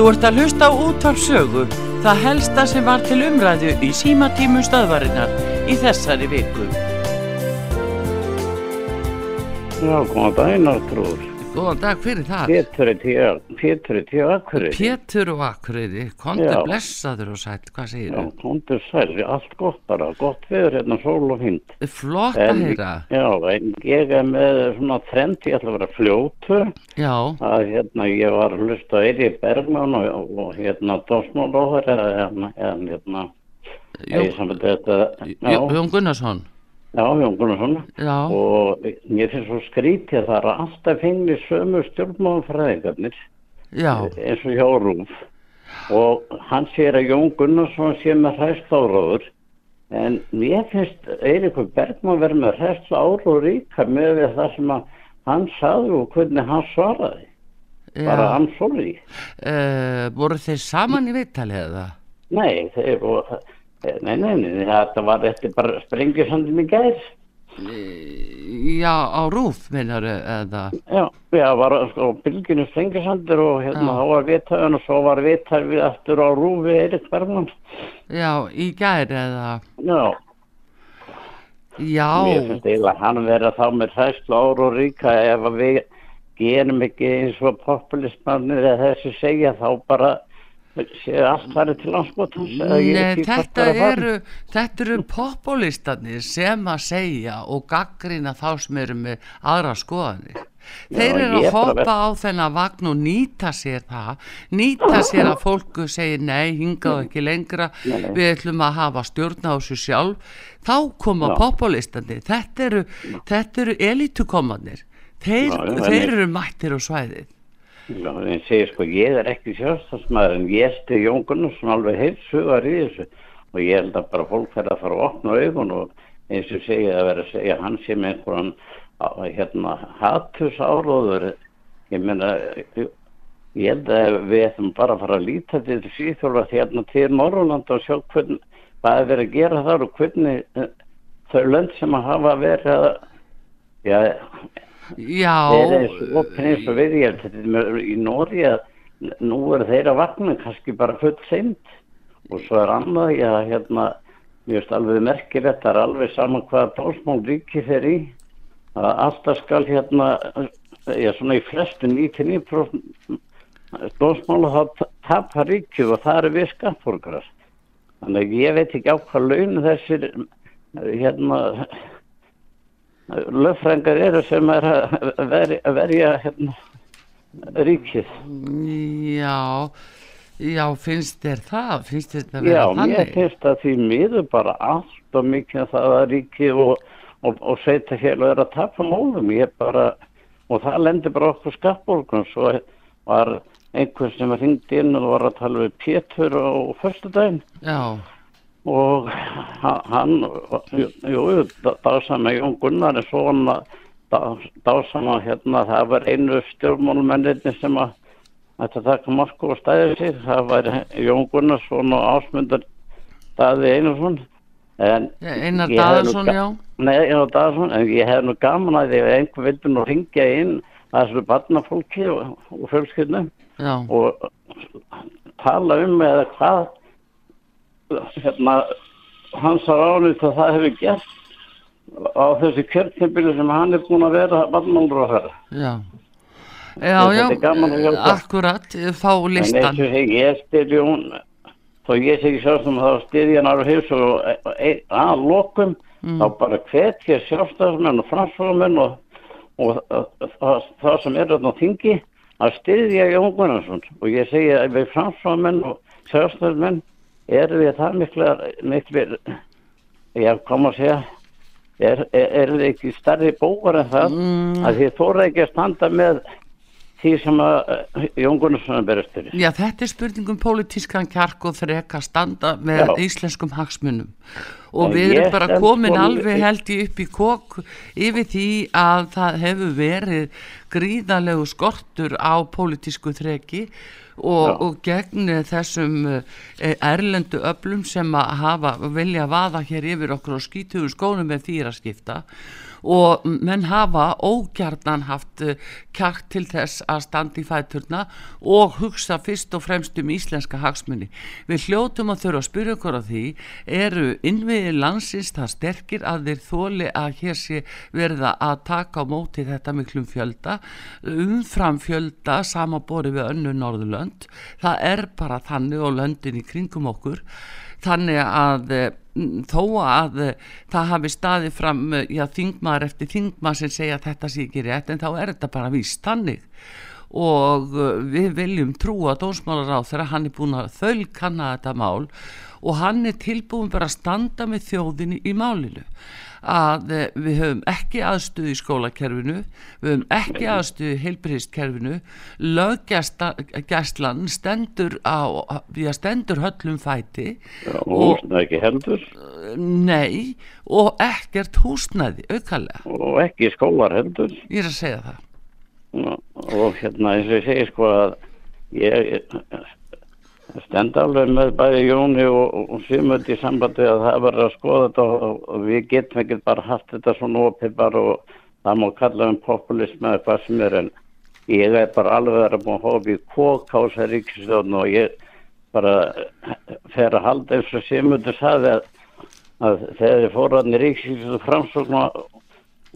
Þú ert að hlusta á útvarpsögu, það helsta sem var til umræðu í símatímum stöðvarinnar í þessari viku. Já, góðan daginn Artrúr. Góðan dag fyrir það. Pétur er tíu, Pétur er tíu akkurir. Pétur og Akureyri, kontur Já. blessaður og sætt, hvað segir Já, þú? komdu sæl, allt gott bara, gott viður hérna, sól og fínt. Flott að heyra. Já, en ég er með svona trend, ég ætla að vera fljótur, Já, að hérna ég var að hlusta Eiri Bergman og, og hérna hérna, en hérna, Jón, ég saman þetta, já, Jón Gunnarsson. Já, Jón Gunnarsson, og mér finnst svo skrítið að það er alltaf fengni sömu stjórnmáðanfræðingarnir. eins og hjá Rúf og hann sér að Jón Gunnarsson sé með hræst áráður en mér finnst Eirikur Bergman verið með hræst áráður ríka með það sem hann saði og hvernig hann svaraði bara já. hann sorry Uh, voru þeir saman í viðtalið eða? nei, þeir og nei, nei, nei, þetta var eftir bara sprengjusandum í gær. Já, á rúf, minnar eða? já, já, var sko bylginu sprengisandur og hérna þá var viðtæðan og svo var viðtæð við aftur á Rúfi Eirik Bergman Já, í gær eða? já. Já, Mér finnst eiginlega að hann vera þá með hræslu ára og ríka ef að við gerum ekki eins og populismannir eða þessi segja þá bara allt farið til ég Nei, þetta er eru, þetta eru populistanir sem að segja og gaggrina þá sem eru með aðra skoðanir. Þeir Já, eru að hoppa á þennan vagn og nýta sér það, nýta sér að fólku segir nei, hingað ekki lengra, Nei, nei. við ætlum að hafa stjórn á þessu sjálf, þá koma Já. populistanir, þetta eru, eru elitukomanir, þeir, þeir eru mættir og svæðið. Já, en segir sko, ég er ekki sjálfstafsmaður en ég stið Jón Gunnarsson alveg heilt sugar í þessu. Og ég held að bara fólk verða að fara að opna augun og eins og segja að vera að segja sé með einhverjan hérna hattus áróður ég meina ég held að við ætlum bara að fara að líta til síðþjóla hérna til Norrland og sjá hvernig hvað er verið að gera þar og hvernig eh, þau lönd sem að hafa verið að Já, þeir eru opinn eins og við ég í Nóri nú er þeirra vakna kannski bara full seint og svo er annað ég að hérna mér finnst alveg merkir þetta er alveg saman hvað dósmál ríki þeir í. Að alltaf skal hérna ég svona í flestu 99% dósmála þá tapar ríkið og það eru við skattborgarar. Þannig ég veit ekki á hvað laun þessir hérna löffrængar eru sem er að verja, að verja hérna, ríkið. já, já, finnst þér það, finnst þér þetta Já, mér finnst að því miður bara allt og mikið um það að ríkið og, og, og sveita hér er að tapa málum. Ég bara, og það lendir bara okkur skattborgun. Svo var einhver sem ringdi inn og var að tala við Pétur á föstudaginn Já, og ha- hann, jú, dásama Jón Gunnar svona dásama hérna, það var einu stjórnmálmennirni sem að þetta taka marku og stæði sig, það var Jón Gunnarsson og Ásmundur Daði Einarsson. Einar Daðarsson, já. Nei, já, Daðarsson, en ég hef nú gaman að því ef einhver vildi nú ringja inn að þessu barnafólki og, og fjölskyldnum og tala um eða hvað hérna hans á ánýtt að það hefur gert á þessi kjörtnibili sem hann er búin að vera vannmálur á þeirra. já. Já, já, að akkurat, fá En eins listan. og segi, ég styrði hún, þó ég segi sem þá styrði hann ára hefs og e- að lokum þá bara hvet ég sjálfstæðismenn og fransfólamenn og, og, og það, það sem er þarna þingi að styrðja Jón Gunnarsson og ég segi að við fransfólamenn og sjálfstæðismenn erum við það mikla, mikla ég kom að segja er, er, er þið ekki starri bókar en það Mm. að þið þóra ekki að standa með því sem að eh, Jón Gunnarsson er berist fyrir. Já, þetta er spurning um pólitískan kjark og þrek að standa með Já. íslenskum hagsmunum og En við erum bara komin sko- alveg held ég upp í kók yfir því að það hefur verið gríðalegu skortur á pólitísku þreki og, og gegn þessum eh, erlendu öflum sem að hafa vilja vaða hér yfir okkur og skítuðu skónum með því er að skipta og menn hafa ógjarnan haft eh, kjark til þess að standa í fæturna og hugsa fyrst og fremst um íslenska hagsmunni. Við hljótum að þurfa að spyrja okkur á því eru innviði landsins það sterkir að þeir þóli að hér sé verða að taka á móti þetta miklum fjölda umfram fjölda samanbori við önnu Norðurlönd. Það er bara þannig og löndin í kringum okkur þannig að eh, þó að eh, það hafi staðið fram eh, já, þingmaður eftir þingmaður sem segja að þetta sé ekki rétt en þá er þetta bara víst þannig. Og við viljum trúa dónsmálar á þegar hann er búin að þölkanna þetta mál og hann er tilbúin bara að standa með þjóðinni í málinu að eh, við höfum ekki aðstuð í skólakerfinu við höfum ekki aðstuð í heilbriðstkerfinu löggæslan stendur á við stendur höllum fæti. Já, og húsna ekki heldur. Nei og ekkert húsnæði aukalega, og ekki skólar heldur. Ég er að segja það. Ná, og hérna eins og ég segi sko að ég, ég stend alveg með bæði Jóni og, og Simund í sambandi að það verður að skoða þetta og, og við getum ekki bara haft þetta svona opið bara og það má kalla um populism eða hvað sem er en ég er bara alveg að búin að hópa í kókása ríkistjóðn og ég bara fer að halda eins og Simundur saði að, að þegar þið fóraðni ríkistjóðn framsókn og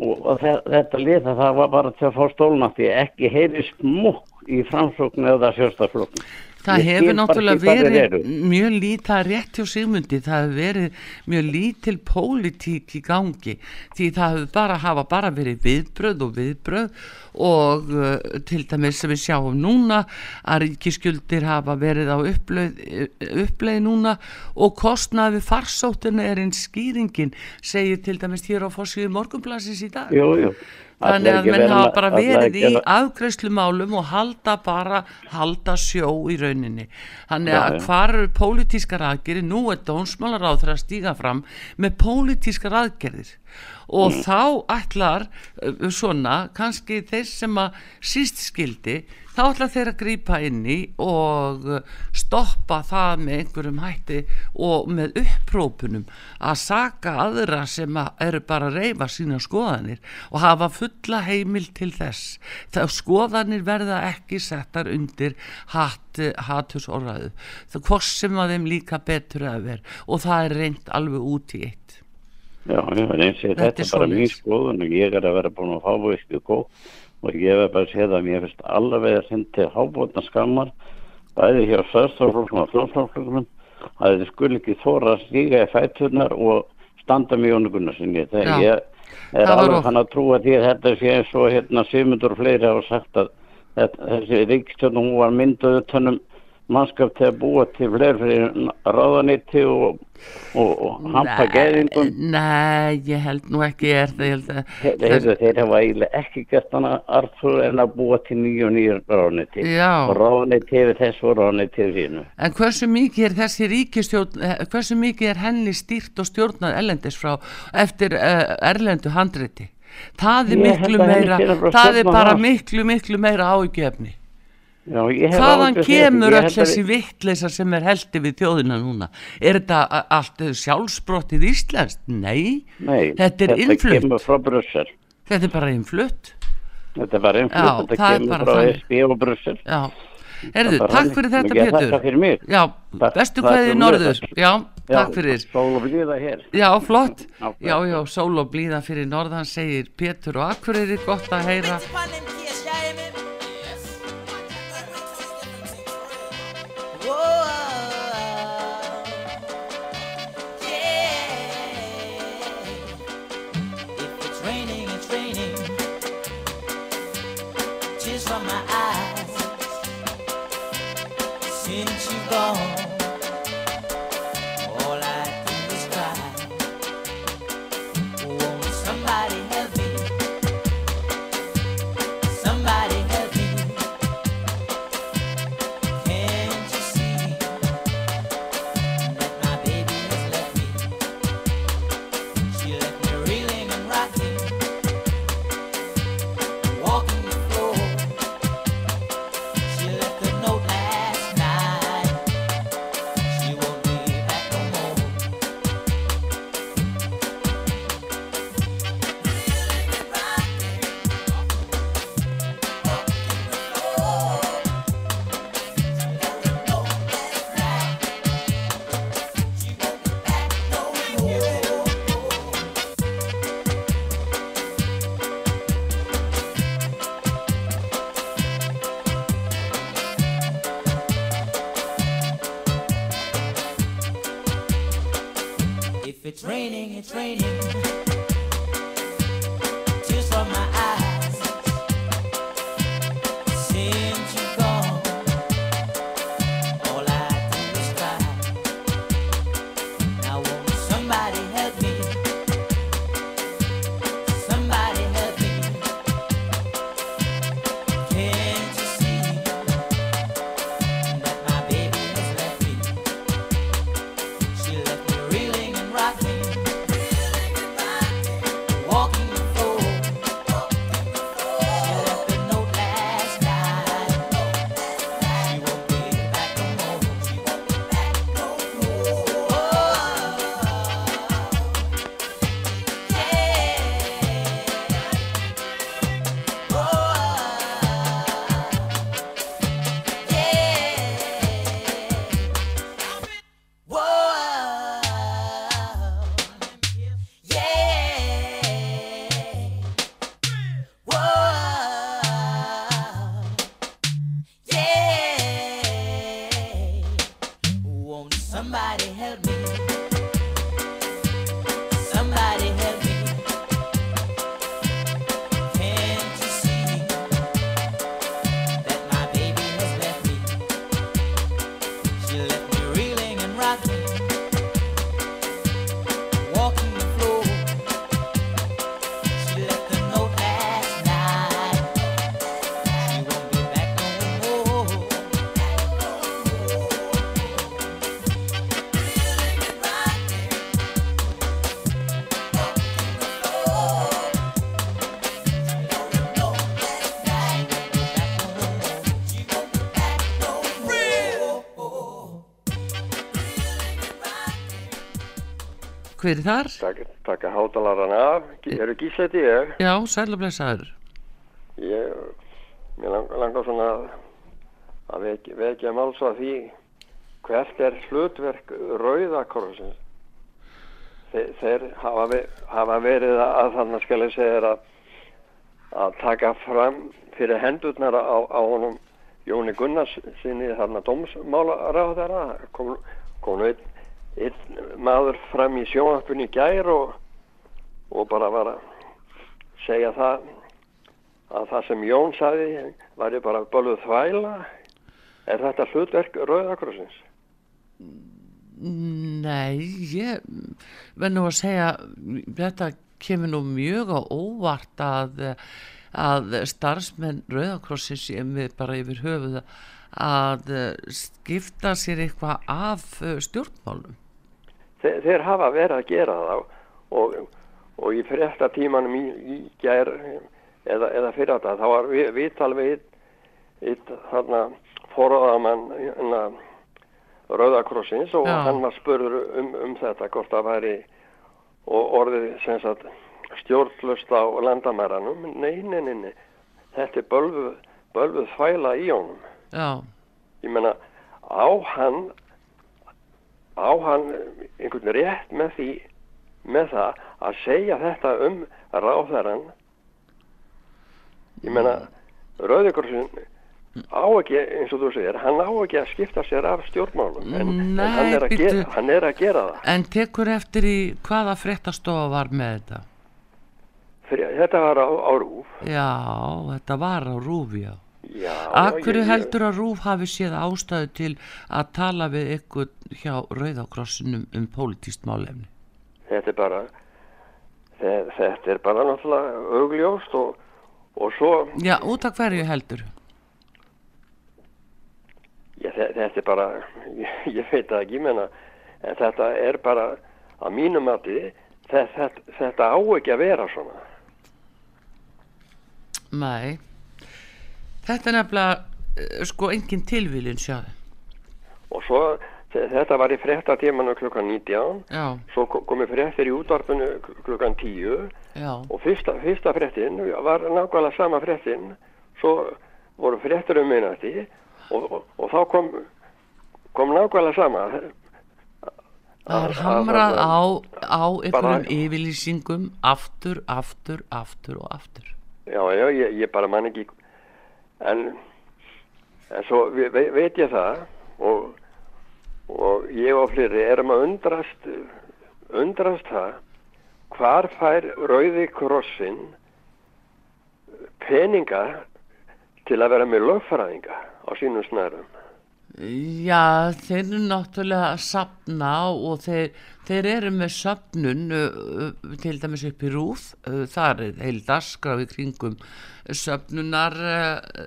og þe- þetta liða það var bara til að fá stólnatti ekki heyri smúk í framsókn eða sjálfstaflokk Það Ég hefur náttúrulega verið mjög lítið, það er rétt hjá Sigmundi, það hefur verið mjög lítil pólitík í gangi því það hefur bara hafa bara verið viðbröð og viðbröð og uh, til dæmis sem við sjáum núna að ríkiskjöldir hafa verið á uppleið, uppleið núna og kostnaði við farsóttina er einn skýringin segir til dæmis hér á fórsíðu morgunblasins í dag. Jú, jú Þannig að menn hafa bara verið í afgreiðslumálum og halda bara, halda sjó í rauninni. Þannig að hvar eru pólitískar aðgerðir, nú er dónsmálar á þeirra að stíga fram með pólitískar aðgerðir og Mm. þá ætlar svona, kannski þeir sem að síst skildi, þá ætlar þeir að grípa inn í og uh, stoppa það með einhverjum hætti og með upprópunum að saka aðra sem að eru bara að reyfa sína skoðanir og hafa fulla heimil til þess. Það skoðanir verða ekki settar undir hatt, hattus orðaðu. Það hvort sem að þeim líka betur að vera og það er reynd alveg út í eitt. Já, já, eins og Þetta þetta er bara mín skoðun og ég er að vera búin að hábúiski kók og ég hef bara séð að mér finnst alveg að hindi hábúna skammar bæði hjá sörstoflokkum og flóflokkum að þið skul ekki þóra að stíga í fæturnar og standa með Jónu Gunnarsinni þegar ég er alveg hann að trúa því að þetta sé eins og hérna Simundur og fleiri hafa sagt að þetta, þessi ríkstjórn hún var mynduð utanum mannskap til að búa til fleiri ráðanýtti og, og, og hampa geðingum Nei, ég held nú ekki er það, ég held að Þeir, þeir, þeir hafa eiginlega ekki gert hana Arthur en að búa til nýju og nýju og ráðniti yfir þessu og ráðniti yfir sínu En hversu mikið er þessi ríkistjórn, eh, hversu mikið er henni stýrt og stjórnað erlendis frá eftir uh, erlendu handriti? Það er Ég miklu meira, það er bara miklu, miklu meira ágefni. Já, Hvaðan kemur þetta. Öll þessi við- vittleisa sem er heldi við þjóðina núna? Er þetta allt sjálfsbrottið íslenskt? Nei, Nei, þetta er þetta innflutt. kemur frá Brussel Þetta er bara innflutt. Þetta er bara innflutt, þetta er kemur frá. SB og Brussel Já, erðu, takk fyrir þetta Pétur. fyrir mig. Já, Takk- bestu takk fyrir norður. Já, takk fyrir. Sól og blíða hér Já, flott. Já, Já, sól og blíða fyrir norðan segir Pétur og Akureyri gott að heyra. Hver er þar? Taka, taka hátalaran af, eru gísleiti ég, Já, sælublesaður. ég, mér lang, langar svona að- að vekja, vekja máls að því hvert er hlutverk rauðakorsins. Þeir, þeir hafa, hafa verið að þannig skal ég segja að, að taka fram fyrir hendurnar á, á honum Jóni Gunnars sinni þarna dómsmálaráðara kom, kom nú einn, einn maður fram í sjónvarpunni í gær og, og bara var að segja það að það sem Jón sagði væri bara bölvuð þvæla er þetta hlutverk Rauðakrossins Nei, ég verð nú að segja, þetta kemur nú mjög á óvart að, að starfsmenn Rauðakrossins bara yfir höfuð að skipta sér eitthvað af stjórnmálum. Þeir, þeir hafa verið að gera það og, og í frétta tímanum í, í gær eða, eða fyrir þetta þá var vi- viðtal við eitt þarna forðamann hérna, Rauðakrossins og Já. hann var spurður um, um þetta hvort það væri og orðið sem sagt stjórnlust á landamæranum. Nei, nei, nei, nei. Þetta er bölvuð, bölvuð þvæla í honum. Já, ég meina á hann á hann einhvern rétt með því með það að segja þetta um ráðherran ég meina Rauðikorsin á ekki eins og þú segir, hann á ekki að skipta sér af stjórnmálum en, en Nei, hann, er bíddu. gera, hann er að gera það en tekur eftir í hvaða fréttastofa var með þetta? Fyrir, þetta var á, á rúf Já, þetta var á Rúfi, já. Ég- heldur að Rúf hafi séð ástæðu til að tala við ykkur hjá Rauðakrossinum um pólitíst málefni? þetta er bara þetta, er bara náttúrulega augljóst og, og svo Já, út af hverju heldur? Já, þe- þetta er bara, ég, ég veit það ekki, menna, en þetta er bara, að mínum mati, þetta, þetta á ekki að vera svona. Nei, þetta er nefnilega, eh, sko, engin tilvílin sjáðu. Og svo, þe- þetta var í frétta tímanu klukkan 19, Já, svo ko- komi fréttir í útvarpinu kl- klukkan 10 já, og fyrsta, fyrsta fréttin var nákvæmlega sama fréttin, svo voru fréttir um minnati og, og, og þá kom, kom nákvæmlega sama. það Að- að- hamrað að- á, á einhverjum yfirlýsingum aftur, aftur, aftur og aftur. Já, já, ég, ég bara man ekki en, en svo ve, ve, veit ég það og, og ég og fleiri erum að undrast undrast það hvar fær Rauði Krossin peninga til að vera með lögfræðinga á sínum snærum. Já, þeir eru náttúrulega að sapna og þeir, þeir eru með sapnun uh, til dæmis upp í rúð, uh, það er heil dasgraf í kringum söpnunar, uh,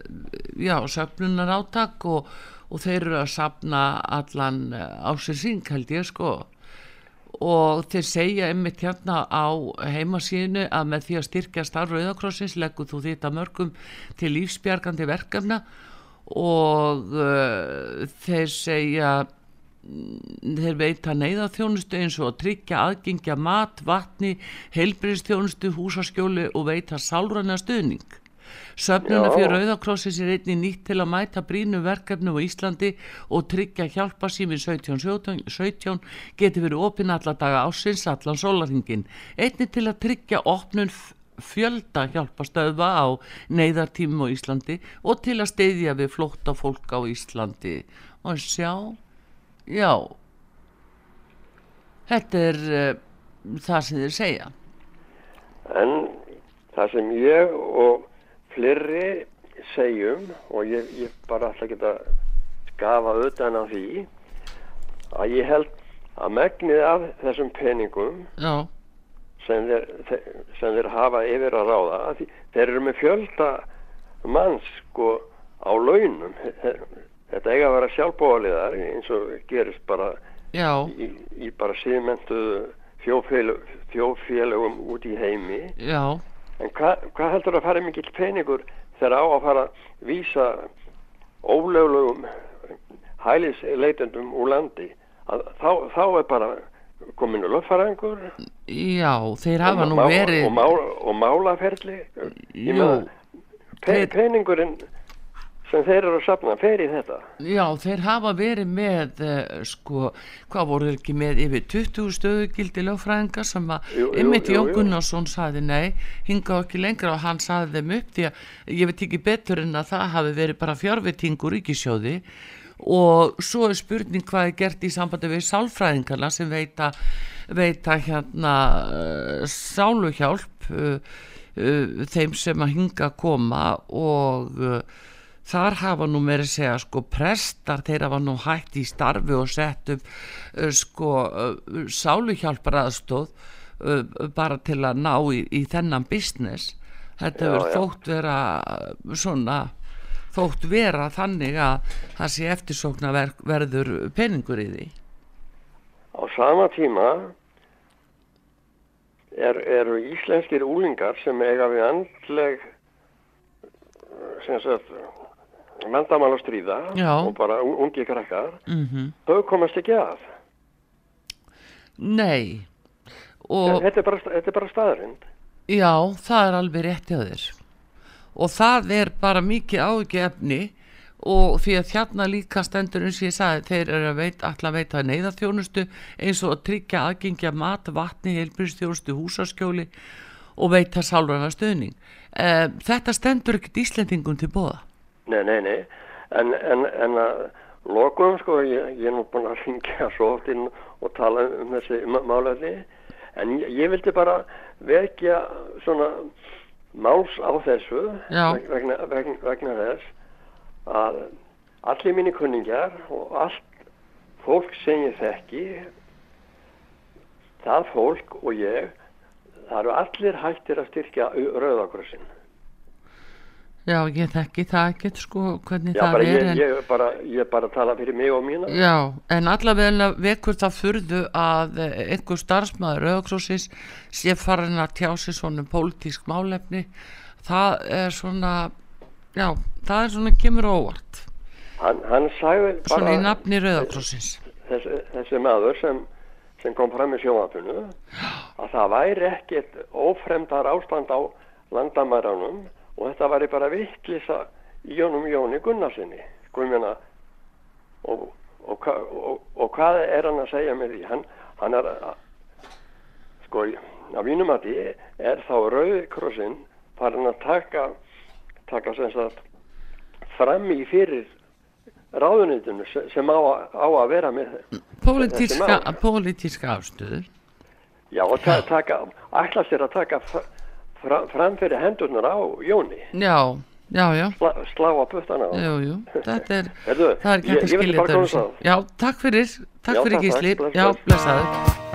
já, söpnunar átak og, og þeir eru að sapna allan á sér sín, held ég sko. Og þeir segja einmitt hérna á heimasíðinu að með því að styrkja starf Rauðakrossins leggur þú þetta mörgum til lífsbjargandi verkefna og uh, þeir segja þeir veita neyðaþjónustu eins og að tryggja aðgengja mat, vatni, heilbriðstjónustu, húsaskjóli og veita sálræna stuðning. Söfnuna fyrir Rauðakrossins er einnig nýtt til að mæta brínu verkefnu á Íslandi og tryggja hjálpa síminn 17, 17 geti verið opinn alla daga ásins allan sólarhingin. Einnig til að tryggja opnun fjölda hjálpastöðva á neyðartímum á Íslandi og til að steyðja við flótta fólk á Íslandi. Og sjá, já, þetta er uh, það sem þeir segja. En það sem ég og fleiri segjum og ég, ég bara ekki að skafa utan af því að ég held að megnið af þessum peningum Já, sem þeir, þe- sem þeir hafa yfir að ráða því, þeir eru með fjölda manns sko á launum. Þetta eiga að vera sjálfbóðaliðar eins og gerist bara í, í bara síðmentuðu þjóðfélög, þjóðfélögum út í heimi. Já, en hvað hva heldur að fara mikill peningur þegar á að fara að vísa ólöglegum hælisleitendum úr landi? Að þá, þá er bara kominu lögfærangur já, þeir hafa og, nú má- verið, og, má, og málaferli. Peningurinn sem þeir eru að sapna fer í þetta. Já, þeir hafa verið með, uh, sko, hvað voru þeir ekki með yfir 20 stöðugildi lögfræðinga sem að jú. Gunnarsson saði nei, hinga ekki lengra og hann saði þeim upp því að ég veit ekki betur en að það hafi verið bara fjárvitingur ríkisjóði og svo er spurning hvað er gert í sambandi við sálfræðingarna sem veita, veita hérna uh, sáluhjálp uh, uh, þeim sem að hinga koma og þar hafa nú meira að segja sko prestar þeir hafa nú hætt í starfi og sett upp sko uh, sáluhjálpar aðstóð uh, bara til að ná í, í þennan business. Þetta verður þótt vera svona þótt vera þannig að það sé eftirsókna ver, verður peningur í því? Á sama tíma er, eru íslenskir úlingar sem eiga við andleg sem sagt vandamál að stríða Já. og bara un- ungi krakkar mm þau komast ekki að. Nei. Og þetta er bara, þetta er bara staðrind Já, það er alveg rétt hjá þér og það er bara mikið ágefni og því að þjarna líka stendur eins og ég sagði þeir eru að veit, allar veita neyðarþjónustu eins og að tryggja aðgengja mat, vatni, heilbyrðstjónustu, húsaskjóli og veita sálræna stöðning. Eh, þetta stendur ekkert Íslendingum til bóða. Nei, nei, nei, en, en, en að lokum, sko, ég, ég er nú búin að ringja svo oft inn og tala um þessi málefni, en ég, ég vildi bara vekja svona máls á þessu vegna, vegna, vegna þess að allir mínir kunningjar og allt fólk sem ég þekki, það fólk og ég, það eru allir hættir að styrkja Rauðakrossin. Já, ég þekki það ekkert sko hvernig Já, það bara er ég, en, ég, bara, ég bara tala fyrir mig og mína. Já, en allavega vekur það furðu að eh, einhver starfsmæður Rauðakrósins sé farin að tjá sig svona um pólitísk málefni. Það er svona já, það er svona kemur óvart. Hann, hann sagði svona í bara nafni Rauðakrósins þessi, þessi maður sem, sem kom fram í sjónvapinu að það væri ekkert ófremdar ástand á landamæranum og þetta væri bara vittlisa í Jónum Jóni Gunnarsinni sko meina og, og, og, og hvað er hann að segja með því hann, hann er að sko á mínum að því er þá Rauðkrossin farin að taka taka sem sagt fram í fyrir ráðunitinu sem, á, á að vera með pólitíska, mál. pólitíska afstöður Já, og ta taka, ætla sér að taka fra fram fyrir hendurnar á Jóni, já, já, já, Sla, slá á puttana á. jú, jú, þetta er, það er ekki hægt að skilja þetta. Já, takk fyrir, takk Já, fyrir Gísli, já, bless. blessaður.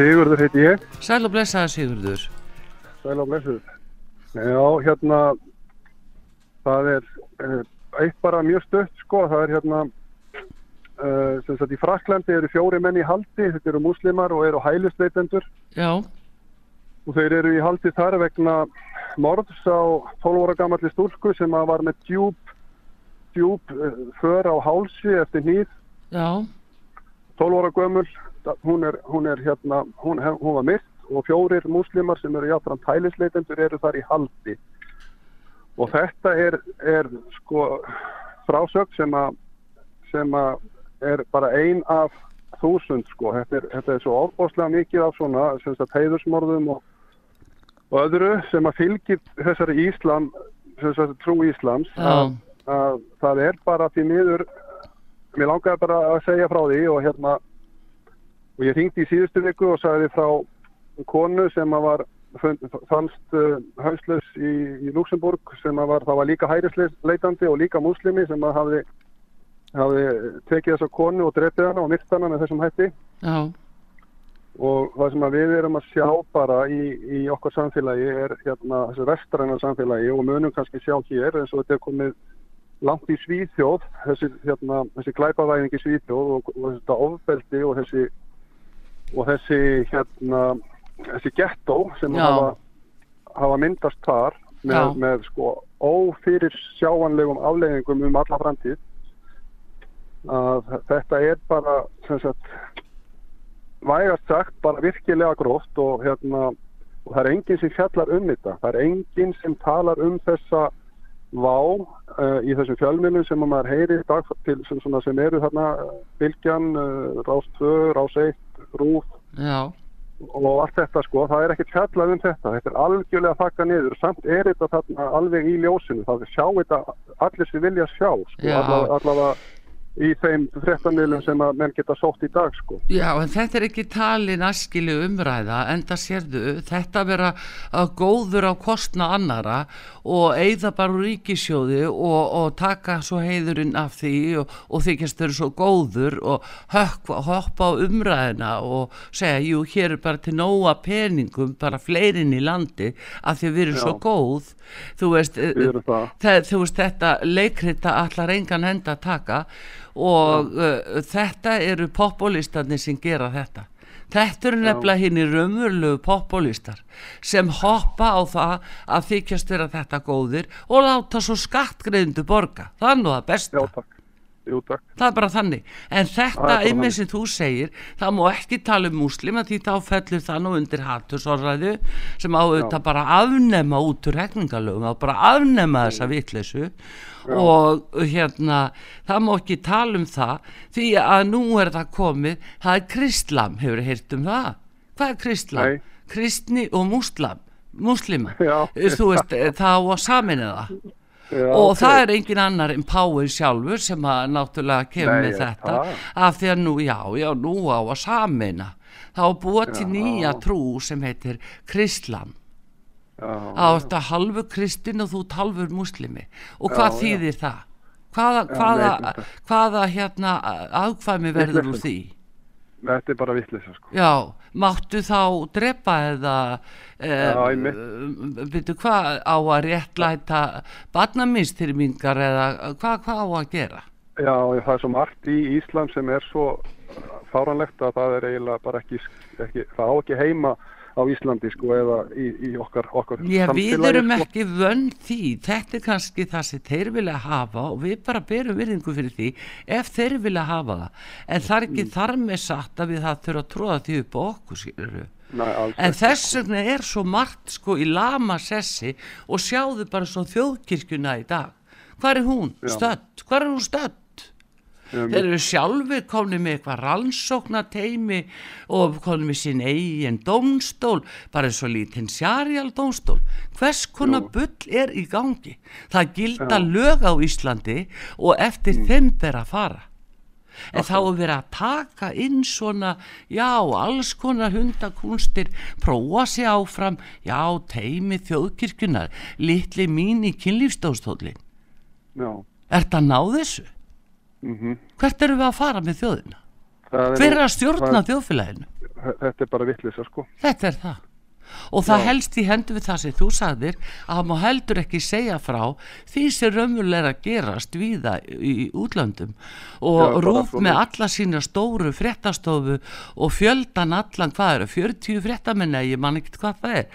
Sigurður heiti ég, Sæl og blessaður Sigurður. sæl á blessuð. Já, hérna, það er uh, eitt bara mjög stött, sko, það er hérna, uh, sem sagt í Fraklandi eru fjóri menn í haldi, þetta eru múslimar og eru hælisleitendur. Já, og þeir eru í haldi þar vegna morðs á 12 ára gamalli stúlku sem var með djúb, djúb uh, för á hálsi eftir nýð já, 12 ára gömul, hún er, hún er hérna, hún, hún var myrt og fjórir múslimar sem eru jáfnframt hælisleitendur eru þar í haldi. Og þetta er, er sko frásögn sem að, sem að er bara ein af þúsund sko. Þetta er, þetta er svo ofbáslega mikið af svona sem sagt heiðursmorðum og, og öðru sem að fylgir þessari Íslam, sem sagt trú Íslams já, að það er bara því miður mér langaði bara að segja frá því og hérna og ég hringdi í síðustu viku og sagði frá konu sem að var fannst uh, hauslaus í, í Luxemburg sem að var, það var líka hærisleitandi og líka muslimi sem að hafði, hafði tekið þessa konu og drepið hana og myrt hana með þessum hætti. Já, og það sem að við erum að sjá bara í, í okkar samfélagi er hérna þessu vestræna samfélagi og munum kannski sjá hér eins og þetta er komið langt í Svíþjóð þessi, hérna, þessi glæpavæðing í Svíþjóð og, og þetta ofbeldi og þessi og þessi hérna þessi gettó sem hafa, hafa myndast þar með, með sko ófyrir sjáanlegum afleggingum um alla framtíð að þetta er bara sem sagt vægast sagt bara virkilega gróft og hérna og það er enginn sem fjallar um þetta. Það er enginn sem talar um þessa vá uh, í þessum fjölmjölum sem að maður heyri dag til sem, svona, sem eru þarna uh, Bylgjan, uh, Rás 2, Rás 1 Rúf já, og allt þetta sko, það er ekkert fjallað um þetta. Þetta er algjörlega þakka niður. Samt er þetta þarna alveg í ljósinu. Það er sjá þetta allir sem vilja sjá sko, allavega í þeim fréttamilum sem að menn geta sótt í dag sko já, en þetta er ekki talin askilu umræða, enda sérðu þetta vera að góður á kostna annara og eigða bara ríkisjóði og, og taka svo heiðurinn af því og, og þykjast þau svo góður og hökva, hoppa á umræðina og segja, jú, hér er bara til nóga peningum, bara fleirin í landi af því að við erum Já. svo góð þú veist, það. það, þú veist þetta leikrita allar engan enda að taka og uh, þetta eru populistarnir sem gera þetta. Þetta eru nefnilega hinn í raunverulegu populistar sem hoppa á það að þykjast vera þetta góðir og láta svo skattgreðindu borga. Það nú það besta. Já, takk. Jú, það er bara þannig. En þetta þannig. sem þú segir það má ekki tala um múslima því þá fellur það nú undir hattusorræðu sem á auðvitað bara afnema út úr rekningalögum, á bara afnema þessa vitleysu. Og hérna það má ekki tala um það því að nú er það komið það er kristlam, hefur heyrt um það? Hvað er kristlam? Nei. kristni og múslam. Múslima, Já. þú veist það á að samina það Já, og ok. það er engin annar en Páir sjálfur sem að náttúrulega kemur með þetta það? af því að nú, já, já, nú á að samina þá búa til Já. nýja trú sem heitir Kristlam Já, á þetta halvu kristin og þú ert halvur muslimi og hvað Já, já. þýðir það? Hvaða, Já, hvaða, hvaða hérna aðkvæmi verður úr því? Þetta er bara vittlisa sko. Já, máttu þá drepa eða um, byrju hvað á að réttlæta barnamýstyrmingar eða hvað, hvað á að gera? Já, það er svo margt í Íslam sem er svo fáranlegt að það er eiginlega bara ekki, ekki það á ekki heima á Íslandi sko eða í, í okkar, okkar Já, við erum sko. ekki vönn því, þetta er kannski það sem þeir vilja hafa og við bara berum virðingu fyrir því ef þeir vilja hafa það, en það er ekki Mm. þar með satt að við það þurfa að tróða því upp á okkur skilur Nei, En þess vegna er svo margt sko í lama sessi og sjáðu bara svo þjóðkirkjuna í dag. Hvar er hún? Stödd. Hvar er hún stödd? Um, Þeir eru sjálfur komni með eitthvað rannsókna teimi og komni með sín eigin dómstól, bara eins og lítinn sjarjál dómstól. Hvers konar bull er í gangi? Það gilda lög á Íslandi og eftir þeim ber að fara. En þá er verið að taka inn svona, já, alls konar hundakúnstir, prófa sig áfram, já, teimi þjóðkirkjunar, litli mín í kynlífstóðstólin. já, Er það náð þessu? Mhm. Hvert erum við að fara með þjóðina? Það Hver er að stjórna það- þjóðfélaginu? Þetta er bara vittlisa sko. Þetta er það. Og það Já. helst í hendur við það sem þú sagðir að það má heldur ekki segja frá því sem raunverulega er gerast víða í útlöndum og Já, rúf með alla sína stóru fréttastofu og fjöldan allan, hvað eru, 40 fréttamenni, ég man ekkert hvað það er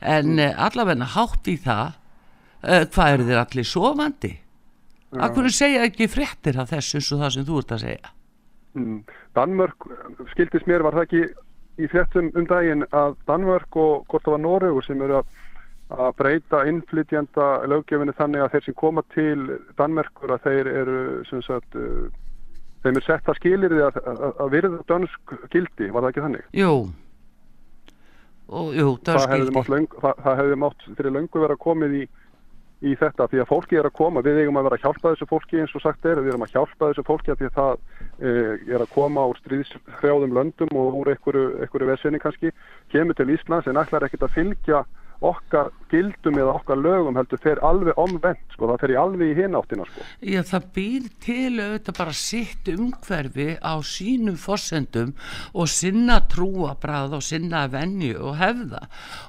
en mm. allavegna hátt í það uh, hvað eru þeir allir sofandi? Akkur segja ekki fréttir af þessu eins og það sem þú ert að segja? Mm. Danmörk, skildist mér, var það ekki í fréttum um daginn að Danmörk og hvort það var Noregur sem eru að, að breyta innflytjanda löggefinu þannig að þeir sem koma til Danmerkur að þeir eru sem sagt, uh, þeim er sett að skilir því að, að, að virða dönsk gildi, var það ekki þannig? Jú, og, jú, það hefði, mátt skildi. löng, það, það hefði mátt fyrir löngu vera komið í, í þetta því að fólki er að koma, við eigum að vera að hjálpa þessu fólki eins og sagt er, við erum að hjálpa þessu fólki af því að það e, er að koma úr stríðshrjáðum löndum og úr einhverju, einhverju vesenni kannski, kemur til Íslands en ætlar ekkert að fylgja okkar gildum eða okkar lögum heldur fer alveg omvend, sko, það fer í alveg í hináttina sko. Já, það býr til auðvitað bara sitt umhverfi á sínum forsendum og sinna trúabræð og sinna venju og hefða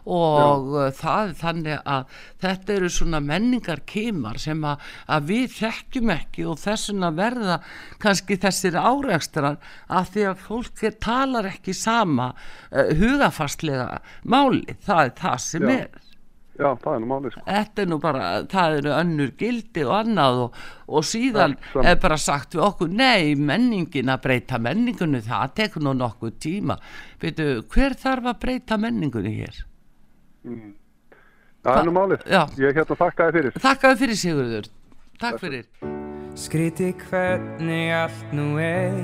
og uh, það er þannig að þetta eru svona menningar kemar sem að, að við þekkjum ekki og þessuna verða kannski þessir áreikstrar að því að fólk talar ekki sama uh, hugafastlega máli, það er það sem Já. er. Já, það er nú málið sko. Þetta er nú bara, það eru önnur gildi og annað og, og síðan saman. er bara sagt við okkur, nei, menningin að breyta menningunni, það tekur nú nokkuð tíma. Veitu, hver þarf að breyta menningunni hér? Það er nú málið. Já. Ég hérna þakka þið fyrir. Þakkaðu fyrir Sigurður, takk fyrir. Skríti hvernig allt nú er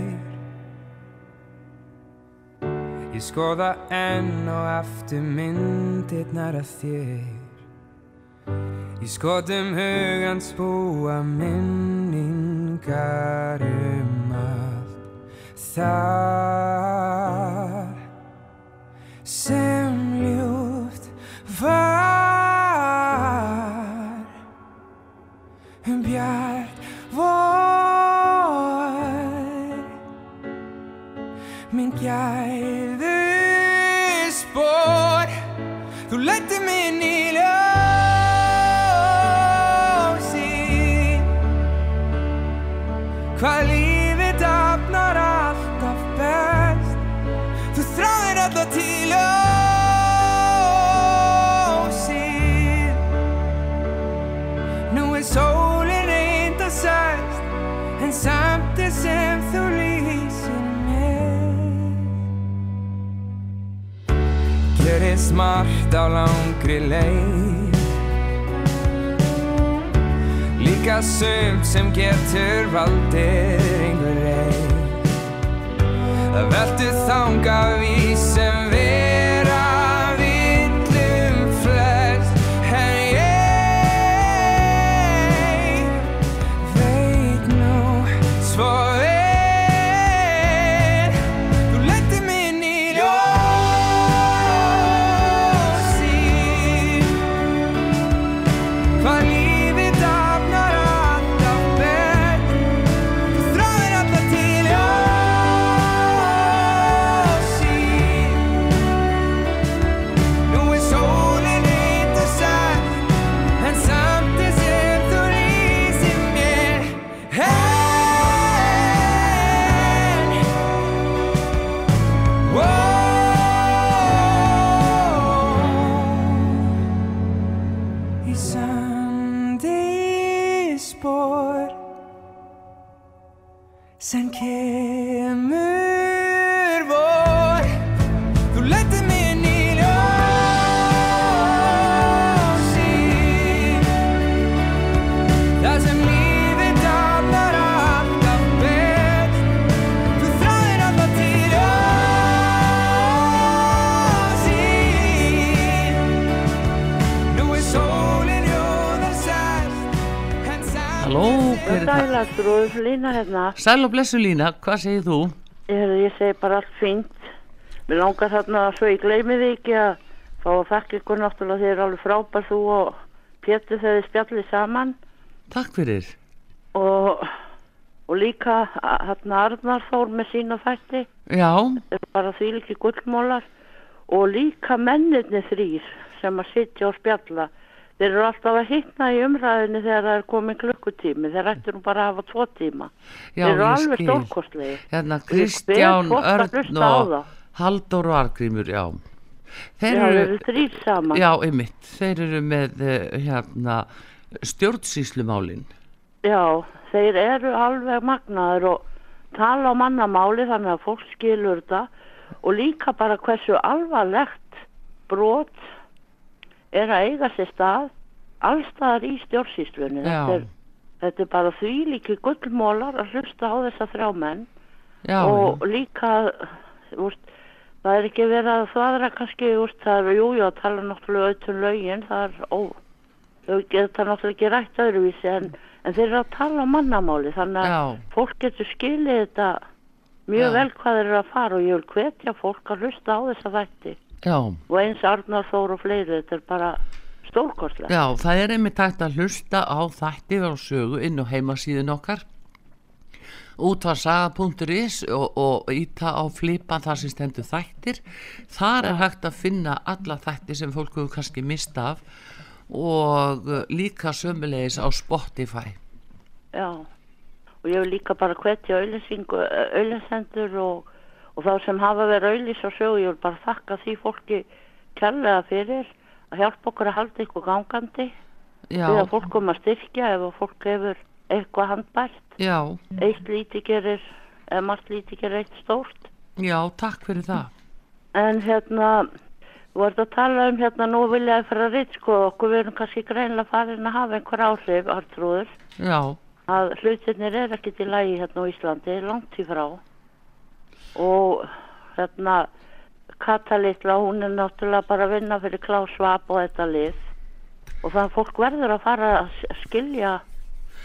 Ég skoða enn og aftur myndirnar af þér Í skotum hugans búa minningar um allt Það sem ljúft var. Um bjart vor minn gæðu spór þú lætti minn í hvað lífið dafnar alltaf best. Þú þráir alltaf til ljósi Nú er sólin reynd að sæst En samt er sem þú lýsir mér Gerist margt á langri leið Líka sumt sem getur valdir einhver reið Það veltu þanga við sem vera er? Sælastrúð, Lína hérna. Sæl og blessu Lína, hvað segir þú? Ég, ég segi bara allt fínt. Mér langar þarna svo ég gleymi því ekki að fá að þakka ykkur náttúrulega þið er alveg frábær þú og Pétur þegar þið spjallið saman Takk fyrir. og, og líka a- þarna Arnar Þór með sína þætti. Já, Þeir eru bara því líki gullmólar og líka mennirni þrýr sem að sitja og spjalla. Þeir eru alltaf að hittna í umræðinni þegar það er komin klukkutími. Þeir ættu nú bara að hafa tvo tíma. já, Þeir eru alveg stórkostlegi. Hérna Kristján, Örn og það. Halldór og Argrímur, já. Þeir Já, eru, eru þrýr saman. já, einmitt, þeir eru með eh, hérna stjórnsýslumálin. Já, þeir eru alveg magnaður og tala á mannamáli þannig að fólk skilur þetta og líka bara hversu alvarlegt brot er að eiga sér stað allstaðar í stjórnsýslunni. Já. Þetta er, þetta er bara því líki gullmólar að hlusta á þessa þrjá menn Já, og já, líka úst, það er ekki verið að þvaðra kannski úst, það er jújú að tala náttúrulega auðvitað lögin það er ó þau geta náttúrulega ekki rætt öðruvísi en, en þeir eru að tala á mannamáli þannig að Já. fólk getur skilið þetta mjög vel hvað þeir eru að fara og ég vil hvetja fólk að hlusta á þessa þætti já, og eins Arnar Þór og fleiri þetta er bara stórkostlega já, það er einmitt hægt að hlusta á þætti á sögu inn á heimasíðun okkar. Útvarsaga.is og, og íta á flipa þar sem stendur þættir. Þar er hægt að finna alla þætti sem fólk hefur kannski mista af og eh, líka sömulegis á Spotify. Já, og ég vil líka bara hvetja auðlisendur og, og þá sem hafa verið auðlis og sögu, ég vil bara þakka því fólki kærlega fyrir að hjálpa okkur að halda ykkur gangandi. Já, við að fólk kom að styrkja ef að fólk hefur eitthvað handbært. Já, eitt lítið gerir eða margt lítið gerir eitt stórt. Já, takk fyrir það. en hérna þú ert að tala um hérna nú vilja að fara að ritskoða okkur við erum kannski greinlega farin að hafa einhver áhrif artrúður Já, að hlutirnir er ekkert í lagi hérna á Íslandi langt í frá og hérna Kata litla, hún er náttúrulega bara að vinna fyrir Klaus Schwab og þetta lið og þannig að fólk verður að fara að skilja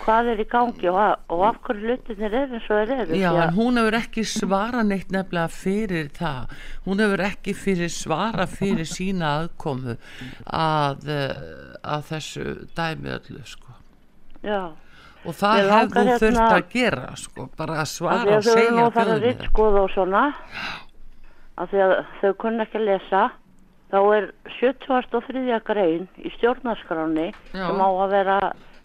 hvað er í gangi og, að, og af hverju hlutinir er eins og þeir eru já, en hún hefur ekki svara neitt nefnilega fyrir það. Hún hefur ekki fyrir svara fyrir sína aðkomu að, eh, að þessu dæmi öllu, sko. já, Og það langar hún þurft hérna- að gera, sko, bara að svara og að segja að að þjóðinni. af því að þau kunna ekki að lesa þá er 73. grein í stjórnarskráni Já. sem á að vera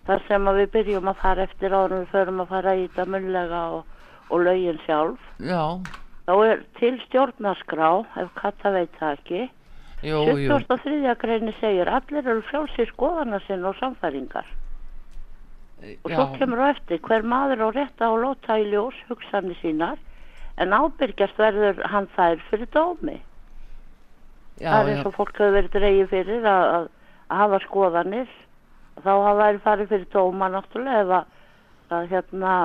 þar sem að við byrjum að fara eftir en við förum að fara í þetta munlega og, og lögin sjálf Já, þá er til stjórnarskrá ef Katta veit það ekki jú, jú. 73. greini segir allir eru frjálsir skoðana sinna og samfæringar og svo kemur á eftir hver maður á rétta og lóta í ljós hugsanir sínar en ábyrgjast verður hann þær fyrir dómi. Já, það er eins og fólk hefur verið dreigið fyrir að, að, að hafa skoðanir. Þá hafa þær farið fyrir dóma náttúrulega ef að, hérna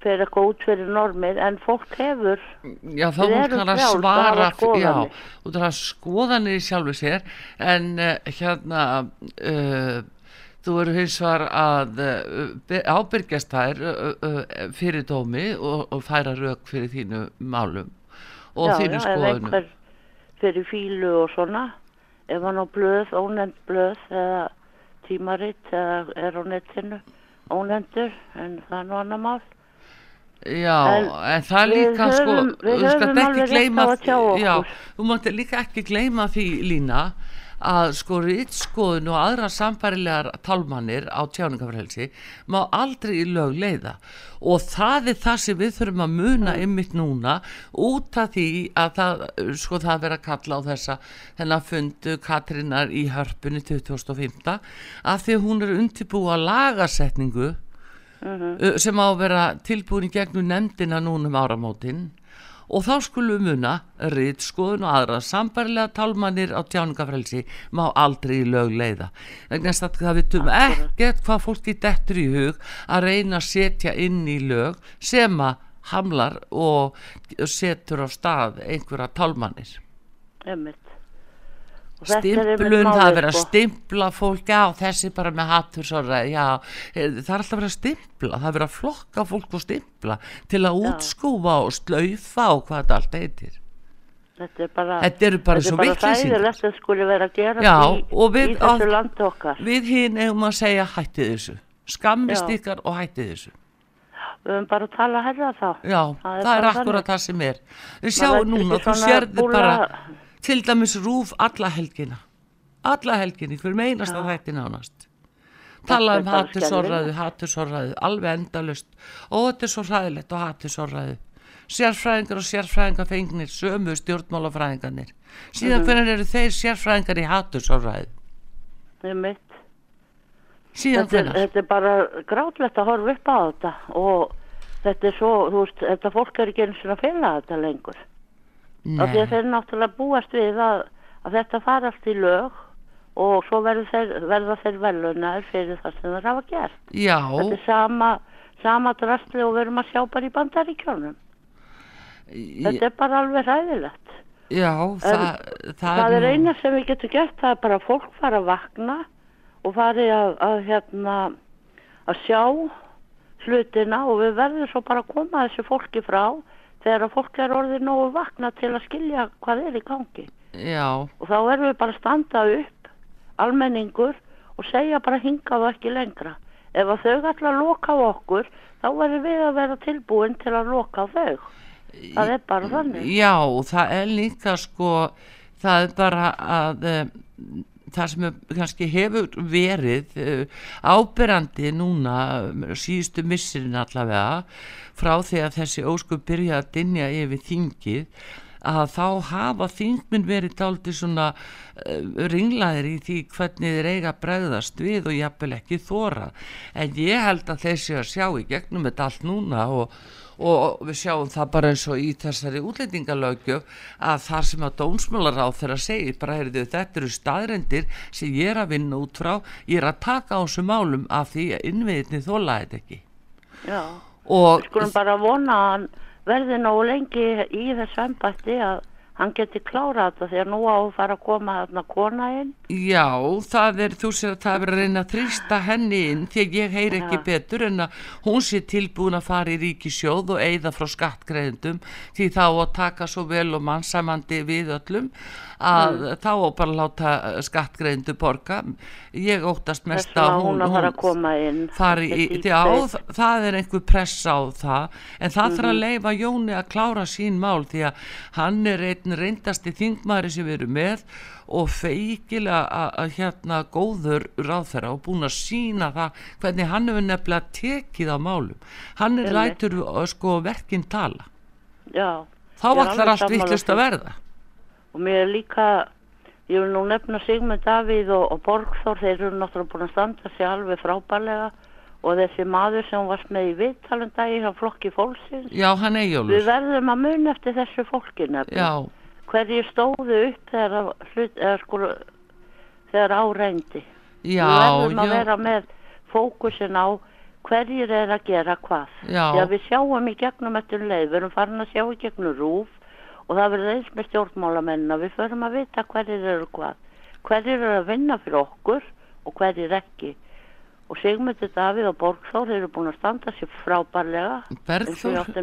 fyrir eitthvað út fyrir normir en fólk hefur Já, þá erum kann að svara, hafa já, þarf að skoðanir í sjálfu sér, en uh, hérna, uh, þú eru hins var að uh, ábyrgjast þær uh, fyrir dómi og, og færa rauk fyrir þínu málum og já, þínu já, skoðunum. einhver fyrir fílu og svona ef hann á blöð, ónend blöð eða tímaritt eða er á netinu ónendur en það er nú annar mál Já, en, En það líka sko, höfum- við þú höfum ekki gleyma já, þú mátti líka ekki gleyma því lína að sko rítskoðun og aðra sambærilegar talmannir á tjáningafrelsi má aldrei í lög leiða. Og það er það sem við þurfum að muna ymmit núna út af því að það, sko það vera að kalla á þessa þennan fundu Katrínar í hörpunni 2015 að því hún er undirbúa lagasetningu uh, sem á að vera tilbúin gegnum nefndina núna um áramótin og þá skulum muna rítskoðun og aðra sambarilega talmannir á tjáningafrelsi má aldrei í lög leiða. Vegna þess að það vitum ekkert hvað fólki dettur í hug að reyna að setja inn í lög sem að hamlar og setur á stað einhverja talmannir einmitt Og þetta er einmitt stimplun, það er verið að sko. stimpla fólk já, þessi bara með hattur já, eh, það er alltaf verið að stimpla það er verið að flokka fólk og stimpla til að útskúfa og slaufa og hvað þetta allt heitir. Þetta er bara Þetta eru bara þetta er bara hræðilegt að skuli vera að gera Já, í, og við- í þessu að- landi okkar. við hinn eigum að segja hættið þessu. Skammist Já. ykkar og hættið þessu. Við höfum bara að tala herra þá. Já, það er, bara akkurat það sem er. Við sjáum núna, þú sérðu búlla- bara til dæmis rúf alla helgina. Alla helgina, hver þætti nánast. Tala um Þetta er bara hattusorraðu, hattusorraðu alveg endalust og þetta er svo hræðilegt og hattusorraðu sérfræðingar og sérfræðingar fengnir sömu stjórnmálafræðingarnir. Síðan Mhm. hvernig eru þeir sérfræðingar í hattusorraðu einmitt. Síðan þetta er, hvernig þetta er bara grátlegt að horfa upp á þetta. Og þetta er svo, þú veist, þetta fólk er ekki eins og að fela þetta lengur af því að þeir náttúrulega búast við að, að þetta fara allt í lög og svo þeir, verða þeir velunar fyrir það sem þeir hafa gert. Já, þetta er sama, sama drastli og við erum að sjá bara í bandaríkjónum þetta er bara alveg ræðilegt já það, það, það er eina sem við getum gert það er bara að fólk fara að vakna og fari að, að hérna að sjá hlutina og við verðum svo bara að koma þessu fólki frá þegar að fólk er orðið nógu vakna til að skilja hvað er í gangi. Já, og þá erum við bara að standa upp almenningur og segja bara hingað og ekki lengra. Ef að þau ætla að loka á okkur þá verðum við að vera tilbúin til að loka á þau. Það er bara þannig. Já, það er líka sko, það er bara að uh, það sem kannski hefur verið uh, áberandi núna eh, síðustu missurinn allavega frá því að þessi óskup byrja að dinja yfir þingið að þá hafa þingminn verið dálítið svona uh, ringlaðir í því hvernig þeir eiga bregðast við og jafnvel ekki þóra en ég held að þeir séu að sjá í gegnum þetta allt núna og, og við sjáum það bara eins og í þessari útlendingalögjöf að þar sem að dónsmálar á þeirra segir bara heyrðu þetta eru staðrendir sem ég er að vinna út frá ég er að taka á þessu málum af því að innviðinni þóla þetta ekki. Já, og skulum bara vona að verði nógu lengi í þessu embætti að hann geti klárað þetta að nú á að fara að koma þarna kona inn. Já, það er, þú sér að það er að reyna að þrýsta henni inn því að ég heyr ekki Já. betur en að hún sé tilbúin að fara í ríkisjóð og eigða frá skattgreðendum því þá að taka svo vel og mannsæmandi við öllum að Mm. þá á bara láta skattgreðendu borga. Ég óttast mest að hún, hún fari í, Þetta því á, í- það er einhver pressa á það en það þarf Mhm. að leifa Jóni að klára sín mál því að hann er einn reyndasti þingmaður sem við erum með og feikilega að- hérna góður ráðferra og búin að sína það hvernig hann hefur nefnilega tekið á málum hann er lætur uh, sko verkinn tala Já. þá allar allt vittlust að verða Og mér er líka, ég vil nú nefna Sigmund Davíð og, og Borgþór, þeir eru náttúrulega búin að standa sig alveg frábærlega og þessi maður sem varst með í viðtalendagi hjá flokki fólksins. já hann Við Eyjólfur verðum að muna eftir þessu fólki nefnilega. já, Hverju stóðu upp þegar, sko, þegar áreyndi. já, Við verðum að já vera með fókusin á hverjir er að gera hvað. Já. Að við sjáum í gegnum eftir leið, við erum farin að sjá í gegnum rúf og það verður eins með stjórnmálamennina, við förum að vita hverjir eru hvað. Hverjir eru að vinna fyrir okkur og hverjir ekki. Og Sigmundur Davíð og Borgþór eru búin að standa sér frábærlega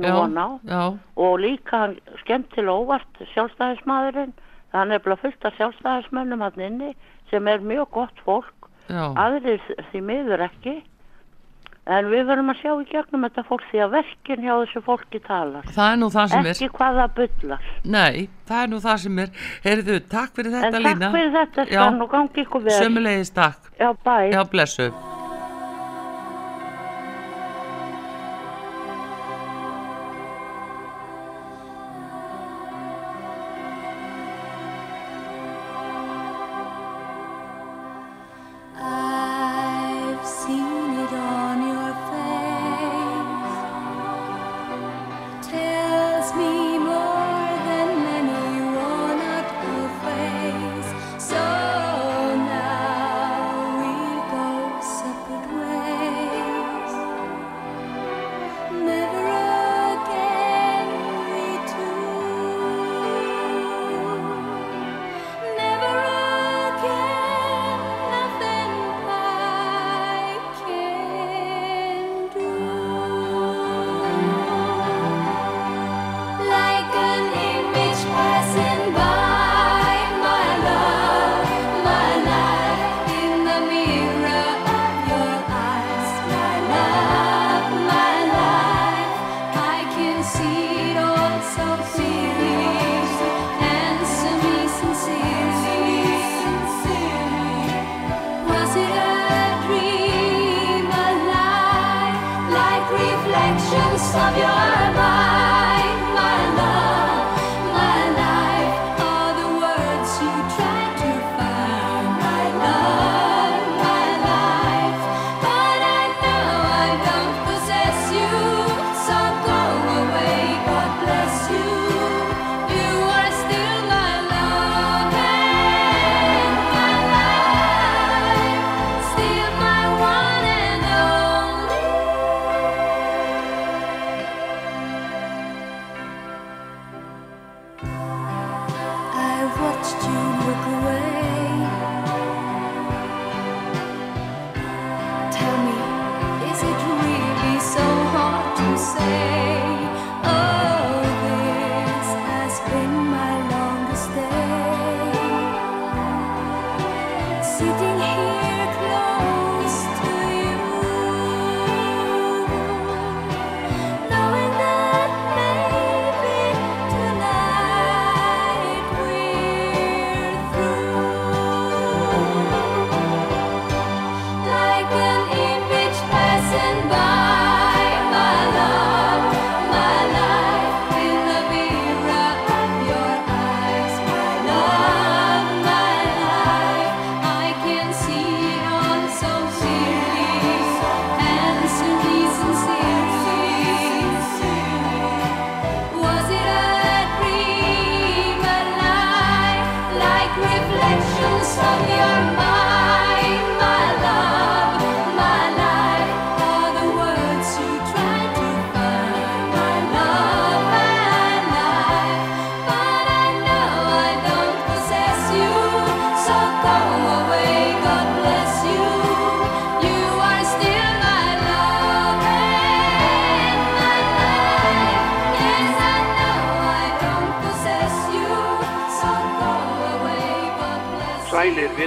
nú já, já, og líka hann skemmtilega óvart sjálfstæðismadurinn það er nefnilega fullt af sjálfstæðismönnum hann inni sem er mjög gott fólk. Já. Aðrir því miður ekki en við verðum að sjá í gegnum þetta fólk því að verkin hjá þessu fólki talar. Það er nú það sem er. Ekki hvað það bullar. Nei, það er nú það sem er. Heyrðu, takk fyrir en þetta takk Lína. fyrir þetta Já. skann og gangi ykkur vel. Sömulegis takk. Já bæ. Já, blessu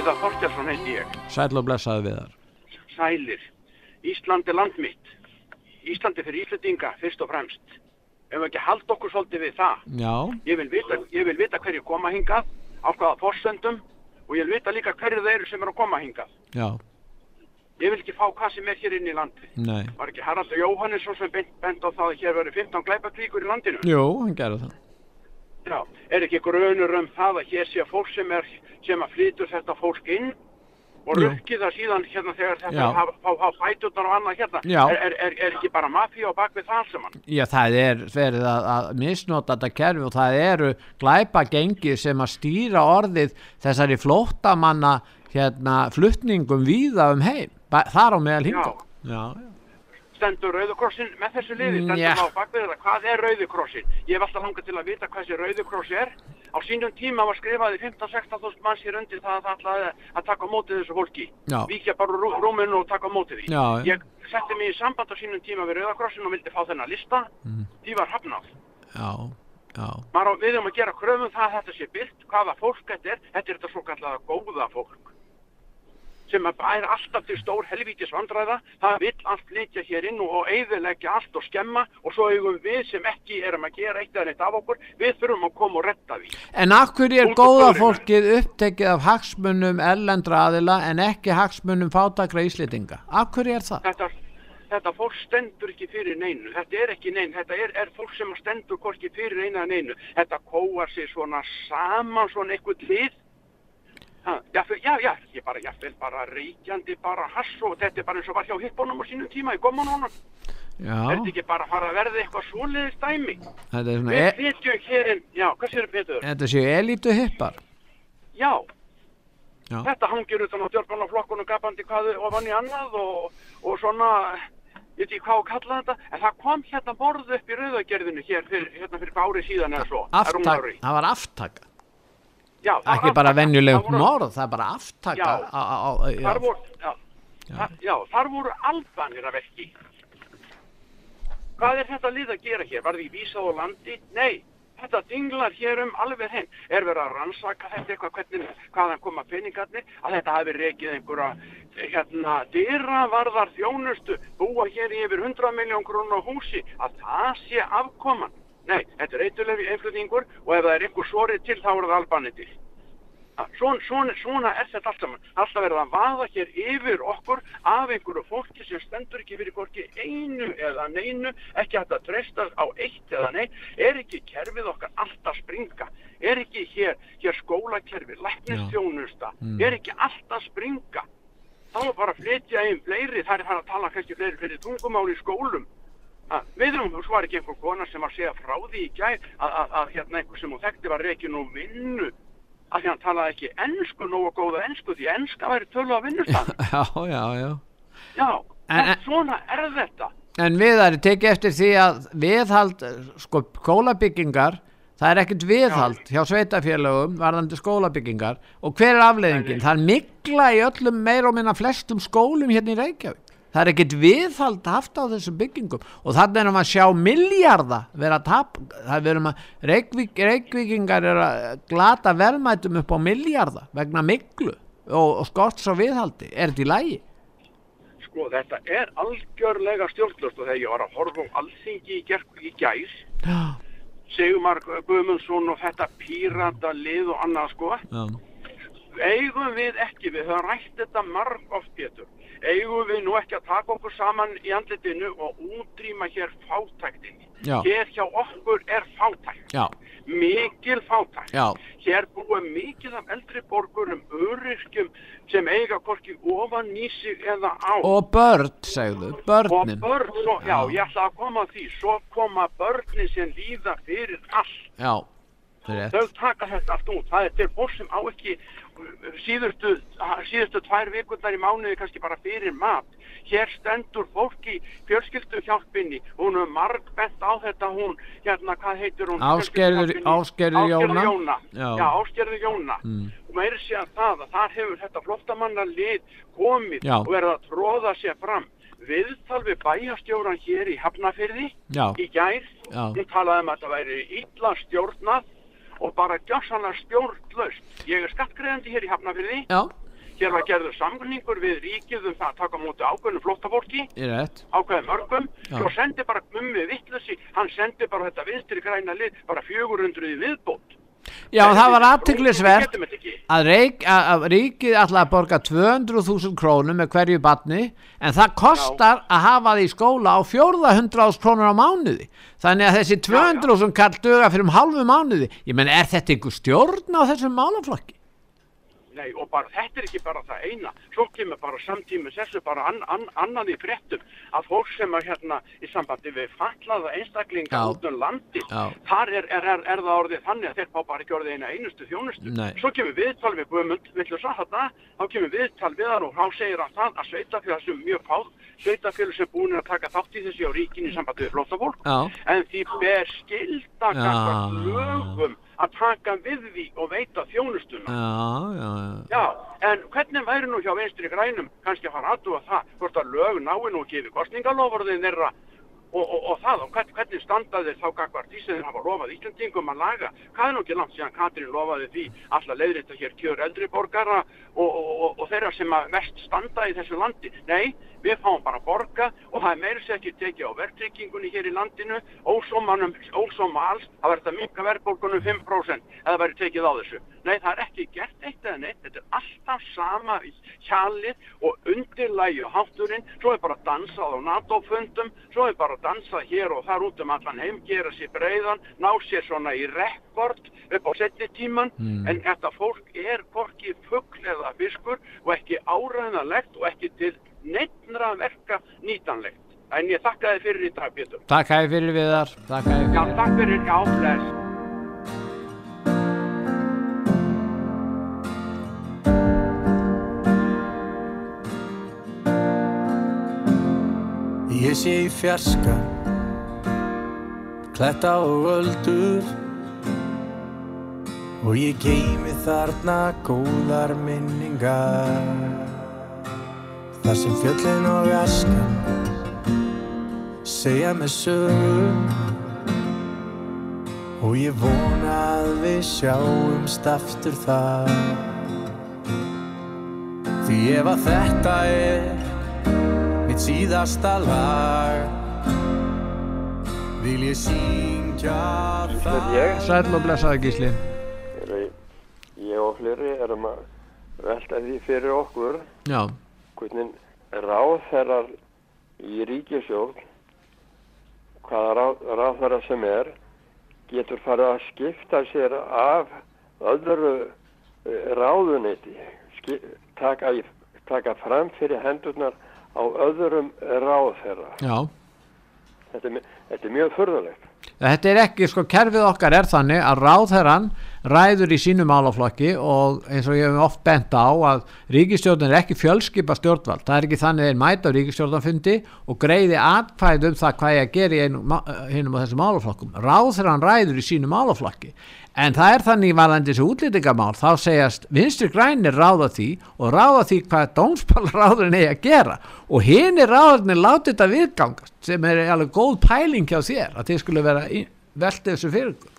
Viðar Þorstjársson heiti ég. Sæll og blessaði við þar. Sælir. Ísland er land mitt. Ísland er fyrir Íslandinga, fyrst og fremst. Ef við ekki halda okkur svolítið við það. Já, Ég vil vita, ég vil vita hverju koma hingað, á hvaða forsendum og ég vil vita líka hverju þeir eru sem eru að koma hingað. já, Ég vil ekki fá hvað sem er hér inn í landi. nei. Var ekki Haraldur Jóhannesson sem bent, bent á það að hér verið 15 glæpakvíkur í landinu? Jú, hann gerði það. Já, er ekki grunur um það að hér sé fólk sem er, sem að flytur þetta fólk inn og Jú. rukki það síðan hérna þegar þetta fá fæturnar og annað hérna. Er, er, er, er ekki bara mafíu á bakvið það alls saman? Já, það er verið að, að misnota þetta kerfi og það eru glæpa gengið sem að stýra orðið þessari flóttamanna hérna fluttningum víða um heim, þar á meðal hingað. Já, já. Stendur Rauðukrossin með þessu liði? Stendur Nja. það á þetta? Hvað er Rauðukrossin? Ég hef alltaf langað til að vita hvað þessi Rauðukross er. Á sínum tíma var skrifaði 15-16 þúsund manns hér undir það að það ætlaði að taka á móti þessu fólki. Já. Víkja bara rú- rúminu og taka á móti því. Já. Ég setti mig í samband á sínum tíma við Rauðakrossin og vildi fá þennan lista. Mm. Því var hafnað. Maður á við um að gera kröfum það að þetta sé byrkt, hvaða fólk þetta er, þetta er þetta svo kallaða góða fólk sem er alltaf til stór helvítis vandræða, það vill allt flytja hér inn og, eyðileggja allt og skemma og svo eigum við sem ekki erum að gera eitt eða neitt af okkur, við þurfum að koma og retta því. En akkur er góða fólkið upptekið af hagsmunum erlendra aðila en ekki hagsmunum fátakra íslitinga? Akkur er það? Þetta, þetta fólk stendur ekki fyrir neinu, þetta er ekki neinu, þetta er, er fólk sem stendur hvorki fyrir eina neinu, þetta kóar sig svona saman svona eitthvað lið, já, já, já, ég bara, ég vil bara reykjandi bara hass og þetta er bara eins og var hjá hippunum á sínum tíma í gómanónum. Er Já, þetta ekki bara að fara að verða eitthvað svoleiðis dæmi? þetta er svona, Við e flytjum hér inn, já, hvað séu Petur? þetta séu elítu hippar. Já, Já, þetta hangir utan á djörnbánaflokkunum gapandi hvað ofan í annað og, og svona, ég veit ekki hvað að kalla þetta, en það kom hérna borð upp í rauðagerðinu hér fyrir, hérna fyrir ári síðan eða svo. aftak, það var aftaka. Já, Ekki bara aftaka. venjuleg Það voru- morð, það er bara aftaka. Já. á- á- á-. Þar voru, já, þar voru albanir að verki. Hvað er þetta lið að gera hér? Var því vísað á landi? Nei, þetta dinglar hér um alveg henn. Er verið að rannsaka þetta eitthvað, hvernig, hvaðan koma peningarnir? Að þetta hafi rekið einhverja, hérna, dyravarðar þjónustu, búa hér yfir 100 miljón krónu á húsi, að það sé afkoman. Nei, þetta er eitthulegi einflutningur og ef það er einhver sorið til þá er það albanir til. Svona, svona, svona er þetta allt saman. Alltaf verið að vaða hér yfir okkur af einhverju fólki sem stendur ekki fyrir hvorki einu eða neinu, ekki hægt að treysta á eitt eða nei. Er ekki kerfið okkar alltaf springa? Er ekki hér, hér skólakerfi, læknistjónusta? Mm. Er ekki alltaf springa? Þá er bara að flytja einn fleiri, það er fara að tala kannski fleiri fyrir tungumál í skólum. Að, við erum, svo var ekki einhver kona sem var að segja frá því í gær að, að, að hérna einhver sem hún þekkti var reikin og vinnu að því hann talaði ekki ennsku, nógu góða ennsku því ennska væri tölu að vinnustan. Já, já, já. Já, En- en, svona er þetta. En viðari tekið eftir því að viðhald, sko, skólabyggingar, það er ekkert viðhald hjá sveitafélögum varðandi skólabyggingar og hver er afleiðingin? Það er mikla í öllum meir og minna flestum skólum hérna í Reykjavík. Það er ekkert viðhald haft á þessum byggingum og þannig erum við að sjá miljarda vera tap, það verum að Reykvík, Reykvíkingar er að glata verðmætum upp á miljarda vegna miklu og, og skorts á viðhaldi. Er þetta í lægi? Sko, þetta er algjörlega stjórnlust og þegar ég var að horfa á alþingi í, í gæs, Sigmar Guðmundsson og þetta pírata lið og annað sko, já, eigum við ekki, við höfum rætt þetta marg oft Pétur, eigum við nú ekki að taka okkur saman í andlitinu og útrýma hér fátæktinni. Hér hjá okkur er fátækt, já, mikil fátækt. já, Hér búa mikið af eldri borgurum, öryrkjum sem eiga hvorki ofan sig eða á. og börn, segðu, Og börnin. börn, svo, já, Já. ég ætla að koma því, svo koma börnin sem líða fyrir allt. Já. Þau taka þetta allt út það er til fólk sem á ekki uh, síðustu, síðustu tvær vikundar í mánuði kannski bara fyrir mat hér stendur fólk í fjölskylduhjálpinni hún er marg bent á þetta hún, hérna hvað heitir hún? Ásgerður Jóna. Jóna Já. já, Ásgerður Jóna Mm. og meiri sé að það að þar hefur þetta flottamanna lið komið Já. og verið að tróða sér fram viðtal við bæjastjóran hér í Hafnafyrði Já. í gær hún talaði um að þetta væri illa stjórnað og bara gjössanlega stjórnlaust. Ég er skattgreðandi hér í Hafnafyrði Já, hér var gerður samgningur við ríkið um það að taka á móti ákveðnu flottafólki ég er rétt. ákveðum mörgum. Svo sendi bara mummi vittlusi hann sendi bara þetta vinstri græna lið bara 400 í viðbót Já, Nei, það var aðtiklisvert að, að, ríkið að borga 200.000 krónur með hverju batni en það kostar að hafa því skóla á 400.000 krónur á mánuði. Þannig að þessi 200.000 kall döga fyrir um halvu mánuði. Ég menn er þetta einhver stjórn á þessum málaflokki? Nei, og bara þetta er ekki bara það eina svo kemur bara samtímis þessu bara an, an, annað í fréttum að fólk sem er hérna í sambandi við fallaða einstaklinga út um landi Já. þar er, er, er, er það orðið þannig að þeir fá bara ekki orðið eina einustu þjónustu Nei. svo kemur viðtal við Guðmund Villusa þarna, þá kemur viðtal við hann og þá segir hann það að sveitafélag sem mjög fáð sveitafélag sem búin að taka þátt í þessi á ríkinni í sambandi við flóttafólk Já. en því ber skilda að taka við því og veita þjónustuna Já, já, já. Já, en hvernig væri nú hjá vinstri grænum kannski að fara aðdúa það hvort að lög nái nú ekki við kostningalofurðin þeirra og, og, og það og hvern, hvernig standa þeir þá gagvart því sem þeir hafa lofað Íslandingum að laga? Hvað er nú ekki langt síðan Katrín lofaði því alltaf leiðrita hér kjör eldri borgara og, og, þeirra sem að mest standa í þessu landi? Nei, við fáum bara borga og það er meira sér ekki tekið á verðtryggingunni hér í landinu. Ósómanum, ósóma alls það verður að minka verðbólgunum 5% eða verður tekið á þessu. Nei, það er ekki gert eitt eða neitt þetta er alltaf sama hjalið og undirlægi og hátturinn svo er bara dansað á NATO-fundum svo er bara dansað hér og þar út um allan heim gera sér breiðan ná sér svona í rekord upp á setni tíman Mm. en þetta fólk er hvorki fugl eða fiskur og ekki áræðanlegt og ekki til neittnra verka nýtanlegt en ég þakka þið fyrir í dag Pétur Takk hæði fyrir viðar. Takk hæði Já, fyrir. takk fyrir, já, bless Ég sé í fjarska Kletta og öldur. Og ég geymi þarna góðar minningar Þar sem fjöllin og askan Segja mig sögum Og ég vona að við sjáumst aftur þar. Því ef að þetta er mitt síðasta lag. Vil ég syngja það? ég, Sæll og blessaði gísli. er, ég og fleiri erum að velta því fyrir okkur. Já, hvernig ráðherrar í ríkisjóð hvaða ráð, ráðherra sem er getur farið að skipta sér af öðru eh, ráðuneyti ski, taka, taka fram fyrir hendurnar á öðrum ráðherra já. þetta er, þetta er mjög furðulegt Þetta er ekki, sko, kerfið okkar er þannig að ráðherran ræður í sínu málaflokki og eins og ég hef oft bent á að ríkistjórnin er ekki fjölskipa stjórnvald. Það er ekki þannig að þeir mæta á ríkistjórnarfundi og greiði atkvæð um það hvað ég að gera í einu, hinum á þessum málaflokkum. Ráðherran ræður í sínu málaflokki. En það er þannig varðandi þessu útlýtingamál, þá segjast vinstri grænir ráða því og ráða því hvað dómspálaráðurinn eigi að gera og hinn er ráðurinn látið þetta viðgangast sem er alveg góð pæling hjá þér að þið skulle vera veltið þessu fyrir.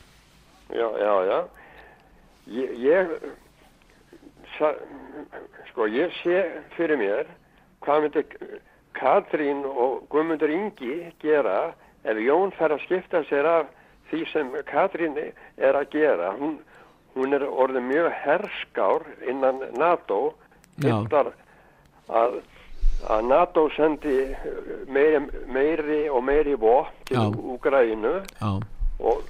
Já, já, já. Ég, ég sa, sko, ég sé fyrir mér hvað myndi Katrín og Guðmundur Ingi gera ef Jón fer að skipta sér af því sem Katrín er að gera. Hún, hún er orðið mjög herskár innan NATO, hittar að, að NATO sendi meiri, meiri og meiri vopn til. Úgrænu og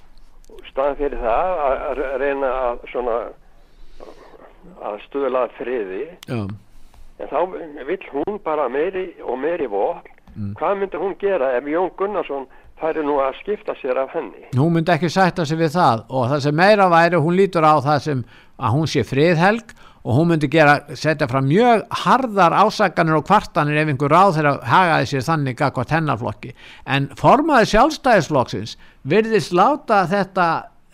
staðan fyrir það að reyna að svona að stuðla friði. Já, en þá vill hún bara meiri og meiri vopn. Hvað myndi hún gera ef Jón Gunnarsson færi nú að skipta sér af henni. hún myndi ekki sætta sig við það. Og það sem meira væri, hún lítur á það sem að hún sé friðhelg og hún myndi gera, setja fram mjög harðar ásakanir og kvartanir ef einhver ráð þeirra hagaði sér þannig gagvart hennarflokki en formaði sjálfstæðisflokksins virðist láta þetta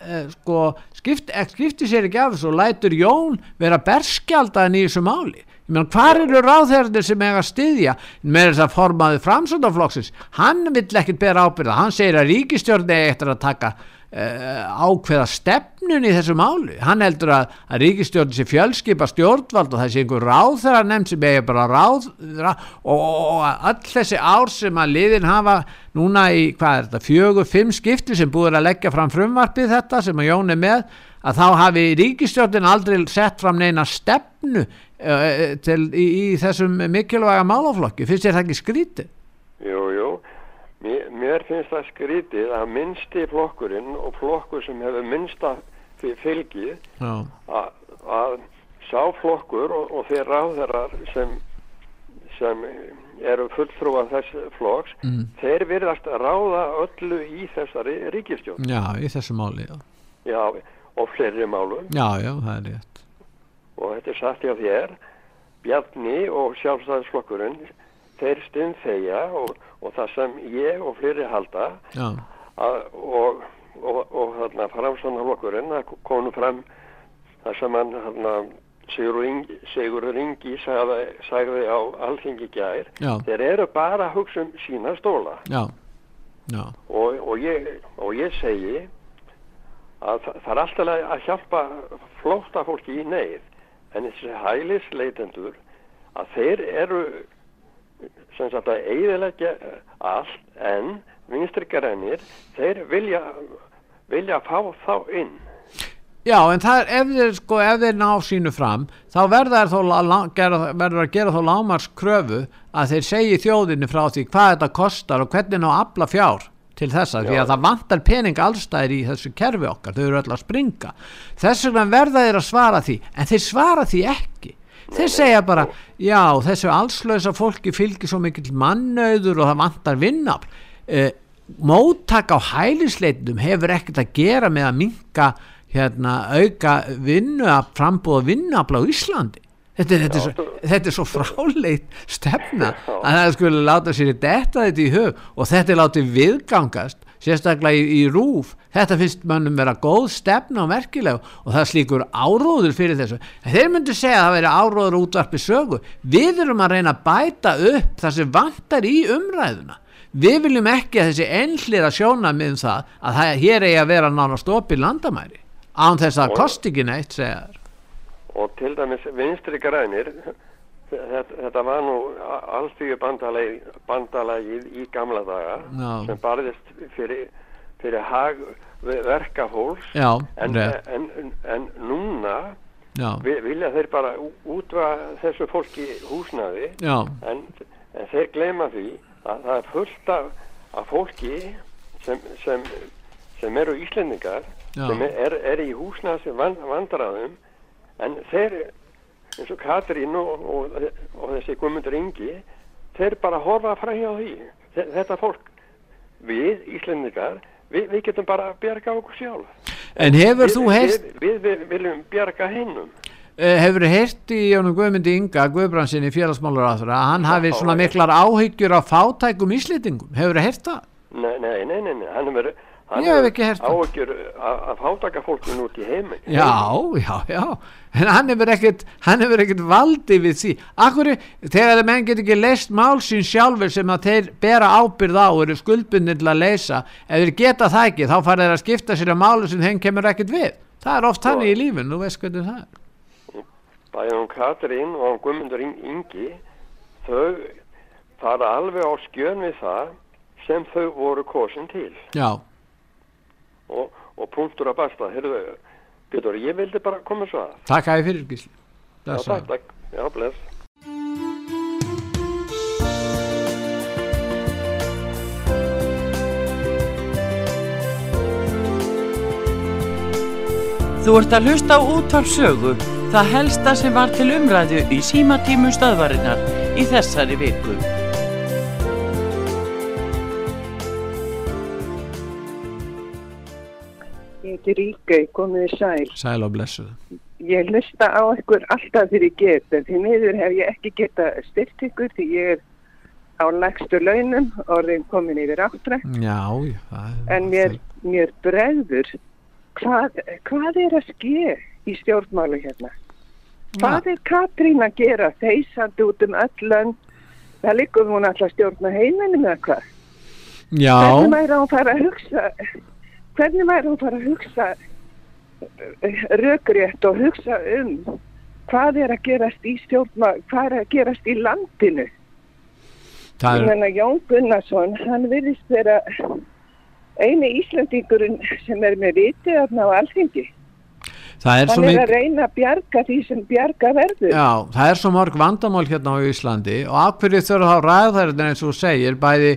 eh, sko, skipti, eh, skipti sér ekki af þessu og lætur Jón vera berskjaldaðin í þessu máli. Ég meðan hvar eru ráðherrnir sem eiga að styðja með þess að formaði framsöndaflokksins hann vill ekkert bera ábyrða hann segir að ríkistjórn eigi eftir að taka ákveða stefnun í þessu máli hann heldur að, að ríkistjórn sé fjölskipa stjórnvald og það sé einhver ráðherra nefnd sem eigi bara ráð, ráð og, og, öll þessi ár sem að liðin hafa núna í hvað er þetta fjögur, fimm skipti sem búið að leggja fram frumvarpið þetta sem að Jón er með að þá hafi ríkistjórnin aldrei sett fram neina stefnu uh, til, í, í þessum mikilvæga málaflokki, finnst þér það ekki skrítið? Mér, mér finnst það skrítið að minnsti flokkurinn og flokkur sem hefur minnsta fylgi Já, að, að sá flokkur og, og þeir ráðherrar sem, sem eru fulltrúa þess flokks, Mm. þeir virðast ráða öllu í þessari ríkistjórn. já, í þessu máli já. Já, og fleiri málum. já, já, það er rétt og þetta er satt hjá þér Bjarni og sjálfstæðisflokkurinn þeir stund þegja og, og það sem ég og fleiri halda. Að, og, og, og þarna framstæðanflokkurinn það kom nú fram það sem hann þarna Sigur Ingi, sagði, sagði á alþingi í gær Já. þeir eru bara að hugsa um sína stóla. Og, og, ég, og ég segi að það, það er alltaf að hjálpa flótta fólki í neyð en þessi hælisleitendur að þeir eru sem sagt að eiginlega allt en vinstri grænir þeir vilja vilja fá þá inn Já, en það er, ef þeir, sko, ef þeir ná sínu fram, þá verður að gera þó lámars kröfu að þeir segi þjóðinni frá því hvað þetta kostar og hvernig ná afla fjár til þessa, því Já. að það vantar pening allstæðir í þessu kerfi okkar, þau eru öll að springa. Þess vegna verða þeir að svara því, en þeir svara því ekki. Þeir segja bara, já, þessu allslösa fólki fylgir svo mikill mannauður og það vantar vinnafl. Uh, móttak á hælisleitum hefur ekkert að gera með að minka hérna auka vinnu að frambúða vinnuafla á Íslandi. Þetta þetta, er svo, þetta er svo fráleit stefna að það skulle láta sér detta þetta í hug og þetta er látið viðgangast sérstaklega í, í rúf þetta finnst mönnum vera góð stefna og merkileg og það er slíkur áróður fyrir þessu. En þeir myndu segja að það veri áróður útvarpi sögu. Við erum að reyna að bæta upp það sem vantar í umræðuna. Við viljum ekki að þessi einhlýra sjóna með það að það, hér eigi að vera nánast opið landamæri. Án þess að kosti ekki neitt segja þær. og til dæmis vinstri grænir þetta, þetta var nú allstíðu bandalagið, bandalagið í gamla daga Já. sem barðist fyrir, fyrir hag verkafólks. Já, en, en, en, en núna vi- vilja þeir bara útva þessu fólki húsnaði en, en þeir gleyma því að það er fullt af, af fólki sem, sem, sem eru íslendingar Já. sem er, er í húsnaði vandræðum. En þeir eins og Katrín og, og, og þessi Guðmundur Ingi þeir bara horfa frá hjá því Þe- þetta fólk. Við Íslendingar við, við getum bara að bjarga okkur sjálf. En hefur við, þú heyrt- við, við, viljum bjarga hinnum Uh, hefur heyrt í Jónum Guðmundi Inga Guðbransinni félagsmálur að að hann hafi svona miklar áhyggjur af fátækum íslendingum, hefur heyrt það? nei, nei, nei, nei, nei. hann hefur hann Ég hef ekki heyrt það. áhyggjur að, að fátaka fólkinu út í heimi. Já, já, já. En hann hefur ekkert, ekkert valdi við því, akkur þegar menn get ekki leist mál sín sjálfur sem að þeir bera ábyrð á og eru skuldbundin til að leysa, ef þeir geta það ekki þá fara þeir að skipta sér að málu sem þeim kemur ekkert við, það er oft hann í lífin þú veist hvernig það er. Bæði hún Katrín og hún Guðmundur In- Ingi þau fara alveg á skjön við það sem þau voru kosin til. Já, og, og punktur að basta. Heyrðu, Pétur, ég vildi bara koma svo að. Takk að ég fyrir gísli. Já, takk, takk, já, bless. Þú ert að hlusta á útvarp sögu, það helsta sem var til umræðu í símatímum stöðvarinnar í þessari viku. Heiti Ríkei, komið þið sæl. Sæl og blessuð. Ég hlusta á ykkur alltaf þegar ég get, en því miður hef ég ekki geta styrt ykkur því ég er á lægstu launum, orðin komin yfir áttra, Já, já, en mér, mér bregður, hvað, hvað er að ske í stjórnmálu hérna? Hvað er Katrín að gera þeisandi út um öll lönd? Það liggur hún alltaf stjórna heiminum eða hvað? Já, Hvernig væri hún fara að hugsa, hvernig væri hún fara að hugsa eh, rökrétt og hugsa um hvað er að gerast í stjórnma, hvað er að gerast í landinu? það Ég er, menna Jón Gunnarsson, hann virðist vera eini Íslandingurinn sem er með viti þarna á alþingi. Það er er að reyna að bjarga því sem bjarga verður. Já, það er svo mörg vandamál hérna á Íslandi og af hverju þurfa þá ræðherrinn eins og segir, bæði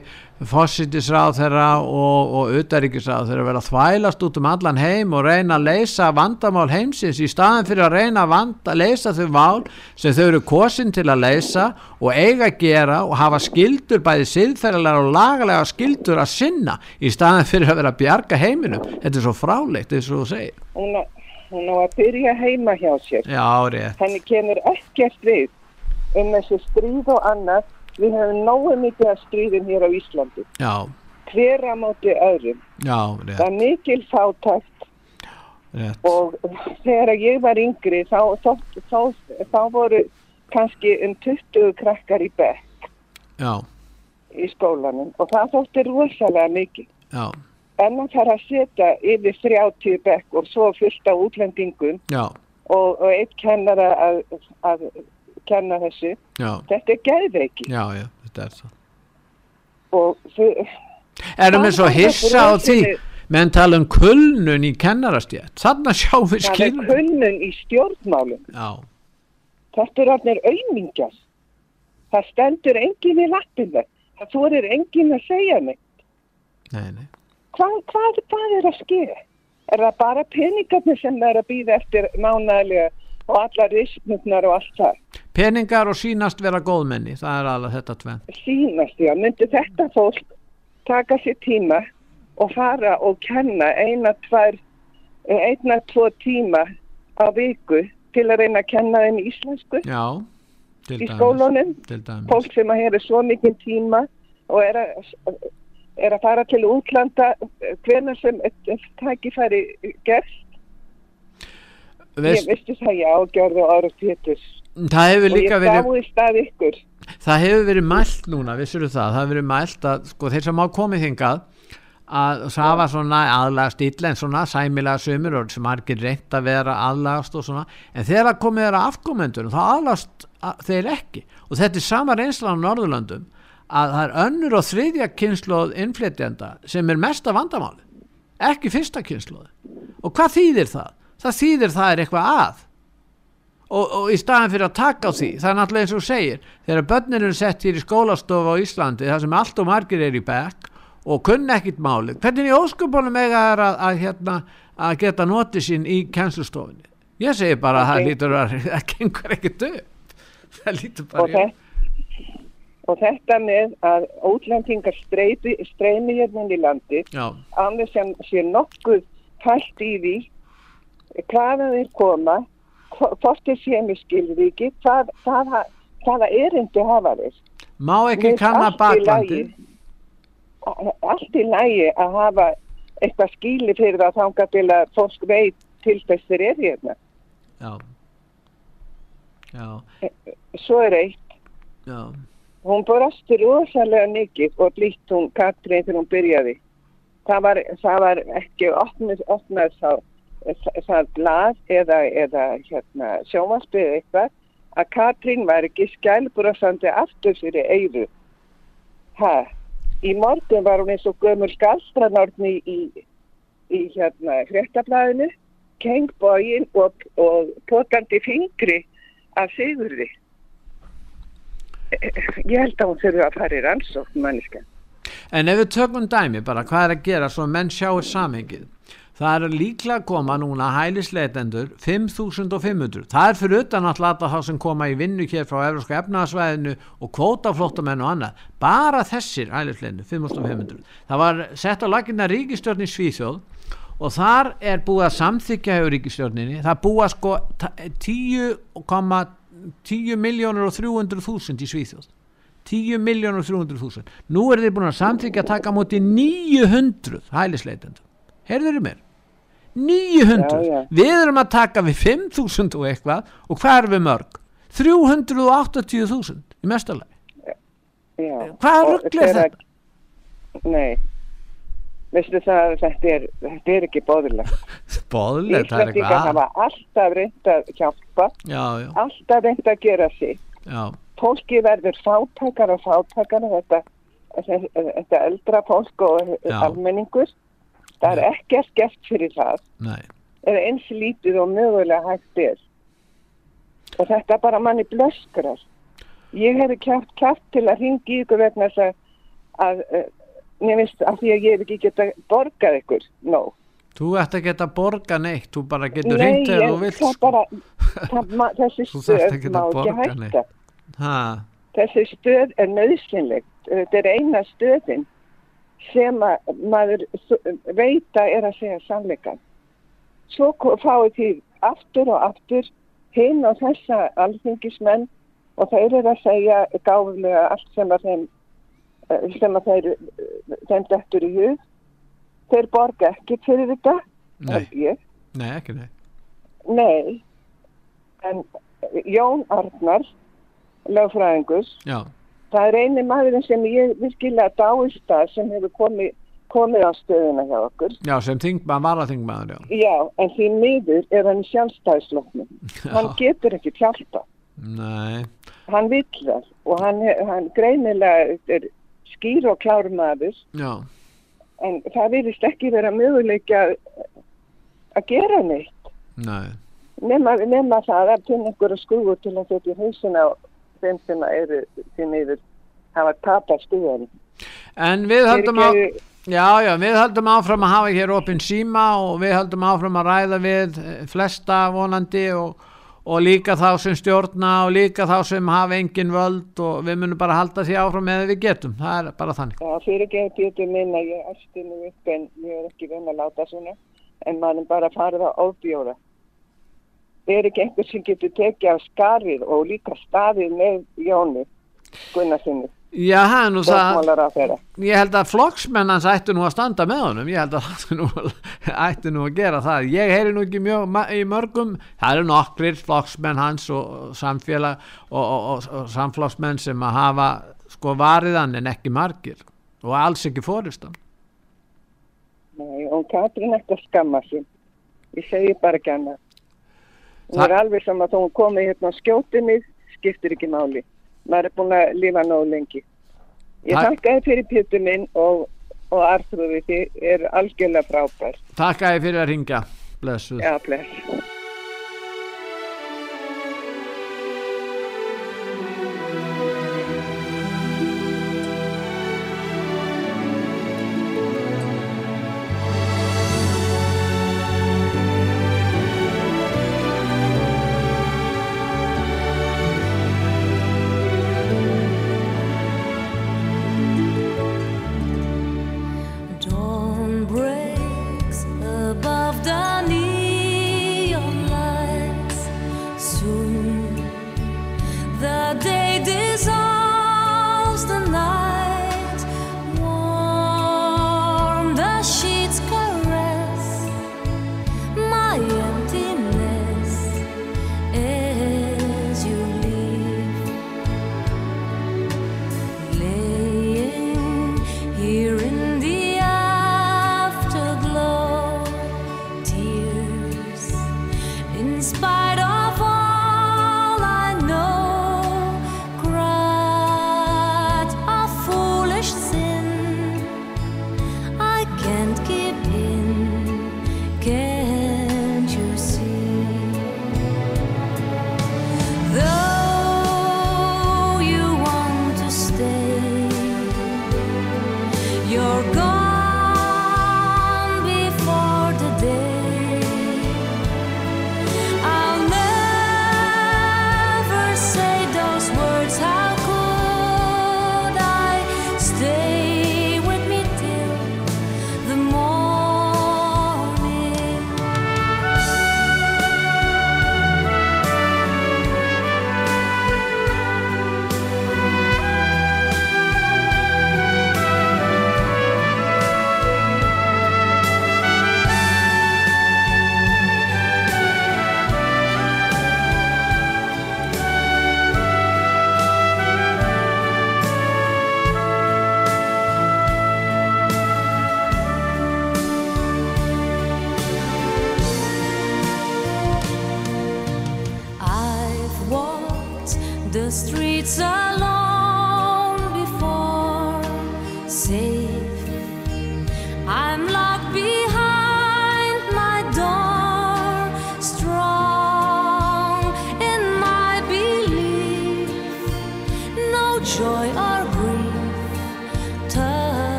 fósitisráð þeirra og, og utaríkisráð þeirra vera að þvælast út um allan heim og reyna að leysa vandamál heimsins í staðin fyrir að reyna að vanda, leysa þau mál sem þau eru kosin til að leysa og eiga að gera og hafa skildur bæði siðferðilega og lagalega skildur að sinna í staðin fyrir að vera að bjarga heiminum. Þetta er svo fráleitt eins og þú segir. Hún, á, að byrja heima hjá sér. Já, henni kemur ekkert við um þessi stríð og annað. Við hefum nógu mikið að stríðum hér á Íslandi. Já, hver á móti öðrum? Já, það er mikil fátækt. Rétt. og þegar ég var yngri þá, þá, þá, þá voru kannski um 20 krakkar í bekk Já, í skólanum. Og það þótti rosalega mikið. Já, en að fara að setja yfir 30 bekk og svo fullt á útlendingum og, og eitt kennara að, að kenna þessu. Já, þetta er geðveiki. Já, já, þetta er það. og þau Erum við svo er hissa á því, menn tala um kulnun í kennarastjætt, þarna sjáum við það er kunnun í stjórnmálum. Já, þetta er allir auðmingjar það stendur engin í lappinu það þorir engin að segja mig nei, nei. Hvað, hvað, hvað er að ske? Er það bara peningarnir sem er að býða eftir mánæðilega og allar rismurnar og allt það? Peningar og sínast vera góðmenni, það er alveg þetta tvenn. sínast að myndi þetta fólk taka sér tíma og fara og kenna eina, tvær eina, tvo tíma á viku til að reyna að kenna þeim íslensku? Já, til í skólunum? Til dæmis. fólk sem að hefur svo mikið tíma og er að, er að fara til útlanda hvenar sem tækifæri gerst. Veist, ég veistu það já, gjörðu ára péturs. Það hefur og líka ég verið, dáist að ykkur. Það hefur verið mælt núna, vissur það, það hefur verið mælt að, sko, þeir sem á komið hingað, að það var svona aðlaga stíl en svona sæmilega sumur og sem margir reynt að vera aðlagast og svona. En þegar komið þeirra afkomendunum þá aðlagast að- þeir ekki. Og þetta er sama reynslan á Norðurlöndum að það er önnur og þriðja kynsloð innflytjenda sem er mesta vandamáli ekki fyrsta kynsloð og hvað þýðir það? Það þýðir það er eitthvað að. Og, og í staðan fyrir að taka á því það er náttúrulega eins og segir þegar börnin eru sett hér í skólastofu á Íslandi þar sem allt og margir er í bekk og kunna ekkit máli hvernig í óskupunum eiga er að, að, hérna, að geta notið sín í kennslustofunni? Ég segi bara að það lítur að það gengur ekkit upp. Það lítur bara þetta, og þetta með að útlendingar streymi, hérna í landi þess að sé nokkuð pælt í því hvaðan þeir koma hvort þeir sé með skilríki hvað, hvaða, hvaða erindi hafa þeir. Má ekki kanna baklandi allt í lægi að hafa eitthvað skíli fyrir það þanga til að fólk veit til þess þeir eru hérna. Já. Já, svo er eitt. Já, hún brosti rosalega mikið og blítt hún Katrín þegar hún byrjaði. Það var, það var ekki opnað, opnað það, það blað eða, eða hérna, sjómaspið eitthvað að Katrín var ekki skælbrosandi aftur fyrir eyru. Ha, í morgun var hún eins og gömul galstranárni í, í, í hérna hrettablaðinu kengbógin og, og potandi fingri af sigurði ég held að hún þurfi að fara í rannsókn manniska. En ef við tökum dæmi bara hvað er að gera svo menn sjáur samhengið? Það er líklega að koma núna hælisleitendur 5.500 það er fyrir utan alltaf það sem koma í vinnu hér frá Európska efnaðsvæðinu og kvótaflóttamenn og annað. Bara þessir hælisleitendur 5.500 það var sett á laginna ríkistjórn í Svíþjóð og þar er búið að samþykja hefur ríkistjórninni það búið að sko 10,2 10.300.000 í Svíþjóð. 10.300.000 nú er þeir búin að samþykja að taka múti 900 hælisleitendur heyrður þeir mér? 900, já, já. við erum að taka við 5.000 og eitthvað og hvað er við mörg? 380.000 í mestalagi hvað rugglega þetta? Nei. Veistu það að þetta er, þetta er ekki bóðilegt. Bóðilegt, það er eitthvað hafa alltaf reynd að hjálpa, Já, já, alltaf reynd að gera já, Fólki verður fátakar og fátakar þetta, þetta eldra fólk og Já. almenningur. Það er ekkert gert fyrir það. nei eða eins lítið og mögulega hægt er. Og þetta bara manni blöskrar. Ég hefði kjátt til að ringi ykkur vegna þess að, að mér finnst að því að ég hef ekki geta borgað ykkur, no. Þú ert ekki að borga neitt, þú bara getur þegar en þú vilt sko. þessi stöð má ekki hætta. Ha, Þessi stöð er nöðsynlegt. Þetta er eina stöðin sem að maður s- veit að er að segja sannleikan. Svo fáið því aftur og aftur hinn og þessa alþingismenn og þeir eru að segja gáfulega allt sem að þeim sem að þeir eh, þeim dettur í hug. Þeir borga ekki fyrir þetta, nei, nei, ekki nei. Nei, en Jón Arnar, lögfræðingur, Já, það er eini maðurinn sem ég virkilega dáist að sem hefur komið, komið á stöðuna hjá okkur. já, sem þingmaður, varaþingmaður, já. Já, en því miður er hann sjálfstæðsloknum. Hann getur ekki hjálpa. Nei, Hann vill það og hann, hann greinilega er skýr og klár maður já, en það virðist ekki vera möguleika að- að gera neitt. nei nema, nema það að finna einhverja skrúur til að setja í hausin á þeim sem eru því miður hafa tapað skrúðan. En við höldum á Já, já, við höldum áfram að hafa hér opinn síma og við höldum áfram að ræða við eh, flesta vonandi og, og líka þá sem stjórna og líka þá sem hafa engin völd og við munum bara halda því áfram með við getum, það er bara þannig. Já, fyrir ekki Pétur minn að ég ersti nú upp en ég er ekki venn að láta svona en maður bara farið að ofbjóra. Er ekki einhver sem getur tekið af skarið og líka staðið með Jóni Gunnarsinni, Já, er nú það, á ég held að flokksmenn hans ættu nú að standa með honum, ég held að það ættu nú, að gera það. Ég heyri nú ekki mjög í mörgum, það eru nokkrir flokksmenn hans og, og samfélag og, og, og, og samflokksmenn sem að hafa sko variðan en ekki margir og alls ekki fóristan. Nei, og Katrín ætti að skamma sig. Ég segi bara ekki annað. Hún er alveg sem að hún komið hérna og skjóti mig, skiptir ekki máli. Maður er búin að lifa nóg lengi. Ég þakka þið fyrir Pétur minn og, og Arþrúði, þið er algjörlega frábær. Takk að ég fyrir að ringja, blessuð. Já, bless.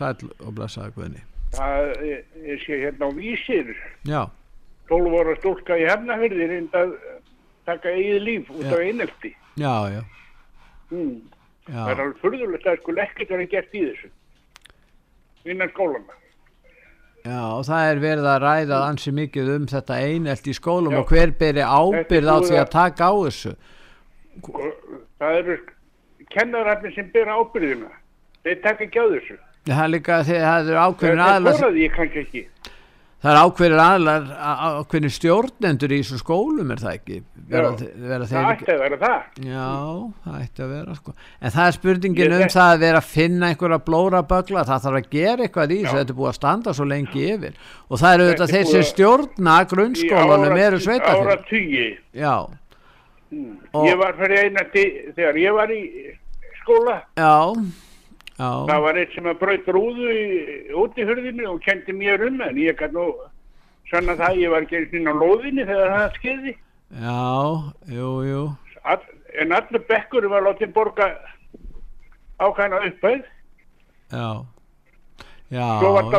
Sæll og blessaði Guðni. Það er- ég sé hérna á vísir. Já, 12 ára stúlka í hefnafyrði reynd að taka eigið líf út Já. af einelti. já, já, Mm. já. Það er alveg furðulegt að sko ekkert verið gert í þessu. Innan skólana. Já, og það er verið að ræða ansi mikið um þetta einelt í skólum Já. og hver beri ábyrð á því að taka á þessu. Það eru kennararnir sem byrja ábyrðina. Þeir taka ekki á þessu. Það er líka þegar það eru ákveðin aðlar, það er ákveðin aðlar, ákveðin stjórnendur í þessum skólum er það ekki? Vera, vera Það ætti að vera það. Já, það ætti að vera sko. En það er spurningin um það að vera að finna einhverja blóra bögla, það þarf að gera eitthvað í þessu, þetta er búið að standa svo lengi yfir. Og það eru Þetta þeir sem stjórna grunnskólanum eru Ára sveitafélag. tugi. Já, Og- Ég var fyrir einandi, þegar ég var í skóla, já, já, það var eitt sem að braut rúðu í útihurðinu og kendi mér um en ég kann nú sanna það að ég var eins og á lóðinni þegar það skeiði. já, jú, jú, All, en allur bekkur var látið borga ákvæmna uppæð. já, já, Svo var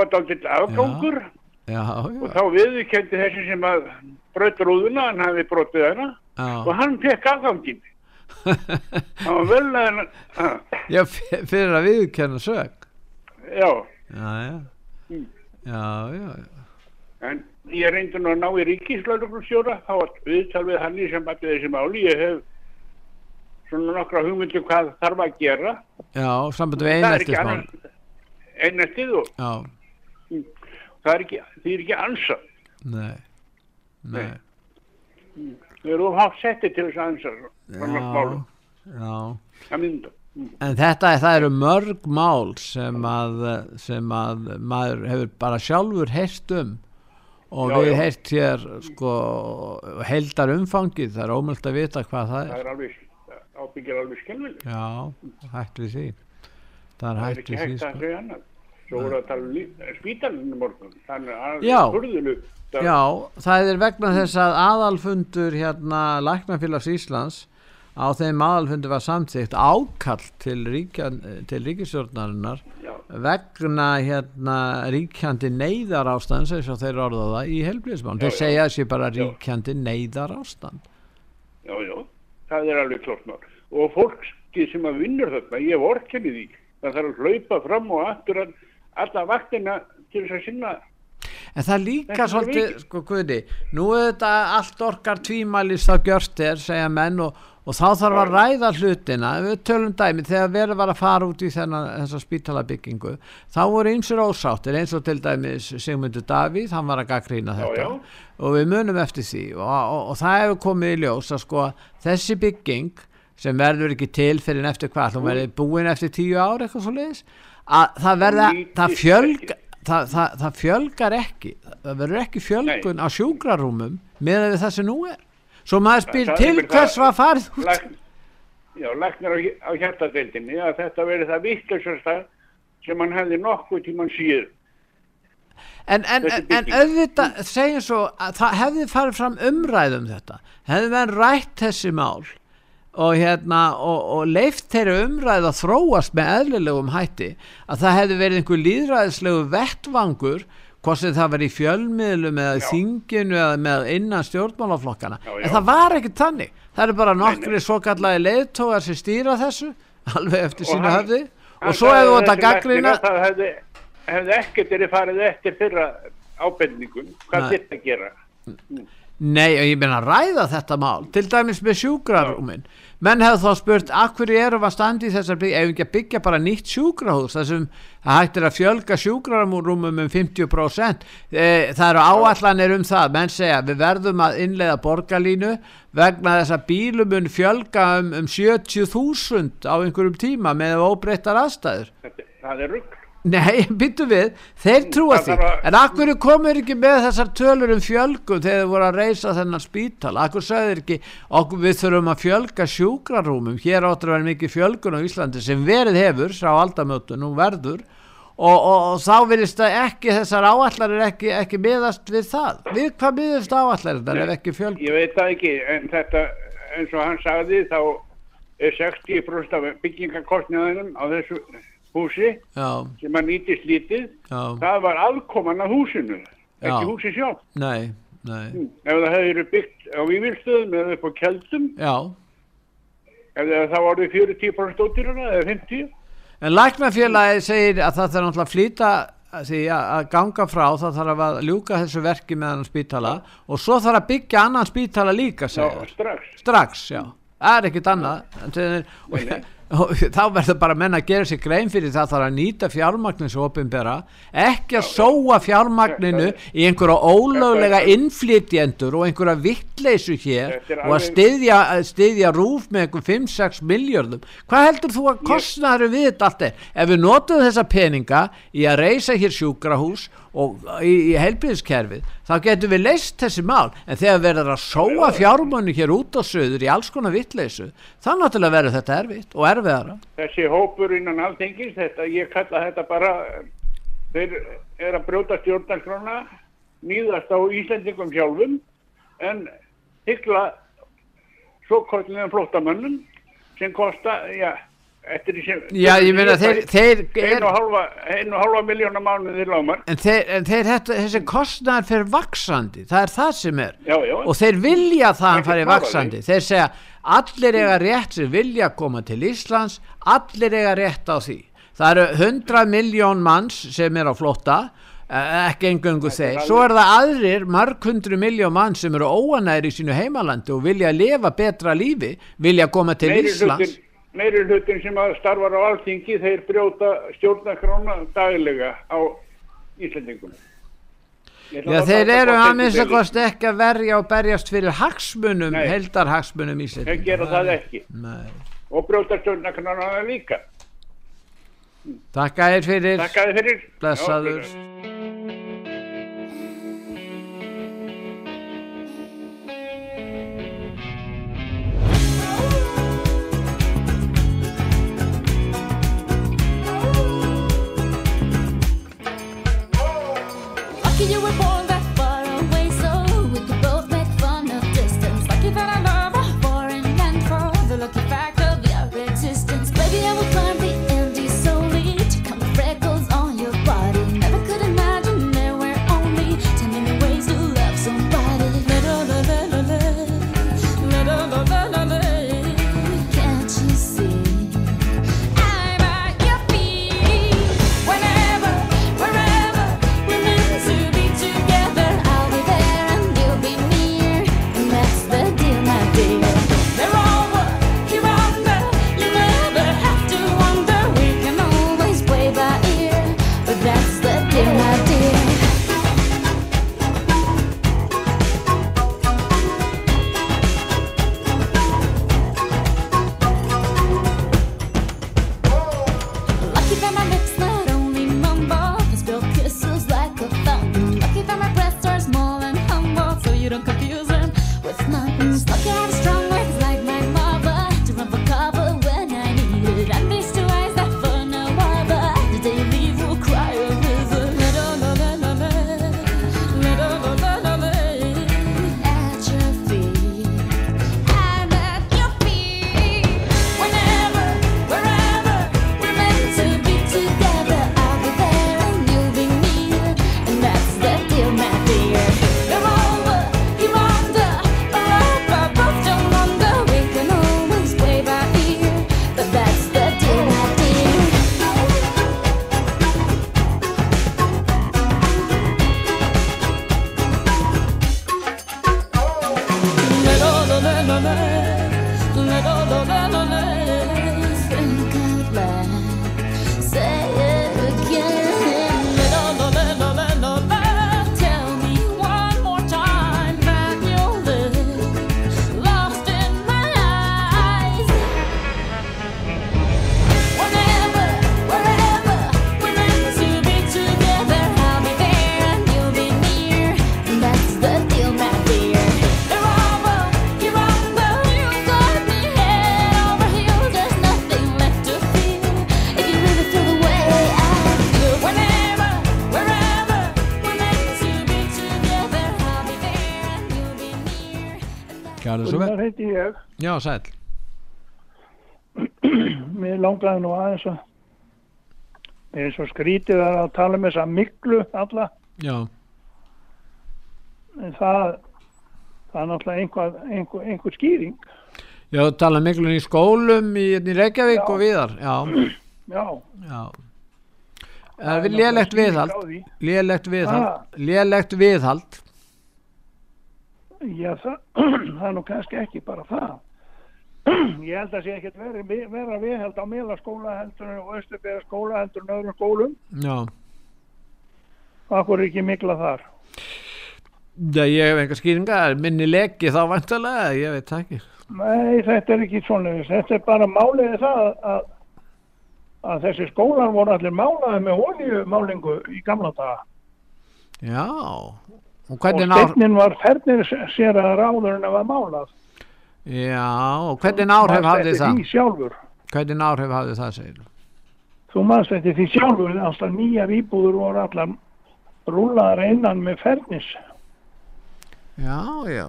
var dálítið afgangur. Já, og þá viðurkendi þessi sem að braut rúðuna, hann hafi brotið hana. Og já, hann fekk afgangin. Hann var vel að hann, já, fyrir að viðkenna sög. já. Já, já, Mm. já, já, já, En ég reyndi nú að ná í ríkislaugluflustjóra, þá var viðtal við hann í sambandi við þessi máli. Ég hef svona nokkra hugmyndu hvað þarf að gera. já, sambandi við annars eineltið og Já, það er ekki, því er ekki ansa. nei, nei, Við erum haft settið til þess að já. Það mynda. En þetta það eru mörg mál sem að, sem að maður hefur bara sjálfur heyrst um og Já, við já. heyrt hér sko heldar umfangið, það er ómöld að vita hvað það Það er. er alveg, ábyggir alveg skemmilegt. Já, hætt við því. Það er Það er ekki við því hægt að sko. segja annað. Svo voru að tala um lí- spítalinn í morgun. Þannig að Já. furðulegt að- Já, það er vegna þess að aðalfundur hérna Læknafélags Íslands á þeim aðalfundur var samþygt ákall til, ríkja, til ríkisjórnarinnar Já. vegna hérna ríkjandi neyðar ástand eins og þeir orða það í Já, já. segja þessi bara ríkjandi neyðar ástand Já, já, það er alveg klart mál. Og fólkið sem að vinnur þarna, ég vorkenni því. Það þarf að hlaupa fram og aftur að alla vaktina til þess að sinna. En það líka er svolítið, sko Guði, nú er þetta allt orkar tvímælis þá gjört er, segja menn og, og þá þarf að ræða hlutina, við tölum dæmi, þegar verið var að fara út í þennan, þessa spítalabyggingu, þá voru ymsir ósáttir eins og til dæmis Sigmundur Davíð, hann var að gaggrýna Já, þetta já. og við munum eftir því og, og, og það hefur komið í ljós að sko þessi bygging sem verður ekki til fyrir en eftir hvað, hún verður búin eftir tíu ár eitthvað svo leiðis, að það verða, það fjölga, það, það, það fjölgar ekki. Það verður ekki fjölgun Nei. á sjúkrarúmum með það sem nú er. Svo maður spyr til hvers var farið út? Læk, já, læknar á, á hjartadeildinni að þetta verið það vittlausasta sem hann hefði nokkuð tíman síður. en, en, en, auðvitað segjum svo að það hefði farið fram umræðum þetta. Hefði menn rætt þessi mál og hérna og, og leift þeirra umræð að þróast með eðlilegum hætti að það hefði verið einhver líðræðislegu vettvangur hvort sem það var í fjölmiðlum eða í þinginu eða með innan stjórnmálaflokkana Já, já. en það var ekki tannig það eru bara nokkri svo kallagi leiðtógar sem stýra þessu alveg eftir Og sínu hann- höfði. Hann og svo hefur þetta gaggrina Það hefði, hefði ekkert verið farið eftir fyrra ábendingum. Hvað þetta gera? Nei, og ég meina ræða þetta mál til dæmis með sjúkrarúmin menn hefðu þá spurt, akkur við að standa í þessar byggja, ef ekki að byggja bara nýtt sjúkrahús þar sem það hægt er að fjölga sjúkrarúmum um 50% e, það eru áallanir um það. Menn segja, við verðum að innleiða borgarlínu vegna þess að bílum mun fjölga um, um 70.000 á einhverjum tíma með óbreyttar aðstæður. Það er rugg. Nei, byttu við, þeir trúa því. En akkur komur ekki með þessar tölur um fjölgun þegar þið voru að reysa þennan spítal? Akkur sagðir ekki, okkur við þurfum að fjölga sjúkrarúmum Hér áttur að vera mikið fjölgun á Íslandi sem verið hefur sá aldamötun og verður og, og, og þá virðist það ekki, þessar áallar er ekki, ekki miðast við það. Við hvað miðast áallar þetta ef ekki fjölgun? Ég veit það ekki, en þetta, eins og hann sagði, þá er 60% af byggingakostnaðinum á þessu húsi Já, sem að nýtist lítið, já, það var aðkoman að húsinu, Já. ekki húsi sjálf. nei, nei, Ef það verið byggt á vývilstöðum eða upp á keldum, já. Ef það þá orðið 40% ódýrana eða 50, En læknafélagi segir að það þarf náttúrulega að flýta að ganga frá það þarf að ljúka þessu verki með hann spítala og svo þarf að byggja annan spítala líka já, segir. strax. strax, já. Það er ekkit annað En og, þá verður bara menn að gera sér grein fyrir það þarf að nýta fjármagnins opinbera, ekki að sóa fjármagninu í einhverja ólöglega innflytjendur og einhverja vittleysu hér og að styðja, styðja rúf með einhver 5-6 miljörðum hvað heldur þú að kostnaður við þetta allt er? Ef við notum þessa peninga í að reysa hér sjúkrahús og í, í heilbríðiskerfið þá getum við leist þessi mál. En þegar verður að sóa fjármunni hér út á söður í alls konar vittleysu þá náttúrulega verður þetta erfitt og erfiðara. Þessi hópur innan alþengis, þetta, ég kalla þetta bara, þeir er að brjóta stjórnarskrána, nýðast á Íslendingum sjálfum, en hyggla svo kollinum flóttamönnum sem kosta, já, því sem... Já, ég meina, þeir- þeir er- Einu og halva, halva miljóna mánuði lámar. en, þeir, en þeir, þetta, þessi kostnaður fyrir vaksandi það er það sem er. Já, já. og þeir vilja það hann Ekkert fari vaksandi þeir segja allir eiga rétt sem vilja koma til Íslands allir eiga rétt á því. Það eru 100 miljón manns sem er á flótta eh, ekki engöngu þeir, svo er það aðrir mörg hundru miljón mann sem eru óanæri í sínu heimalandi og vilja lifa betra lífi, vilja koma til Íslands meiri hlutin sem að starfar á alþingi, þeir brjóta stjórnarskrána daglega á ætla Já, þeir eru að eitt í minnst að bili. kosti ekki að verja og berjast fyrir hagsmunum, Nei. heldarhagsmunum Íslandinga. Þeir gera það ekki. Nei. Og brjóta stjórnarskrána líka. Takk að þér fyrir. Takk að þér fyrir. Blessaður. Já, Já, sæl. Mér langaði nú aðeins að Mér er svo skrítið að tala um þessa miklu alla Já, en það það er náttúrulega einhver, einhver, einhver skýring já, tala miklun í skólum í, í Reykjavík og viðar. Já, Já, já. Það er lélegt skýring viðhald. Lélegt viðhald. Ah. Lélegt viðhald. Já, það, það er nú kannski ekki bara það Ég held að sé ekkert veri, vera viðheld á meðlaskóla heldur og östubera skóla heldur en öðrum skólum. Já. Akkur er ekki mikla þar? Já, ég hef enga skýringa, minni leki þá vantarlega, ég veit það ekki. Nei, þetta er ekki svona þetta er bara máliði það að, að þessi skólar voru allir málaði með olíumálingu í gamla daga. Já, og og steinnin var fernir sér að ráður en að var málað já, og hvernig áhrif Manstu hafði það? Hvernig áhrif hafði það, segir þú mannst eftir því sjálfur alltaf nýjar íbúður voru allar rúlaðar innan með fernis. Já, já,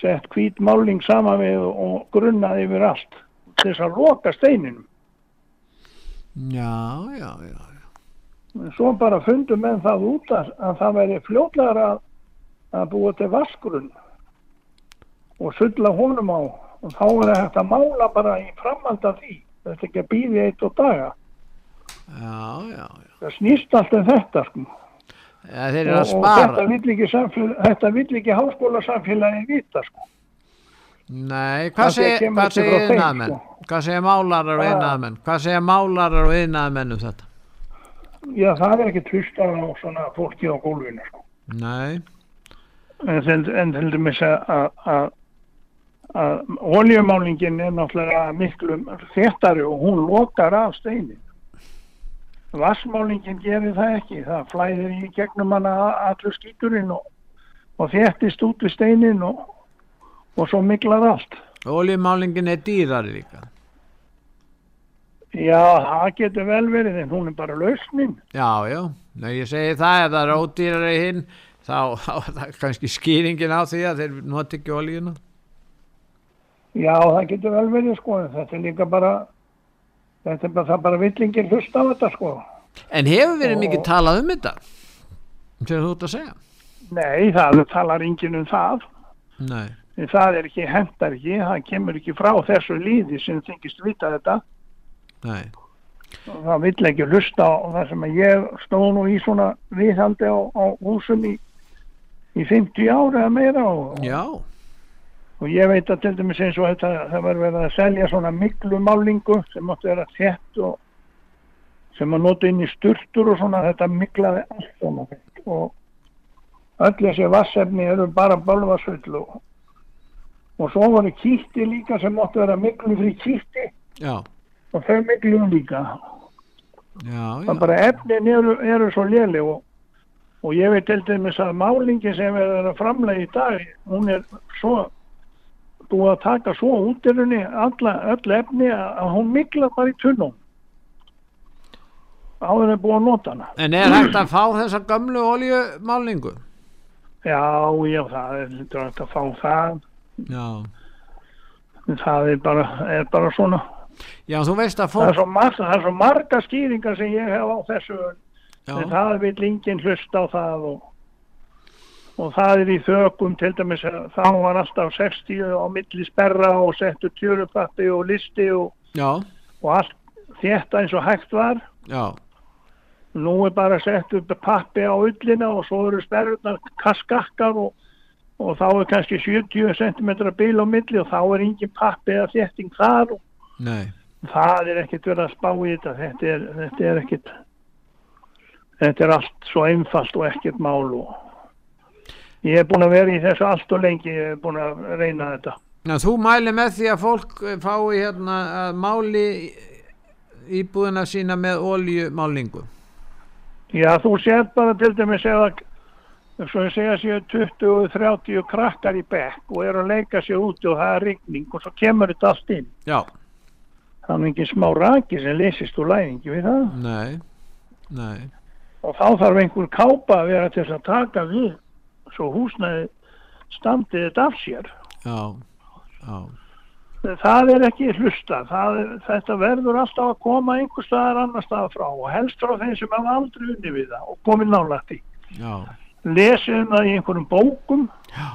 sett hvít máling saman við og grunnaði yfir allt þess að loka steininum. Já, já, já. En svo bara fundu menn það út að, að það væri fljótlegar að, að búa til vaskurinn og sulla honum á og þá er þetta mála bara í framhald af því þetta ekki að býði eitt og daga Já, já, já. það snýst allt um þetta sko. ja, Þeir eru og, að og spara. þetta vill ekki, þetta vill ekki háskóla samfélagi vita sko. Nei, hvað segir kemur hvað segir sko. Málarar og Ah. iðnaðmenn? Hvað segir málarar og iðnaðmenn um þetta? já það er ekki tvist á svona fólki á gólfinu sko. Nei, en, en til dæmis að- að oljumálingin er náttúrulega miklu þéttari og hún lokar af steinin vassmálingin gerir það ekki það flæðir í gegnum hana allur skíturinn og, og þéttist út við steinin og, og svo miklar allt oljumálingin er dýrari líka. já það getur vel verið en hún er bara lausnin Já, já, Nei, ég segi það, ef það er ódýrari hinn, þá, er það kannski skýringin á því að þeir nota ekki oljuna. Já það getur vel verið sko þetta er líka bara þetta er bara það bara villingir hlusta á þetta sko En hefur verið Og- mikið talað um þetta? Þegar þú ert að segja? nei það talar enginn um það Nei. En það er ekki, hendar ekki, það kemur ekki frá þessu líði sem þykist vita þetta. Nei. Og það vill ekki hlusta á það sem að ég stóð nú í svona viðhaldi á, á húsum í, í 50 ára eða meira og, Já. Og ég veit að til dæmis eins og þetta, það var verið að selja svona miklu málingu sem mátti vera þett og sem að nota inn í sturtur og svona þetta miklaði allt svona og öll þessi vassefni eru bara bölvasull og, og svo voru kýtti líka sem mátti vera miklu frí kýtti. Já. og þau miklu líka. Já, það bara efnin eru, eru svo léli og, og ég veit til dæmis að málingin sem er að framlega í dag hún er svo búið að taka svo út í rauninni alla, öll efni að hún mikla bara í tunnum áður en búið að nota hana En er hægt að fá þessa gömlu oljumálingu? já, já, það er hægt að fá það Já. Það er bara, er bara svona Já, þú veist að það er, fólk... svo marga, það er svo marga skýringar sem ég hef á þessu Já. en það vil enginn hlusta á það og, og það er í þökum til dæmis þá var alltaf 60 á milli sperra og settu tjörupappi og listi og, og allt þetta eins og hægt var. Já, nú er bara sett upp pappi á ullina og svo eru sperrurnar kaskakkar og, og þá er kannski 70 cm bíl á milli og þá er engin pappi eða þétting þar og nei. það er ekkert verið að spá í þetta. Þetta er, þetta er ekkert þetta er allt svo einfalt og ekkert mál og ég er búin að vera í þessu allt og lengi ég er búin að reyna þetta Já, þú mæli með því að fólk eh, fái hérna að máli íbúðina sína með oljumálingu. já þú sér bara til dæmis eða svo ég segja séu 20-30 krakkar í bekk og eru að leika sér úti og það er rigning og svo kemur þetta allt inn Já. er ekki smá raki sem leysist úr læðingi við það Nei, nei. og þá þarf einhver kápa að vera til að taka við svo húsnæði standið þetta af sér Já. Já. það er ekki hlusta það, er- þetta verður alltaf að koma einhver staðar annar staðar frá og helst frá þeim sem hafa aldrei unni við það og komið nálægt í Já. lesið um það í einhverjum bókum Já.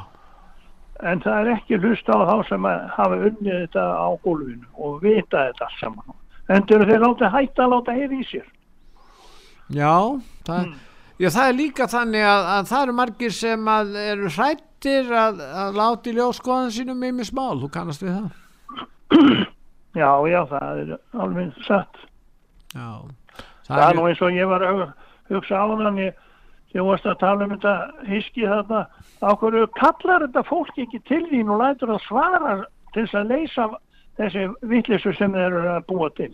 en það er ekki hlusta á þá sem hafa unnið þetta á gólfinu og vita þetta allt saman en þeir þeir láta hætta að láta heyri í sér Já, það, Hmm. Já, það er líka þannig að, að það eru margir sem að eru hrættir að, að láta í ljós skoðan sínum í mig smál, þú kannast við það? Já, já, það er alveg satt. Já, það, er nú eins og ég var að hug- hugsa á þann ég, ég varst að tala um þetta hiski þarna. Á hverju kallar þetta fólk ekki til þín og lætur að svara til þess að leysa þessi vittlisu sem þeir eru að búa til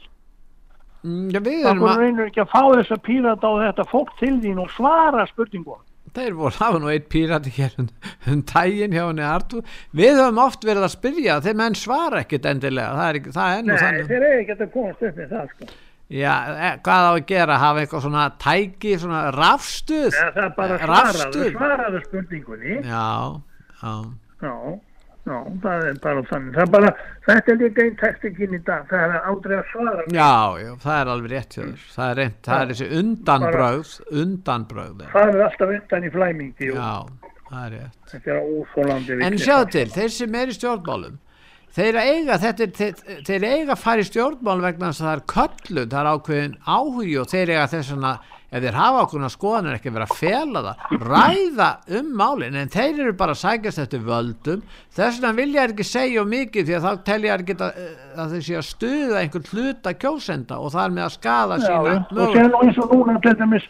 Mm, Það að, reynur ekki að fá þess að pírata á þetta fólk til þín og svara spurningum. þeir voru, það var nú eitt pírati hér um, um tægin hjá henni Artú Við höfum oft verið að spyrja, þeir menn svara ekkit endilega, það er, það er nú þannig. þeir eru ekki að komast upp með það sko. Já, e, hvað á að gera, hafa eitthvað svona tæki, svona rafstuð? Ja, það er bara svaraðu, svaraðu spurningunni. Já, já. Já, já, það er bara þannig. Það er bara, þetta er líka einn teknikinn í dag, það er aldrei að svara. Já, já, það er alveg rétt þér. Það er reynd, það er þessi undanbrögð Undanbrögð Það er alltaf undan í flæmingi Já, það er rétt. Þetta er óþólandi. En sjáðu til, þeir sem er í stjórnmálum þeir eiga, þetta er, þeir, þeir eiga að fara í stjórnmál vegna þess að það er köllu, það er ákveðin áhugi og þeir eiga þess vegna ef þeir hafa okkurna skoðanir ekki verið að fela það ræða um málin en þeir eru bara að sækjast eftir völdum þess vegna vilja þeir ekki segja mikið því að þá telja þeir geta eh, að þeir sé að stuða einhvern hluta kjósenda og það er með að skada Já, sína og sér nú eins og núna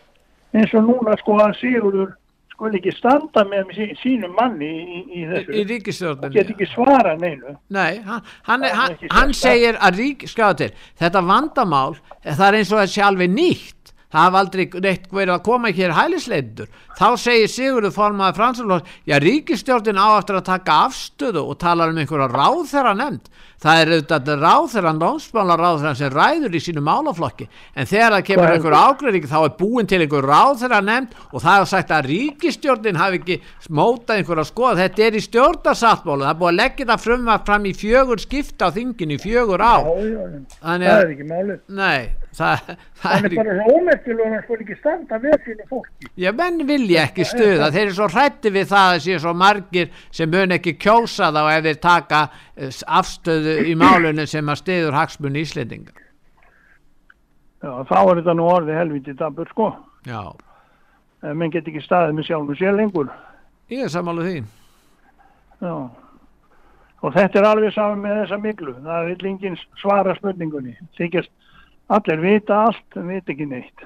eins og núna sko að Sigurður skul ekki standa með sí, sínum manni í, í þessu. í ríkistjórnum og get ekki svara neinu. Nei, hann, hann, hann, ekki hann segir að rík, til, þetta vandamál, það er eins og sé alveg nýtt. Það hafa aldrei neitt verið að koma hér hælisleitur. Þá segir Sigurður formaði fransulóð, já ríkistjórnin á eftir að taka afstöðu og tala um einhverja ráðherra nefnd. Það er auðvitað ráðherran, dómsmála ráðherran sem ræður í sínu málaflokki. En þegar það kemur Hvað er- einhver ágreining þá er búin til einhver ráðherra nefnd og það er sagt að ríkistjórnin hafi ekki mótað einhverja skoða. Þetta er í stjórnarsáttmálu. Það er búið að leggja það frumvar fram í fjögur skipta á þinginu í fjögur á. Þannig Það það, er er bara svo ómerkilega að skul ekki standa með sínu fólki. Já, menn vilja ekki stuða, þeir eru svo hrætti við það að séu svo margir sem mun ekki kjósa þá ef þeir taka eh, afstöðu í málunum sem að stiður hagsmunni Íslendinga. Já, þá er þetta nú orðið helviti dabur sko. Já, En menn get ekki staðið með sjálfum sér lengur. ég er sammála því. Já. Og þetta er alveg saman með þessa miklu. Það vil enginn svara spurningunni. Þykjast allir vita allt en vita ekki neitt.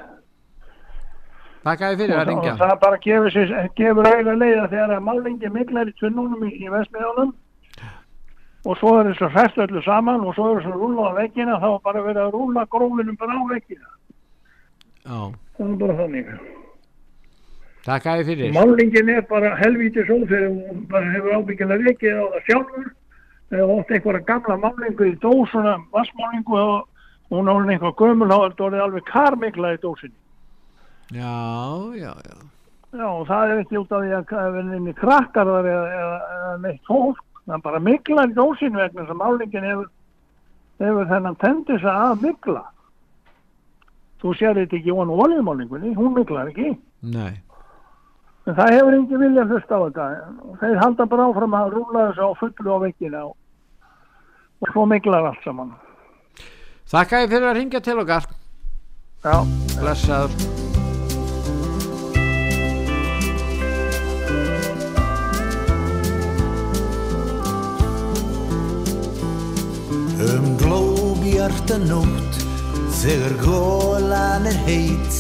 Takk að ég fyrir að ringja. og það bara gefur, sér, gefur auðvitað leiða þegar að málingi miklar í tunnunum í, í vestmiðjónum og svo er þessu hræst öllu saman og svo er þessu rúla á veggina þá er bara verið að rúla grófinum bara á veggina Já, það er bara þannig takk að ég fyrir. málingin er bara helvítið svo þegar hún bara hefur ábyggilega vekkið á það sjálfur eða ótt einhverja gamla málingu í dós svona vassmálingu og hún á einhver gömul þá er þetta alveg karmikla í dósinni Já, já, já. Já, og það er ekki út af því að það er í krakkar eða, eða, eða neitt fólk. Það er bara miklar í dósinu vegna þess að málingin hefur, hefur þennan tendis að mikla. Þú sér þetta ekki von oljumálingunni, hún miklar ekki. Nei. En það hefur ekki viljað hlusta á þetta. Þeir halda bara áfram að rúla þessu á fullu á vekkina og, og svo miklar allt saman. Takk að ég fyrir að ringja til okkar. Já. Blessaður. Um glóbjarta nótt Þegar gólan er heit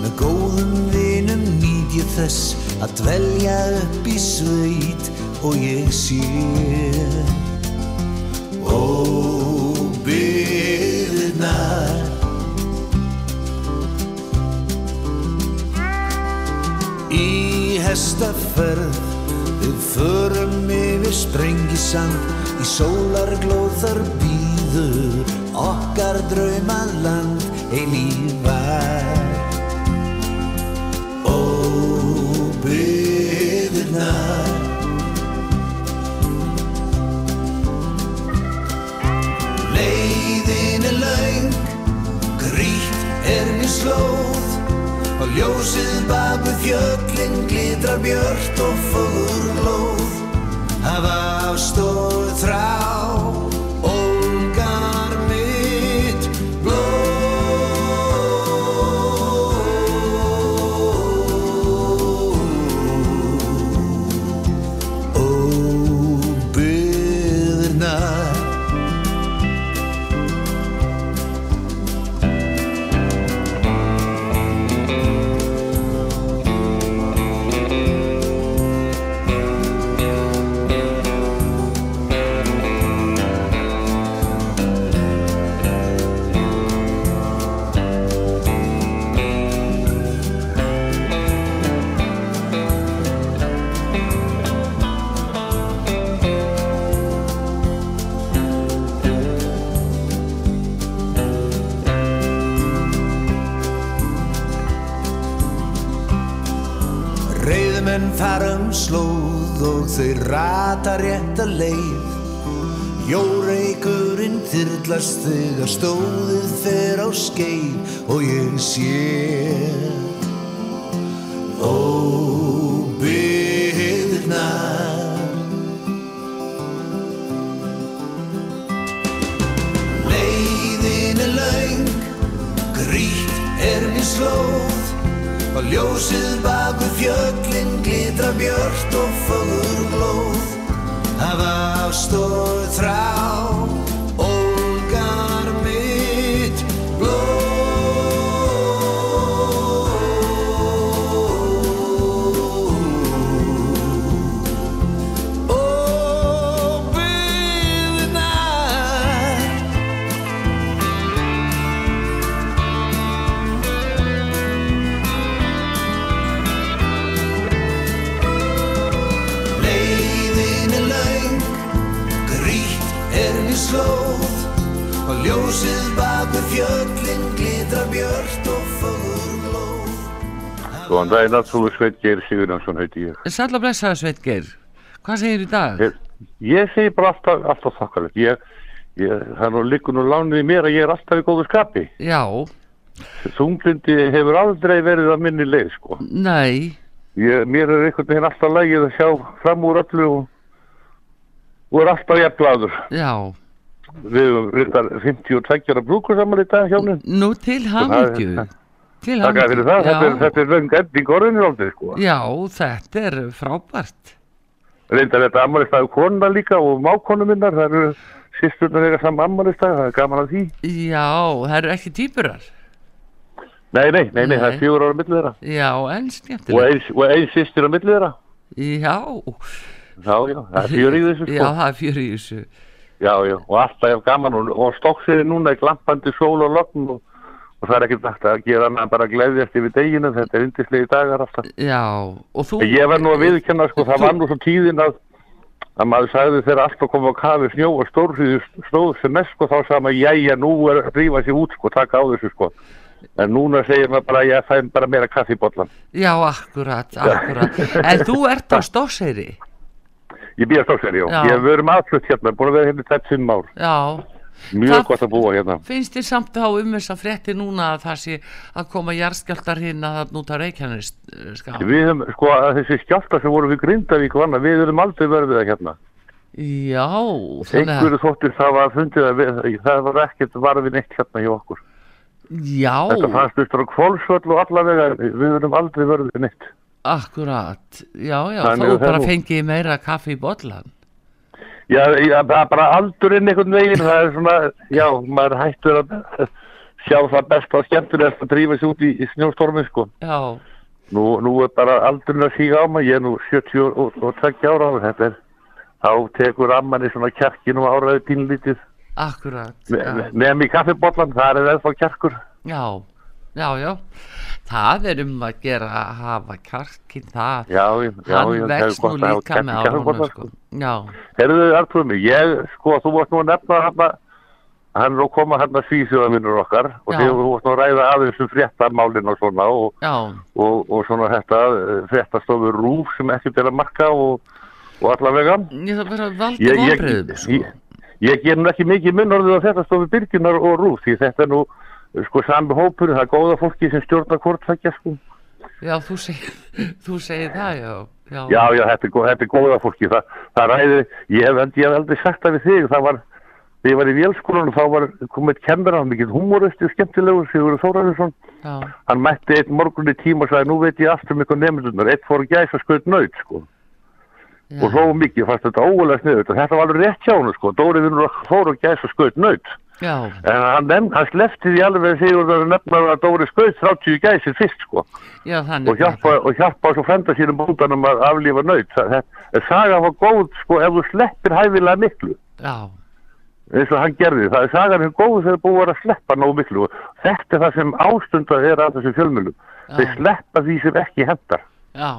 Með góðum vinum nýt ég þess Að dvelja upp í sveit Og ég sé Ó, byðirnar Í hestaferð Við förum yfir sprengisand Í sólarglóð þar býður Okkar draumaland eilífar Ó, byðirnar er mér slóð. Og ljósið baku fjöllin glitrar björnt og fogur um lóð. Hafa afstóð þrá. Þau rata rétta leið. Jóreikurinn þyrlast þegar stóðið fer á skeið. Og ég sé óbyggðirnar. Leiðin er laung, grýtt er mér slóð og ljósið baku fjöllin glitra björt og fögur glóð hafa afstóð þrá fjöllin glitra björt og fögur glóð. Góðan daginn, Artúr Sveit Geir Sigurjónsson heiti ég. Sæll að blessaða Sveit Geir. Hvað segir í dag? Ég, ég segi bara alltaf, alltaf þakkarlegt. Ég, ég, það er nú líkur nú lánið í mér að ég er alltaf í góðu skapi. Já, Þunglindi hefur aldrei verið að minni leið, sko. nei, Ég, mér er einhvern veginn alltaf lægið að sjá fram úr öllu og, og er alltaf jafnlaður. já. Við reyndar 52 ára brúkur saman í dag hjá mér. Nú til hamingju. Takk fyrir það, þetta er, þetta er löng ending orðinu aldrei, sko. Já, þetta er frábært. Reyndar þetta ammælistæðu konuna líka og mákonu minnar, það eru sýsturnar eiga saman ammælistæðu, það er gaman að því. Já, það eru ekki týpurar. Nei, nei, nei, nei, það er fjögur ára millið þeirra. Já, en ein, og ein sýstir á millið þeirra. Já, Já, já, það er fjör í þessu, sko. já, það er fjör í þessu. Já, já, og alltaf er gaman og, og stokkseri núna er glampandi sól og logn og, og það er ekkert hægt að gera annað en bara að gleðjast yfir deginu, þetta er yndislegi dagar alltaf. Já, og þú... Ég verð nú að viðkenna, sko, það var nú svo tíðin að að maður sagði þegar alltaf kom á kafi snjó og stórfríðu stóð sem mest sko þá sagði maður, jæja, nú er að drífa sig út sko, taka á þessu sko en núna segir maður bara, ég fæm bara meira kaffi í bollan Já, akkurat, akkurat. En þú ert á Stórseyri. Ég býja stókseri, já, Já. ég með aðflutt hérna, búin að vera hérna tætt fimm ár. Já. mjög Það- gott að búa hérna. Finnst þér samt þá um þess að frétti núna að það sé að koma jarðskjáltar hérna þarna út á Reykjanes skál? við hefum, sko, að þessi skjálta sem voru við Grindavík og annað, við höfum aldrei verið það hérna. Já, einhverju að, þóttir það var fundið að við, það var ekkert varfið neitt hérna hjá okkur. Já, þetta fannst á við akkurat, já, já, Þannig það bara fengið meira kaffi í bollan. Já, já, það er bara aldurinn einhvern veginn, það er svona, já, maður hættur að sjá það best og skemmtilegast að drífa sig út í, í snjóstormi, sko. Já, Nú, nú er bara aldurinn að síga á mig, ég er nú 70 og, og, og 20 ára og þetta þá tekur ammanni svona kjarkin og áraði pínlítið. akkurat, Nefn í kaffibollan, það er eða kjarkur. já, já, já, það er um að gera að hafa kjarkin, það, Já, já, hann já, það er vex nú að líka með árunum, kaffibollann, sko, já, Herðu, Artur ég, sko, þú varst nú að nefna hann hann er að koma hann að svíþjóðavinnur okkar og þegar þú varst nú að ræða aðeins um fréttamálin og svona og, já, og, og svona þetta eh, fréttastofu rúf sem ekkert er að marka og, og allavega. Ég það bara valdi ég, ég, vonbröðum, sko, ég, ég ger nú ekki mikið mun orðið á fréttastofu Byrginar og rúf því þetta er nú sko sami hópur, það er góða fólki sem stjórnar hvort þekja sko. Já, þú segir, þú segir það, já. Já, Já, já, þetta er, þetta er góða fólki, það, það ræði, ég hef, ég hef aldrei sagt það við þig, það var, þegar ég var í vélskólanum, þá var komið kemur hann mikið humoristi og skemmtilegur, Sigurður Þóraðinsson, já, hann mætti einn morgun í tíma og sagði, nú veit ég allt um ykkur nefndunar, eitt fór að gæsa skaut nöyt, sko, já. og hlóðu mikið, fannst þetta ógulega sniðut, og þetta var alveg rétt hjá hann, sko, Dóri vinnur fór að gæsa skaut nöyt, Já, en hann, nefn, hann slefti því alveg Sigurður að nefna að Dóri skaut 30 gæsir fyrst, sko, já, og hjálpa, og hjálpa svo frenda sínum bútanum að aflífa nöyt, það, saga var góð, sko, ef þú sleppir hæfilega miklu, Já, eins og hann gerði. Það er sagan hér góð þegar búið var að sleppa nógu miklu. Og þetta er það sem ástundað er að þessum fjölmjölum. Þeir sleppa því sem ekki hendar. já,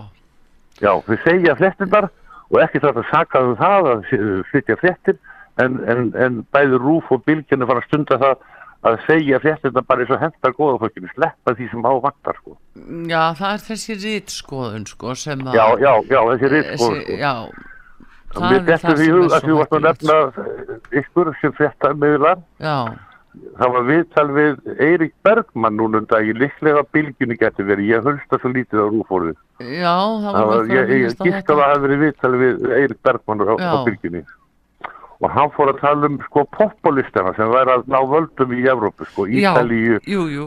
Já, þeir segja fréttinnar og ekki þetta saka um það að flytja fréttir en, en, en bæði rúf og bylgjörnir fara að stunda það að segja fréttinnar bara eins og hendar góða fólkinu, sleppa því sem á vantar sko. já, það er þessi rítskoðun, sko, sem að... Já, já, já, þessi ritskoðun, Þessi- sko. Já, Mér dettur því hug að þú varst að nefna eh, ykkur sem fréttar miðlar Já, Það var viðtal við Eirik Bergmann núna um daginn, líklega bylgjunni getur verið, ég hölsta svo lítið á rúfórið. já, það Það var var, ég, ég gíska að það hafi verið viðtal við Eirik Bergmann á, á Já. Og hann fór að tala um sko populistana sem væri að ná völdum í Evrópu, sko, Ítalíu.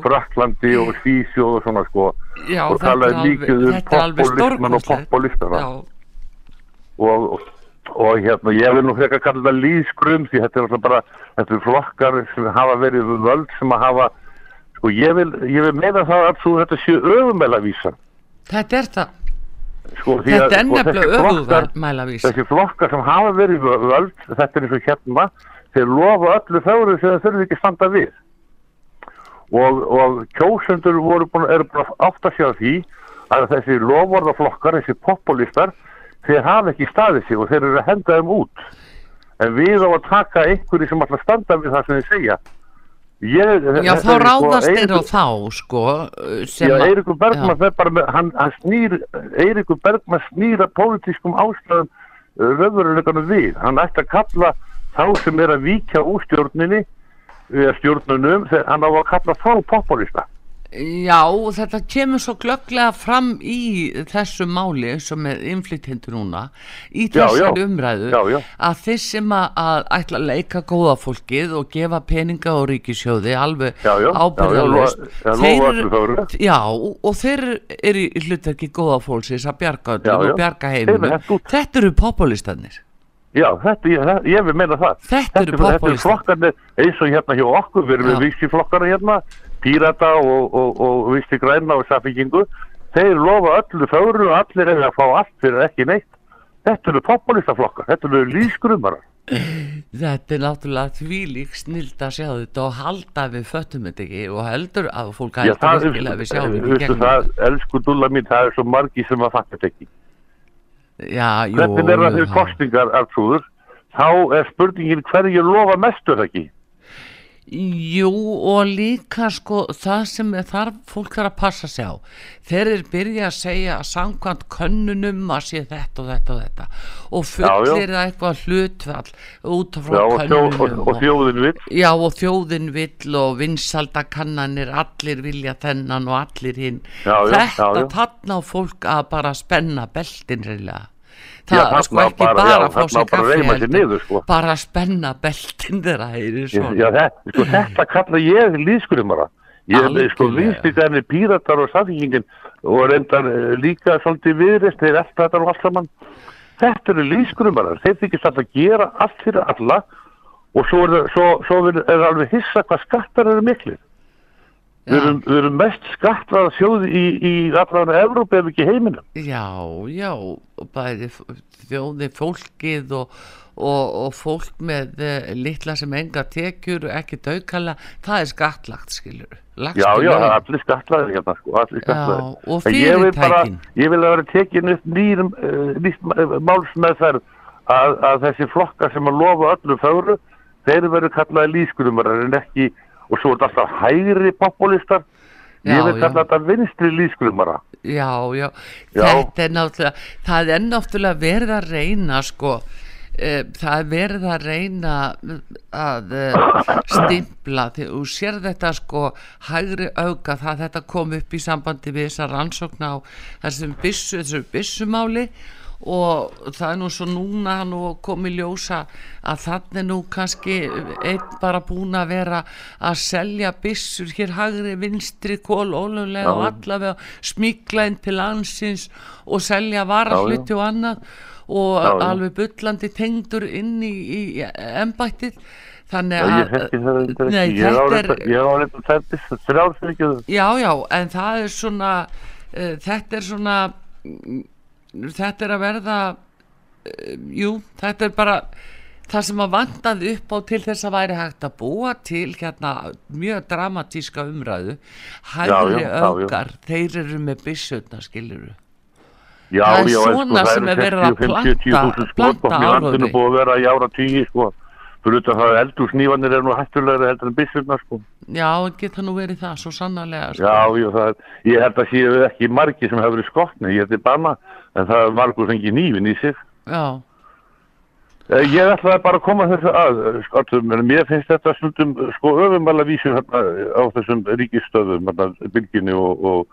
Fraklandi og Svísjóð og svona sko. Já, og talaði mikið um populisman og já, og, og, og hérna, ég vil nú frekar kalla þetta líðskrum því þetta er alltaf bara, þetta er flokkar sem hafa verið völd sem að hafa sko ég vil, ég vil meina það að þú þetta séu öfumæla vísa þetta er það. Sko, Þetta er sko, nefnilega flokkar- öfugmælavísa. þessi flokkar sem hafa verið völd þetta er eins og hérna þeir lofa öllu fögru sem þeir þurfi ekki að standa við. Og, og kjósendur búin, eru búin að átta sig á því að þessi lofvarðaflokkar, þessi populistar þeir hafa ekki staðið sig og þeir eru að henda þeim út. En við á að taka einhverju sem að standa við það sem þeir segja Ég, Já, þá ráðast þeir á þá, sko, Já, Eiríkur Bergman bara með, hann, hann snýr, Eiríkur Bergman snýra pólitískum ástæðum röðveruleikanum við. Hann ætti að kalla þá sem er að víkja úr stjórninni, stjórnunum, hann á að kalla þá populista. Já, þetta kemur svo glögglega fram í þessu máli sem er innflytjendur núna í þessari umræðu Já, já. að þeir sem að, að ætla að leika góða fólkið og gefa peninga á ríkisjóði alveg já, ábyrðalöst já, og þeir eru í hlutverki góða fólksins að bjarga öllum og bjarga Þeir hent þetta eru populistanir Já, þetta, ég, ég vil meina það. Þetta eru þetta eru flokkarnir eins og hérna hjá okkur, við erum með vísi flokkara hérna, pírata og, og, og vísi græna og safíkingu. Þeir lofa öllu fögru og allir er að fá allt fyrir ekki neitt. Þetta eru populistaflokkar, þetta eru lískrumara. Þetta er náttúrulega þvílík snild að sjá þetta og halda að við föttum þetta ekki og heldur að fólk heldur það, virkilega að við sjáum gegnum það, elsku dúlla mín, það er svo margi sem að fatta þetta ekki. Hvernig er það fyrir já. kostningar, Artrúður? Þá er spurningin hverju lofa mestu það ekki? Jú og líka sko það sem er þar fólk þarf að passa sig á þeir eru byrja að segja að samkvæmt könnunum að sé þetta og þetta og þetta og fullir það eitthvað hlutfall út frá Já, og, könnunum og, og þjóðin vill. Já og þjóðin vill og vinsaldakannanir, allir vilja þennan og allir hinn. Já, Þetta já, þarna á fólk að bara spenna beltin reyðlega. Það þarna sko ekki bara- bara, já, að fá sér kaffi sko. bara að spenna beltin þeirra heyri Já, þetta, sko, þetta kalla ég líðskrumara. Ég er sko Algjörlega. viðstíkarnir píratar og samfélgingin og reyndar eh, líka svolítið viðrist, þeir eftir þetta og allt saman. Þetta eru líðskrumarar, þeir þykist alltaf að gera allt fyrir alla og svo er, það- svo, svo alveg hissa hvað skattar eru miklir. Við erum, við erum mest skattraða sjóði í, í allavega Evrópa ef ekki heiminum. Já, já, bæði þjóði fólkið og, og, og fólk með uh, litla sem enga tekjur og ekki daukala, það er skattlagt, skilur. Lagstu Já, já, er allir skatlaðir hérna, sko, allir skatlaðir. Já, og fyrirtækin. ég vil að vera tekin upp nýjum, uh, nýtt uh, málsmeðferð að, að þessi flokkar sem að lofa öllu fögru, þeir verður kallaði lískurumarar en ekki, og svo er þetta alltaf hægri populistar, ég Já, vil já. kalla þetta vinstri lískurumara. Já, já, Já. þetta er náttúrulega, það er náttúrulega verið að reyna sko e, það er verið að reyna að e, stimpla því þú sér þetta sko hægri auga það þetta kom upp í sambandi við þessa rannsókn á þessum þessu byssumáli og það er nú svo núna nú komið ljósa að þannig er nú kannski einn bara búin að vera að selja byssur hér hægri vinstri kól ólulega og allavega smíkla inn til landsins og selja varahluti og annað. Og Já, já. alveg bullandi tengdur inn í, í embættið. Þannig að Nei. Ég á þetta er- reyndar- ég á reyndar þetta fyrir ekki Já, já, en það er svona uh, þetta er svona mm, þetta er að verða uh, jú, þetta er bara það sem að vandaði upp á til þess að væri hægt að búa til hérna mjög dramatíska umræðu hægri öfgar þeir eru með byssutna skiluru Já, Það er já, en svona sko, sem er verið að 60, 50, 10.000 planta- planta áróðri. búið að vera í ára tíu sko. fyrir það að eldursnýfanir er nú hættulegri heldur en byssurnar sko. Já, geta nú verið það, svo sannarlega sko. Já, já, það, er- ég held að séu ekki margi sem hefur verið skotni, ég heiti banna en það er margur fengið nýfin í sig Já, Eh, Ég ætlaði bara að koma þessu að, skortum, en mér finnst þetta stundum sko öfumæla vísu hérna á þessum ríkistöðum, hérna bylginni og, og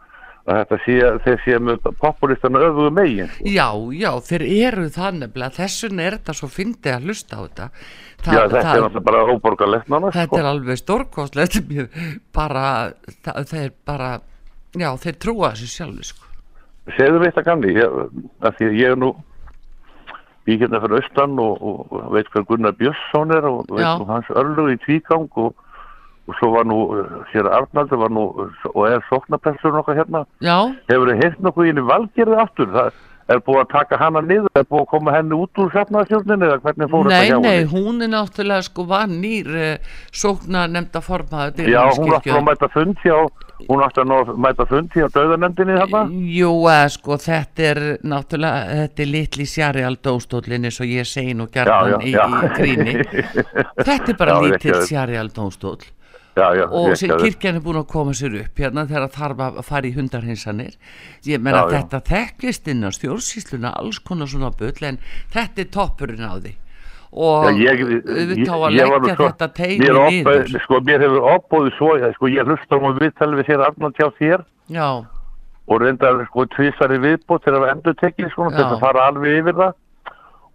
að þetta sé, þeir sé með populistana öfugu megin. já, já, þeir eru það nefnilega þessun er þetta svo fyndið að hlusta á þetta Já, þetta er náttúrulega bara óborgarlegt nána, Þetta sko. er alveg stórkostlegt mjög- bara, það, þeir bara já, þeir trúa þessu sjálfu sko. Segðu við þetta gamli, ég, að því að ég er nú ég hérna fyrir austan og, og, veit hvað Gunnar Björnsson er og veit nú hans örlug í tvígang og, og svo var nú hér Arnaldur var nú og er sóknarpressur nokkað hérna. Já, hefur þið heilt nokkuð inn í valgerði aftur? Það er búið að taka hana niður er búið að koma henni út úr safnaðstjórninni eða hvernig fór nei, þetta hjá nei, henni? hún er náttúrulega sko var nýr uh, sókna nefnda formaður já, hún átti að mæta fund hjá hún átti að ná- mæta fund hjá döðanendinni þarna? Jú, eða sko, þetta er náttúrulega, þetta er litli sjarjál dómstóllin eins og ég segi nú gerðan í, í gríni. Þetta er bara Já, dómstóll já, já, og kirkjan er búin að koma sér upp hérna þegar þarf að fara í hundarhinsanir ég meina Já, já. þetta þekkist inn á stjórnsýsluna alls konar svona bull en þetta er toppurinn á því og Já, ég, auðvitað á að ég var leggja þetta teimi opið- sko, mér hefur opbóðið svo sko, ég hlusta um að viðtali við sér Arnald hjá þér. Já, og reyndar sko tvísari viðbót til að endur tekið sko, Já. að fara alveg yfir það.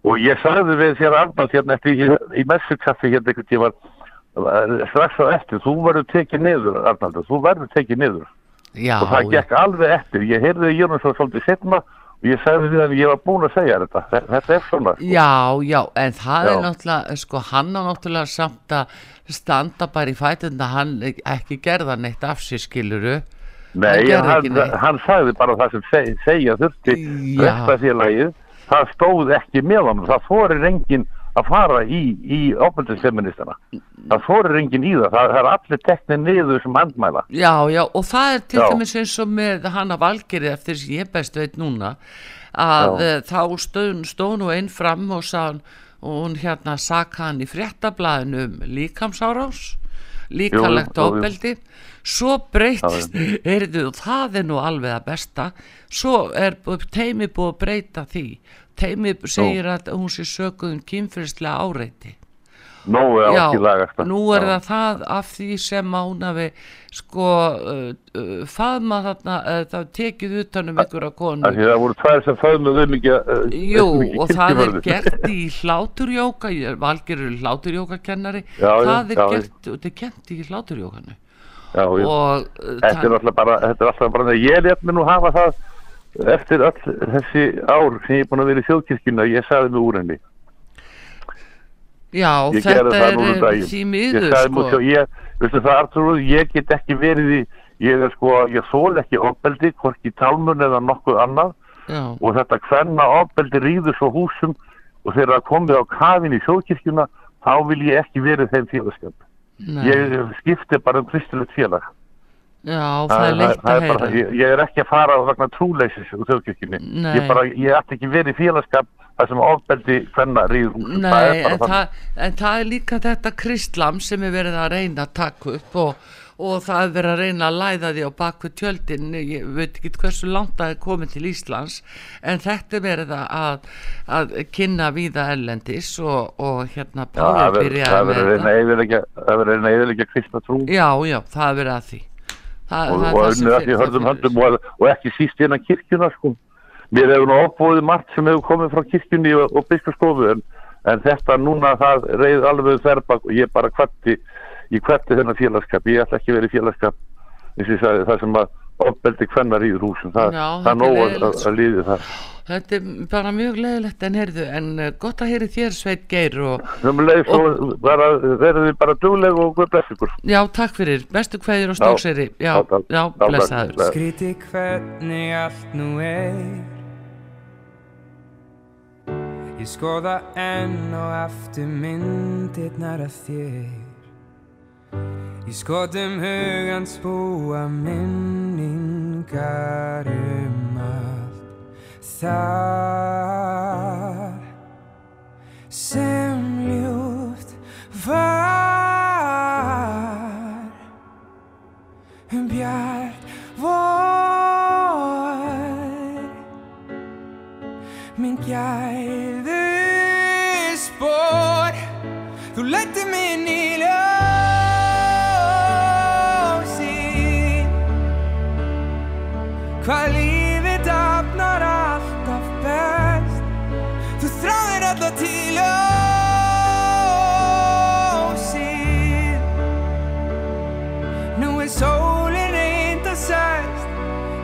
Og ég sagði við þér Arnald hérna eftir í, í messukaffi hérna einhvern tíma strax á eftir, þú verður tekið niður Arnald, þú verður tekið niður. Já, og það gekk alveg eftir, ég heyrði í Jónas svo svolítið setna og ég sagði við hann, ég var búin að segja þetta Þe- þetta er svona sko. já, já en það er Já. náttúrulega sko hann á náttúrulega samt að standa bara í fætunda hann ekki gerða neitt af sér skiluru Nei, hann, neitt. hann sagði bara það sem seg, segja þurfti Já. rekstafélagið, það stóð ekki með hann, það fórir enginn að fara í, í ofbeldisfeministana. Það fórir enginn í það, það, er allir teknir niður sem handmæla Já, já, og það er til dæmis eins og með hana Valgeri eftir sem ég best veit núna að Já. uh, þá stóð, nú einn fram og sá hún hérna saka hann í fréttablaðinu um líkamsárás líkalegt ofbeldi. Svo breytist heyrðu, það er nú alveg að besta. Svo er teimi búið að breyta því teimi segir að hún sé sökuðum kynfyrslega áreiti. Nóu á ekki lagast nú er það það af því sem að hafi sko uh, uh, faðma þarna uh, það tekið utan um ykkur að konu. það voru tvær sem föðmuð um ekki uh, Jú, og það er gert í hláturjóka, Valger er hláturjókakennari, Já, já, það er já, gert, og þetta er kent í hláturjókanu. Já, já. Þetta er það- alltaf bara, þetta er alltaf bara ég let mér nú hafa það eftir öll þessi ár sem ég er búin að vera í þjóðkirkjuna ég sagði mig úr henni Já, ég þetta um er því miður, sko. sko. ég, veistu það Artur, ég get ekki verið í ég er sko, ég þól ekki ofbeldi hvorki tálmun eða nokkuð annað Já. og þetta hvenna ofbeldi rýður svo húsum og þegar það komið á kafin í sjókirkjuna þá vil ég ekki verið þeim félagskap ég skipti bara um kristilegt félag Já, það er leitt það að er bara, heyra. ég, ég er ekki að fara vegna trúleysis úr þjóðkirkjunni. Ég, ég ætti ekki verið í félagskap þar sem ofbeldi hvenna rýður það Nei, er bara en það, en það er líka þetta kristlam sem er verið að reyna að taka upp og, og það er verið að reyna að læða því á bakvið tjöldin. Ég veit ekki hversu langt það er komið til Íslands en þetta er verið að, að kynna víða erlendis og, og hérna það verður- byrjaði það með það verður að reyna að eðilegja kristna trú. Já, já, það er verið að því það, og, það og það sem unnið að því fyrir- hörðum höndum og, og ekki síst innan kirkjuna sko. mér hefur nú opbúið margt sem hefur komið frá kirkjunni og, biskastofu en, en þetta núna það reyð alveg þerbak og ég bara kvatti ég kvatti þennan félagskap, ég ætla ekki verið félagskap sagði það sem að ofbeldi kvennar í húsum. Það, Já, það er nóg að, að, að líði það þetta er bara mjög leðilegt en heyrðu en uh, gott að heyri þér Sveit Geir og, sem leið svo bara, verður þið bara dugleg og guð bless ykkur. Já, takk fyrir, bestu kveðir og stókseri já, já, já, blessaður. bless. Skríti hvernig allt nú er. Ég skoða enn og aftur myndirnar af þér Í skotum hugans búa minningar um allt Það sem ljúft var. Um bjart vor. Minn gæðu spór þú letti minn í ljósi hvað lífið dafnar alltaf best. Þú þráðir alla til ljósi Nú er sólin reynd að sæst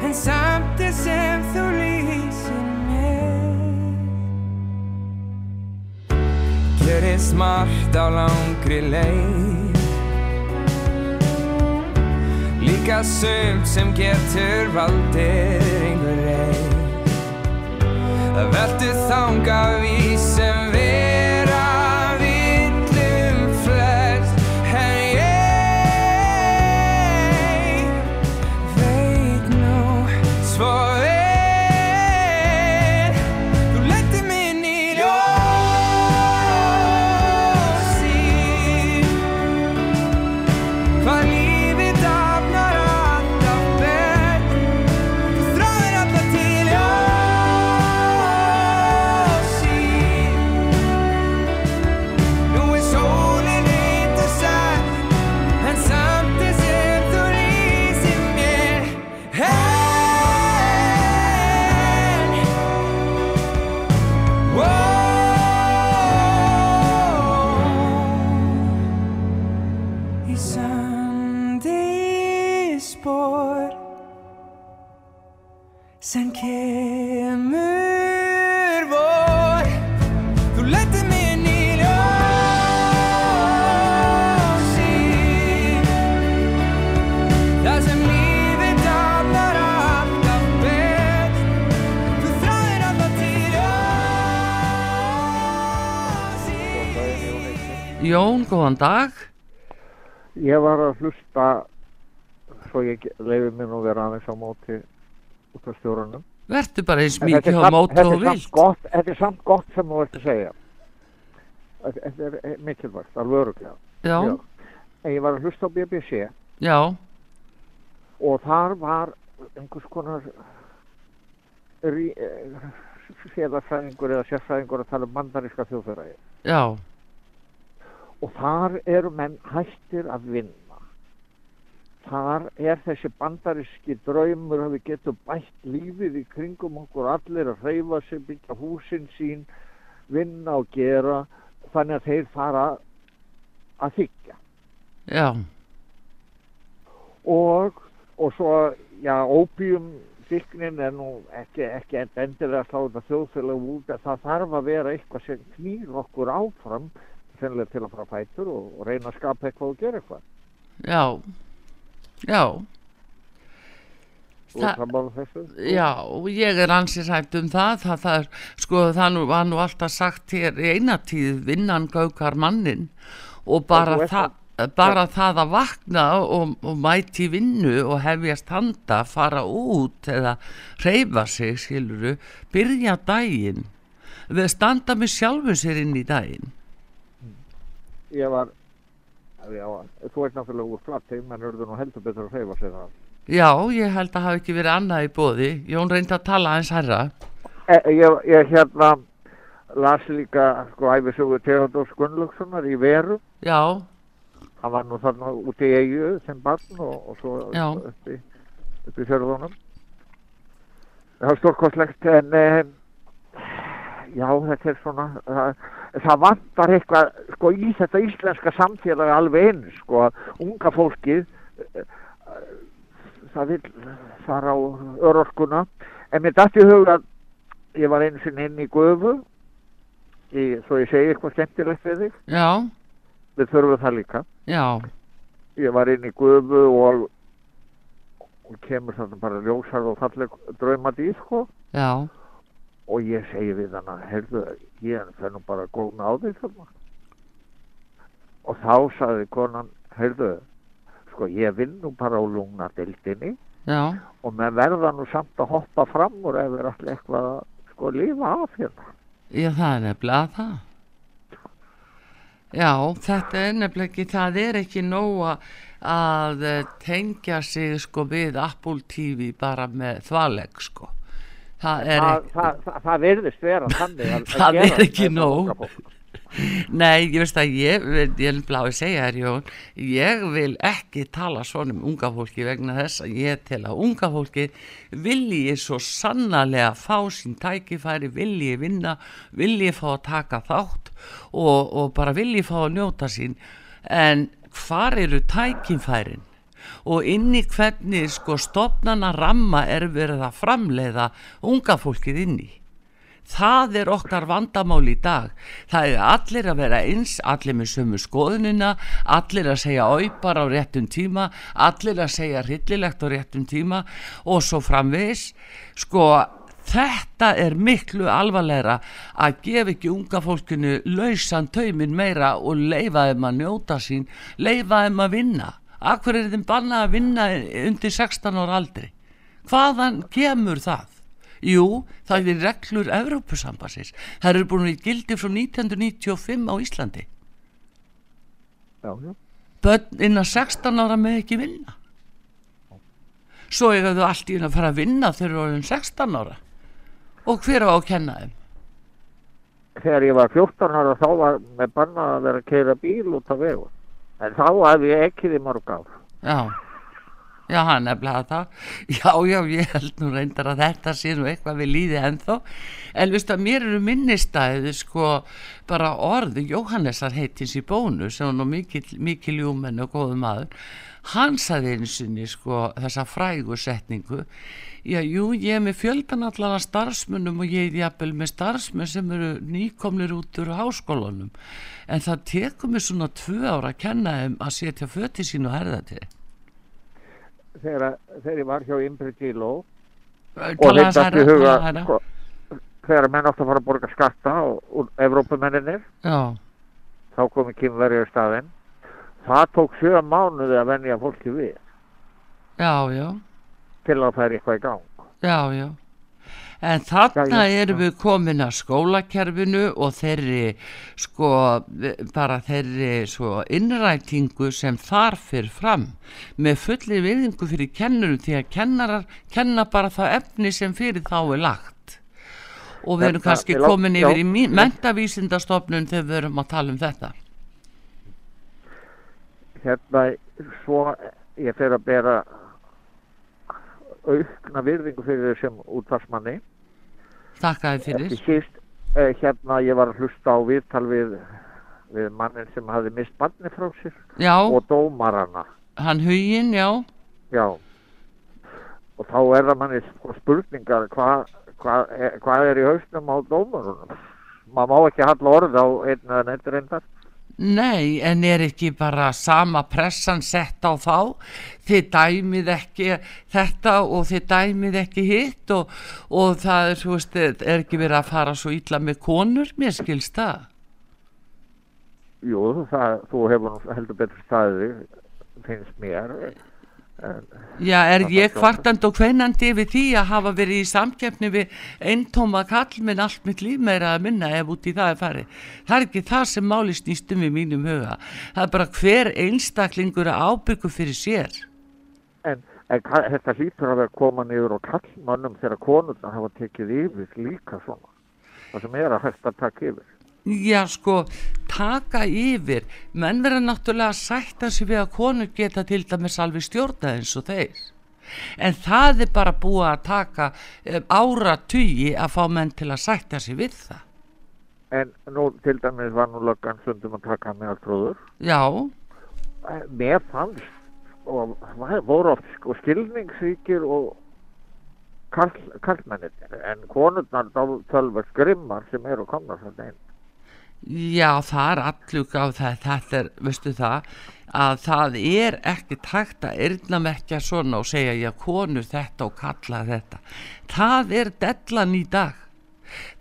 En samt er sem þú lýsir mér Gerist margt á langri leið Líka sumt sem getur valdið einhver reið Það veldur þanga við sem vera Jón, góðan dag Ég var að hlusta svo ég leiði mér nú vera aðeins á móti út af stjórunum. verður bara eins mikið á móti og vilt Þetta er samt gott sem þú ert að segja. Þetta er mikilvægt, alveg öruglega. Já. En ég var að hlusta á BBC já, og þar var einhvers konar eh, félagsfræðingur eða sérfræðingur að tala um mandaríska þjóðfæraði. já, og þar eru menn hættir að vinna. Þar er þessi bandaríski draumur að við getum bætt lífið í kringum okkur allir að hreyfa sig, byggja húsin sín vinna og gera. Þannig að þeir fara að þykja já. Og, og svo já, ópíum fíknin er nú ekki, ekki endilega að slá þetta þjóðfélag út en það þarf að vera eitthvað sem knýr okkur áfram sennilega til að fara fætur og, og reyna að skapa eitthvað og gera eitthvað. Já. Já. Þa-? Já, ég er ansið sætt um það, það, það er, sko, það nú, var nú alltaf sagt hér í eina tíð vinnan gaukar mannin og bara, ert það, bara það að vakna og, og mæti vinnu og hefjast handa, fara út eða reyfa sig, skiluru, byrja daginn, við standa með sjálfu sér inn í daginn. Ég var Já, þú ert náttúrulega úr flatt menn urðu nú heldur betur að hreyfa sig það. Já, ég held að hafi ekki verið annað í bóði. Jón reyndi að tala eins herra. E, ég, ég hérna las líka sko æfisögu Theodors Gunnlaugssonar í veru. Já, Hann var nú þarna úti í eigu sem barn og, og svo Já. upp í, í fjörðunum. Það var stórkostlegt en e, já þetta er svona það, það vantar eitthvað sko í þetta íslenska samfélag alveg eins sko að unga fólkið e, það vil fara á örorkuna. En mér dætti huga að ég var einu sinni inn í gufu í, svo ég segi eitthvað skemmtilegt við þig. Já, við þurfum það líka. Já, ég var inn í gufu og, og kemur þarna bara ljósar og falleg draumadís sko. Já, og ég segi við hana heyrðu, ég fer nú bara að góna á þig þarna og þá sagði konan heyrðu, sko ég vinn nú bara á lungna dildinni já, og menn verða nú samt að hoppa fram úr ef er allir eitthvað að sko lifa af hérna já, það er nefnilega það. Já, þetta er nefnilega ekki, það er ekki nóg að- að tengja sig sko við Apple TV bara með þvaleg sko. Það er það, það, það, virðist vera þannig að, að það er ekki nóg. Nei, ég veist að ég, ég vil blá að segja þér Jón, ég vil ekki tala svona um unga fólki vegna þess að ég tel að unga fólki vilji svo sannarlega fá sín tækifæri, vilji vinna, vilji fá að taka þátt og, og bara vilji fá að njóta sín en hvar eru tækifærin? Og inn í hvernig sko stopnana ramma er verið að framleiða unga fólkið inn í. Það er okkar vandamál í dag. Það er allir að vera eins allir með sömu skoðunina allir að segja auðbar á réttum tíma allir að segja hryllilegt á réttum tíma og svo framvegis. Sko þetta er miklu alvarlegra að gefa ekki unga fólkinu lausan taumin meira og leifa þeim að njóta sín leifa þeim að vinna Akkur er þeim bannað að vinna undir 16 ára aldri hvaðan kemur það Jú, það er reglur Evrópusambassins. Það eru búin í gildi frá 1995 á Íslandi. já, já. Bönn innan 16 ára með ekki vinna. Svo eiga þau allt í einu að fara að vinna þegar þau eru orðin 16 ára. Og hver á að kenna þeim? þegar ég var 14 ára þá var með banna að vera að keira bíl út af vegu en þá hef ég ekki því mörg ár Já, já, hann nefnilega það. Já, já, ég held nú reyndar að þetta sé nú eitthvað við líði ennþá. En veistu að mér eru minnistæðið sko bara orði Jóhannesar heitins í bónu sem var nú mikil, mikil júmenn og góðu maður. Hann sagði einu sinni sko þessa frægu setningu. Já, jú, ég er með fjöldan allara starfsmunum og ég er jafnvel með starfsmenn sem eru nýkomnir út úr háskólanum. En það tekur mig svona tvö ára að kenna þeim að setja föti sín og herða til. þegar, þegar ég var hjá Imbri Gíló og þetta í huga sko, þegar menn átt að fara að borga skatta og, og Evrópumenninir Já, þá komi kynverið í staðinn það tók sjö mánuði að venja fólki við. Já, já, til að það er eitthvað í gang. Já, já. En þarna Já, já, erum við komin að skólakerfinu og þeirri sko bara þeirri svo innrætingu sem þar fyrir fram. Með fulli viðingu fyrir kennurum því að kennarar kenna bara það efni sem fyrir þá er lagt. Og við erum kannski komin yfir í mentavísindastofnun þegar við erum að tala um þetta hérna svo ég fer að bera aukna virðingu fyrir þér sem útvarsmanni Þakka þið fyrir. Síst eh, hérna ég var að hlusta á viðtal við, við mannin sem hafði mist barni frá sér Já. og dómarana. Hann huginn, já. Já. Og þá er það manni sko spurningar hvað hva, er, hvað er í hausnum á dómarunum maður má ekki halla orð á einn eða neitt reyndar Nei, en er ekki bara sama pressan sett á þá? Þið dæmið ekki þetta og þið dæmið ekki hitt og, og það er, veist, er ekki verið að fara svo illa með konur, mér skilst það. Jú, það, þú hefur heldur betur staðið finnst mér Já, er ég þarf kvartandi og hveinandi yfir því að hafa verið í samkeppni við eintóma kallminn allt mitt líf meira að minna ef út í það er farið. Það er ekki það sem máli snýstum í mínum huga. Það er bara hver einstaklingur að ábyrgu fyrir sér. En, en þetta hlýtur að vera koma niður og kallmannum þegar konurnar hafa tekið yfir líka svona. Það sem er að hægt að taka yfir. Já, sko, taka yfir. Menn verða náttúrulega að sætta sig við að konur geta til dæmis alveg stjórnað eins og þeir. En það er bara búið að taka um, ára að fá menn til að sætta sig við það. En nú til dæmis var nú löggan stundum að taka með allt tróður. Já, Mér fannst og það voru oft sko skilningsríkir og karl, karlmennir en konurnar tölver grimmar sem eru komnar svona inn. Já, það er allug á það, þetta er, veistu það, að það er ekki takt að yrnamekja svona og segja, já, konur þetta og kalla þetta. Það er dellan í dag.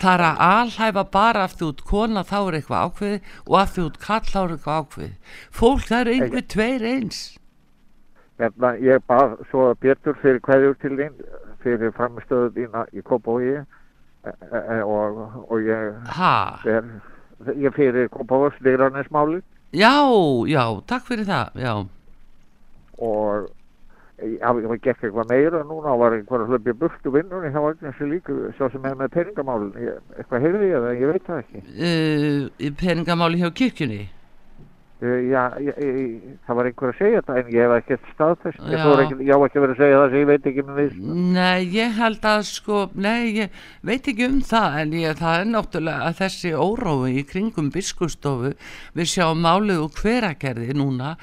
Það er að alhæfa bara af því út kona þá er eitthvað ákveði og af því út kall þá er eitthvað ákveði. Fólk það eru einhver tveir eins. Hérna, ég bað svo Pétur fyrir hverjur til þín fyrir framistöðu þína í Kópavogi e, e, e, og, og ég Ha? Ég fyrir Kópavogs lýranismáli Já, já, takk fyrir það, já. og ég það gekk eitthvað meira núna og var einhver að hlöpja burtu vinnunni hjá Agnesi líka svo sem er með peningamálin ég, eitthvað heyrði ég það, ég veit það ekki Uh, í peningamáli hjá kirkjunni. Uh, já, ég, ég, það var einhver að segja þetta en ég hef ekkert staðfest. Ég, ekki, ég á ekki vera að segja það sem ég veit ekki með við Nei, ég held að sko, nei, ég veit ekki um það en það er náttúrulega að þessi órói í kringum biskustofu við sjáum málið og hveragerði núna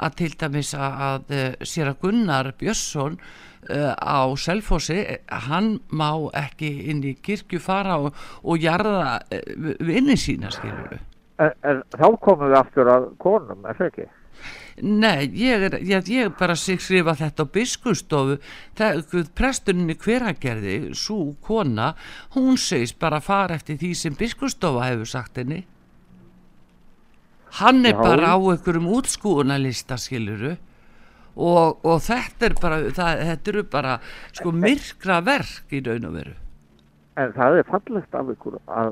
að til dæmis að, að eh, sér að Gunnar Björnsson uh, á Selfossi, eh, hann má ekki inn í kirkju fara og, og jarða vinni sína skilur en, en þá komum við aftur að konum, er það ekki? Nei, ég, er, ég, ég bara sig skrifa þetta á biskustofu í hveragerði svo kona, hún segist bara fara eftir því sem biskustofa hefur sagt henni hann er Já. bara á einhverjum útskúunarlista skiluru og, og þetta er bara það, þetta eru bara sko myrkra verk í raun og veru En það er fallegt af ykkur að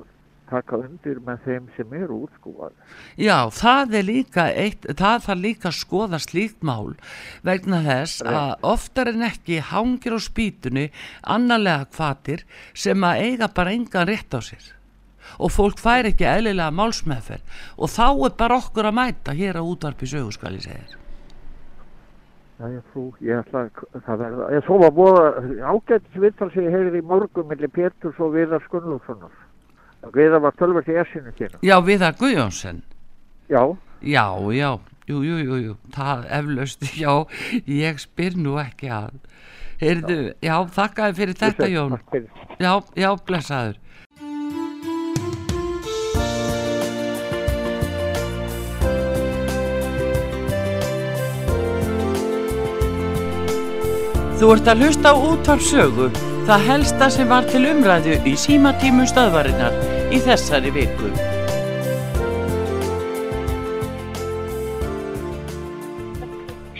taka undir með þeim sem eru útskúfað. Já, það er líka eitt, það þarf líka að skoða slíkt mál vegna þess að oftar en ekki hangir á spýtunni annarlega kvatir sem að eiga bara engan rétt á sér og fólk fær ekki eðlilega málsmeðferð og þá er bara okkur að mæta hér á útvarpi sögu skal ég segja. Já, ég frú, ég ætla að það verða, ég svo var búið ágætt vittal sem ég heyrði í morgun millir Péturs og Viðar Skunnlússonar. Viðar var tölvert í essinu sínu. Já, Viðar Guðjónsson. Já. Já, já, jú, jú, jú, jú, það eflaust, já, ég spyr nú ekki að Heyrðu, já, þakkaði fyrir þetta segi Jón. takk fyrir. Já, já, blessaður. Þú ert að hlusta á útvarpsögu, það helsta sem var til umræðu í símatímum stöðvarinnar í þessari viku.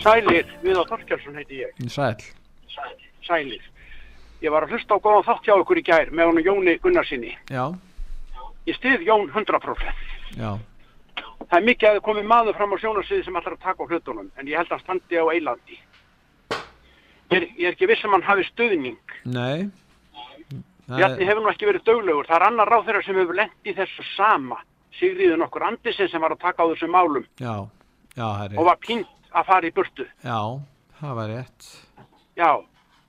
Sælir, Viðar Þorkjálsson heiti ég. Sæl. Sælir. Ég var að hlusta á góðan þátt hjá ykkur í gær með honum Jóni Gunnarsinni. Já, Ég stið Jón 100%. já. Það er mikið að það komið maður fram á sjónarsviði sem ætlar að taka á hlutunum, en ég held að hann standi á eilandi. Ég er, ég er ekki viss um hann hafi stuðning. Nei. Bjarni hefur nú ekki verið döglegur. Það er annar ráð sem hefur lent í þessu sama. Sigriðun okkur Andisen sem var að taka á þessum málum Já, já, það er og var pínt að fara í burtu. Já, það var rétt. Já,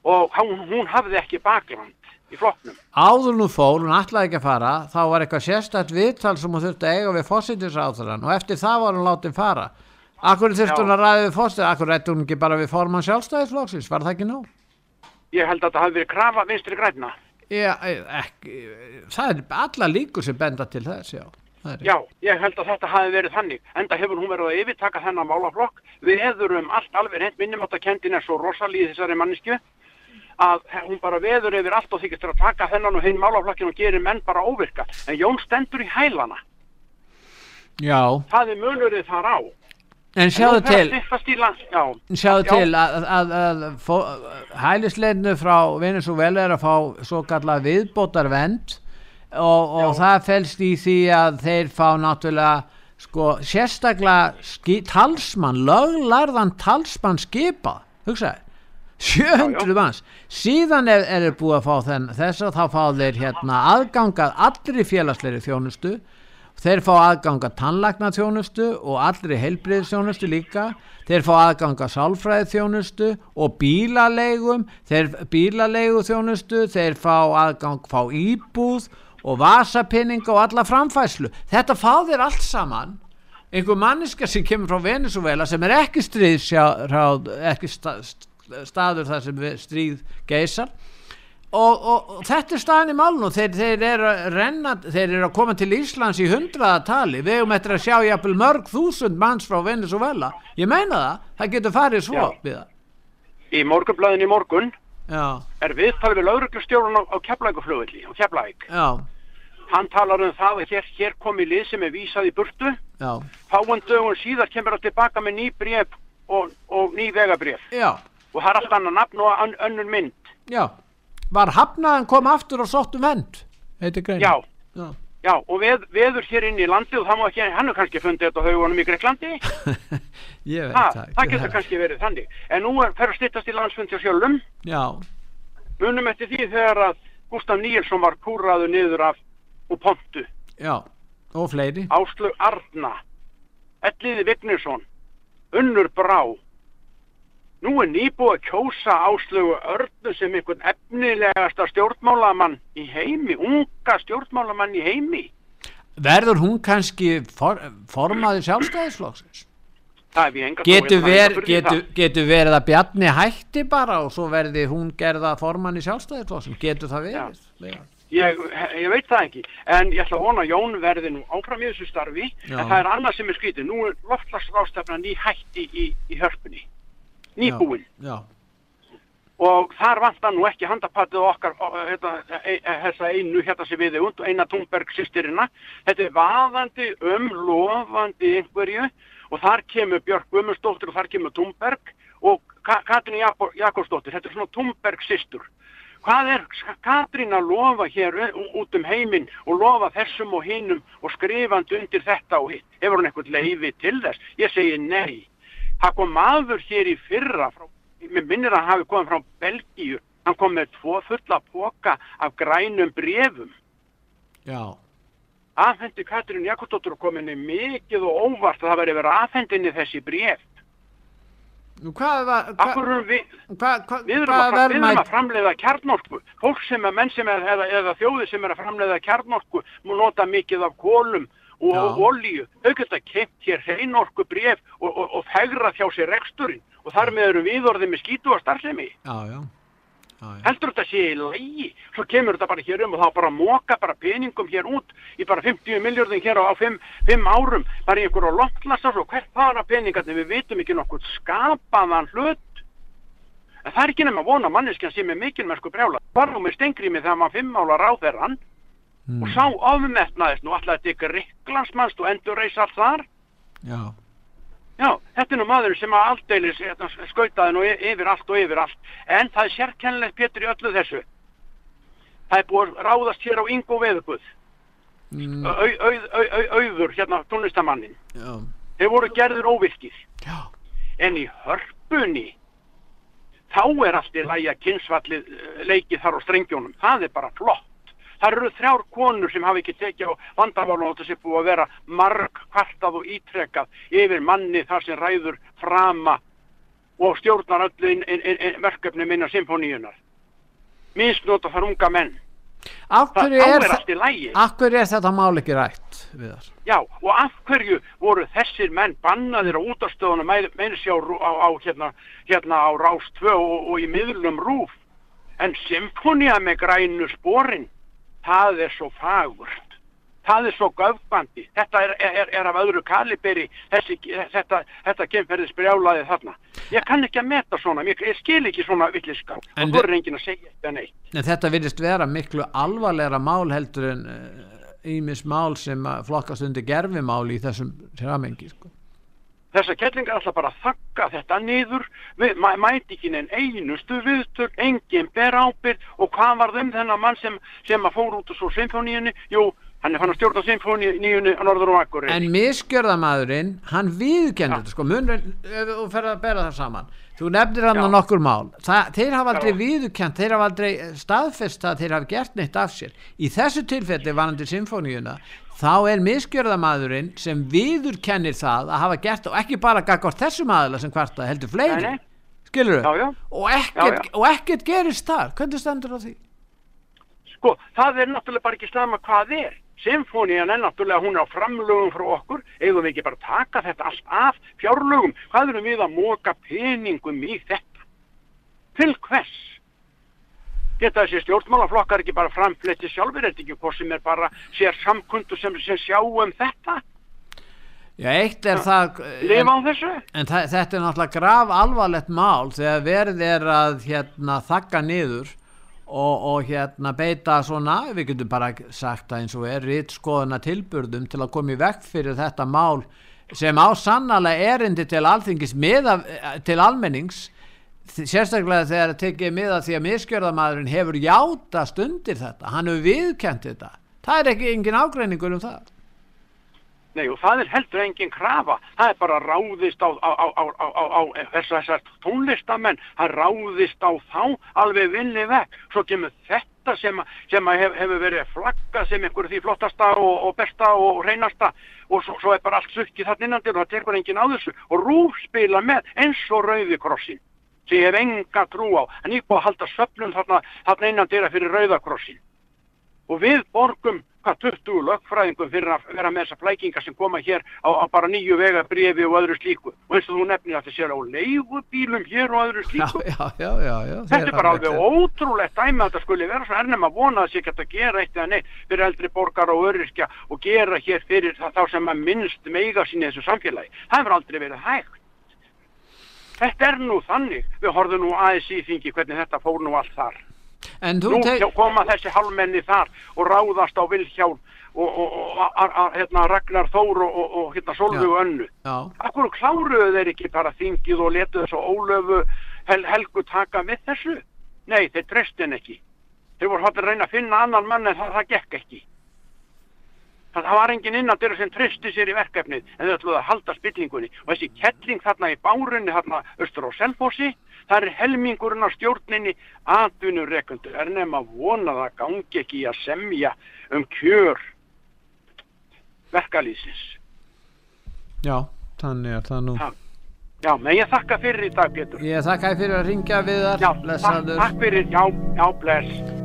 og hún, hún hafði ekki bakland í flokknum. Áður nú fór, hún ætlaði ekki að fara, þá var eitthvað sérstætt viðtal sem hún þurfti að eiga við fósittisráþurann og eftir það var hún látið fara. Akkur þurfti hún að ræða við fósittis, akkur rætti hún ekki bara við formann sjálfstæðisflokksins, var það ekki nóg? Ég held að það hafi verið krafa vinstri græna. Já, ekki, það er alla líkur sem benda til þess, já. Það er Já, ég held að þetta hafi verið þannig. Enda hefur hún verið að yfirtaka þennan málaflokk. Við eðurum allt alveg hreint minnum að kendin er svo rosalíð þessari mannisku að hún bara veður yfir allt og þykist að taka þennan og hinn málaflokkin og gerir menn bara óvirka. En Jón stendur í hælana. Já, Það er munurinn þar á. En sjáðu til-. Sjáðu Já. til að, að, að, að hælisleitinu frá Venezuela er að fá svo kalla viðbótar vend og, og það felst í því að þeir fá náttúrulega sko sérstaklega ski, talsmann, löglarðan talsmann skipa, hugsaði 700 manns síðan er, er þeir búið að fá þenn, þess að þá fá þeir hérna aðgangað allri félagsleiri þjónustu þeir fá aðganga tannlækna þjónustu og allri heilbriðis þjónustu líka. Þeir fá aðganga sálfræði þjónustu og bílalegum þeir bílalegu þjónustu þeir fá aðgang fá íbúð og vasapinninga og alla framfæslu þetta fá þeir allt saman. Einhver manniska sem kemur frá Venezuela sem er ekki stríðsjáð ekki sta, st- staður þar sem stríð geisar og, og, og þetta er staðan í málun og þeir, þeir eru renna þeir eru að koma til Íslands í hundraða tali. Við hefum eftir að sjá jafnvel mörg þúsund manns frá Venezuela ég meina það, það getur farið svo Í morgunblæðin í morgun já, er viðtal við lauruglustjórun á, á Keflækuflugulli, á Keflæk. Hann talar um það að hér, hér komi lið sem er vísað í burtu. Fáan dögun síðar kemur það tilbaka með ný bref og, og ný vegabref. já, Og það er allt annað nafn og önnur mynd. já var hafnaðan kom aftur og sóttum vend Já. Já. Já, og veð, veður hér inn í landi og það má ekki, hann er kannski fundið þetta á haugunum í Greiklandi. ég veit Ha, það það getur kannski verið þannig. En nú er fer að styttast í landsfund hjá sjálfum. já, Munum eftir því þegar að Gustaf Níelsson var kúraðu niður af og pontu. já, og fleiri Áslög Arna, Elliði Vignesson, Unnur Brá. Nú er nýbúið að kjósa Áslögu Örnu sem einhvern efnilegasta stjórnmálamann í heimi, unga stjórnmálamann í heimi. verður hún kannski for, formaði sjálfstæðisflokksins getur, ver, það. getur verið að Bjarni hætti bara og svo verði hún gerða formann í sjálfstæðisflokksins getur það verið Já. Ég, ég veit það ekki, en ég ætla að vona Jón verði nú áfram í þessu starfi, Já. en það er annað sem er skrítið. Nú er loftlagsrástefna ný hætti í, í hörpunni, nýbúin. já, og þar vantar nú ekki handapatið okkar þetta, e, e, þessa einu hérna sem við und og eina Thunberg sýstirina þetta er vaðandi um lofandi einhverju. Og þar kemur Björk Guðmundsdóttir og þar kemur Thunberg. Og Ka Katrín Jako- Jakobsdóttir þetta er svona Thunberg sýstur hvað er Katrín að lofa hér u- út um heiminn og lofa þessum og hinnum og skrifandi undir þetta og hitt hefur hún eitthvað leiði til þess? Ég segi nei það kom maður hér í fyrra frá mér minnir að hann hafi komið frá Belgíu. Hann kom með tvo fulla póka af grænum brefum já, afhendi Katrín Jakobsdóttur og kominni mikið og óvart að það veri verið afhendinni þessi bref Nú, hvað var hva, við, hva, hva, við, erum að, við erum að framleiða kjarnorku. Fólk sem er menn sem er eða, eða þjóði sem er að framleiða kjarnorku mú nota mikið af kólum og Já. olíu, þau geta kempt hér hreinorku bref og, og, og fegra hjá sér reksturinn. Og þar með erum viðorðið með skítu og starfsemi. Já, já, heldur þetta sé í lægi svo kemur þetta bara hér um og þá bara móka bara peningum hér út í bara 50 miljardin hér á 5, árum. Bara í einhverju loftlastar og hvert fara peningarnir? Við vitum ekki nokkuð skapaðan hlut. En það er ekki nema að vona manneskjan sem er mikilmennsku brjála. Var nú með stengriði þegar maður 5 ála ráðherran og sá ofmetnaðist nú alltaf þetta ykkur riklansmannst og endur reys allt þar já, Já, þetta er nú maður sem að aldeilis hérna, skautaði nú yfir allt og yfir allt. En það er sérkennilegt Pétur í öllu þessu. Það er búið að ráðast hér á Ingo Veðuguð, mm, au, au, au, au, auður, hérna tónlistamannin. já, Þeir voru gerðir óvirkir. Já. En í hörpunni, þá er allt í lægi að kynnsvallið eh, leikið þar á strengjónum. Það er bara flott. Það eru þrjár konur sem hafa ekki tekið á vandamála og þessi búið að vera marg kvartað og ítrekað yfir manni þar sem ræður frama og stjórnar öllu verkefni minna symfóníunar. Misnota þar unga menn. af hverju þá er, af er þetta mál ekki rætt við þar Já, og af hverju voru þessir menn bannaðir á útastöðunum meina sér á, á, á hérna, hérna á Rás 2 og, og í miðlum rúf en symfónia með grænu sporin það er svo fagurt. Það er svo göfbandi þetta er, er, er af öðru kaliberi þessi, þetta, þetta kemferðis brjálaði þarna. Ég kann ekki að meta svona, ég, ég skil ekki svona villiskap En og þú er enginn að segja þetta neitt. En þetta virðist vera miklu alvarlegra mál heldur en ímis mál sem flokkast undir gerfimál í þessum ramengi sko. Þessar kettlingar ætla bara að þakka þetta niður, við, mæ, mæti ekki neinn einustu viðtöl, enginn ber ábyrð og hvað var þeim þennan mann sem, sem að fór út úr svo symfóníunni? Jú, hann er fann að stjórna symfóníunni á Norður og Akkur. En misgjörðamaðurinn, hann viðkendur þetta sko, munurinn, ef þú ferð að bera það saman. Þú nefnir hann á nokkur mál. Það, þeir hafa aldrei viðurkent, þeir hafa aldrei staðfest að þeir hafa gert neitt af sér. Í þessu tilfelli varandi symfóníuna þá er misgjörðamaðurinn sem viðurkennir það að hafa gert og ekki bara gagvart þessum aðila sem kvarta heldur fleiri, Nei, nei. skilur já. og og ekkert gerist þar hvernig stendur á því? Sko, það er náttúrulega bara ekki slama hvað er. Symfónían er náttúrulega, hún er á framlögum frá okkur, eigum við ekki bara taka þetta allt af fjárlögum. Hvað erum við að móka peningum í þetta? Til hvers? Geta þessi stjórnmálaflokkar ekki bara framfletti sjálfur, þetta ekki hvað sem er bara sér samkundu sem, sem sjá um þetta? Já, eitt er það þessu? En þa þetta er náttúrulega graf alvarlegt mál þegar verið er að hérna, þakka niður og, og hérna beita svona, við getum bara sagt að eins og er rítskoðuna tilburðum til að koma í vekk fyrir þetta mál sem á sannlega erindi til alþingis miða, til almennings sérstaklega þegar það tekið miða því að miskjörðamaðurinn hefur játast undir þetta, hann hefur viðkent þetta það er ekki engin ágreiningur um það Nei, og það er heldur engin krafa. Það er bara ráðist á, á, á, á, þessar, þessar tónlistamenn, það ráðist á þá alveg vinni vekk. Svo kemur þetta sem, sem að hef, hefur verið flaggað sem einhverju því flottasta og, og besta og reynasta og svo, svo er bara allt sukkið þarna innan og það tekur enginn á þessu. Og rúf spila með eins og rauði krossin sem ég hef enga trú á. En ég búið að halda söfnum þarna, þarna innan dyra fyrir rauðakrossin og við borgum hvað 20 lögfræðingum fyrir að vera með þessar flækingar sem koma hér á, á bara nýju vegabrifi og öðru slíku. Og eins og þú nefnir að þetta sér á leigubílum hér og öðru slíku. já, já, já, já þetta er bara alveg ótrúlegt dæmi að þetta skuli vera. Svo ernum að vona að sé geta að gera eitt eða neitt fyrir eldri borgar og öryrkja og gera hér fyrir það, þá sem að minnst meiga sín í þessu samfélagi. Það hefur aldrei verið hægt þetta er nú þannig við horfum nú aðeins í þingi hvernig þetta fór nú allt þar Nú koma þessi halmenni þar og ráðast á Vilhjálm og, og, og a, a, hérna, Ragnar Þór og, og, og hérna, Solveig Önnu. Já. Akkur kláruðu þeir ekki bara þingið og letuðu þessu ólöfu hel, helgu taka með þessu? Nei, þeir treystu henn ekki. Þeir voru að reyna að finna annan mann en það, það gekk ekki. Það, það var engin innan þeirra sem treysti sér í verkefnið en þau ætluðu að halda spillingunni. Og þessi kettling þarna í bárunni, þarna austur á Selfossi, það er helmingurinn á stjórninni atvinnurekundur. Er nefn að vona það gangi ekki í að semja um kjör verkalýsins. Já, þannig er það nú Já. Já, menn ég þakka fyrir í dag, Pétur. Ég þakka þér fyrir að ringja við þar Já, takk, takk fyrir, já, já, bless.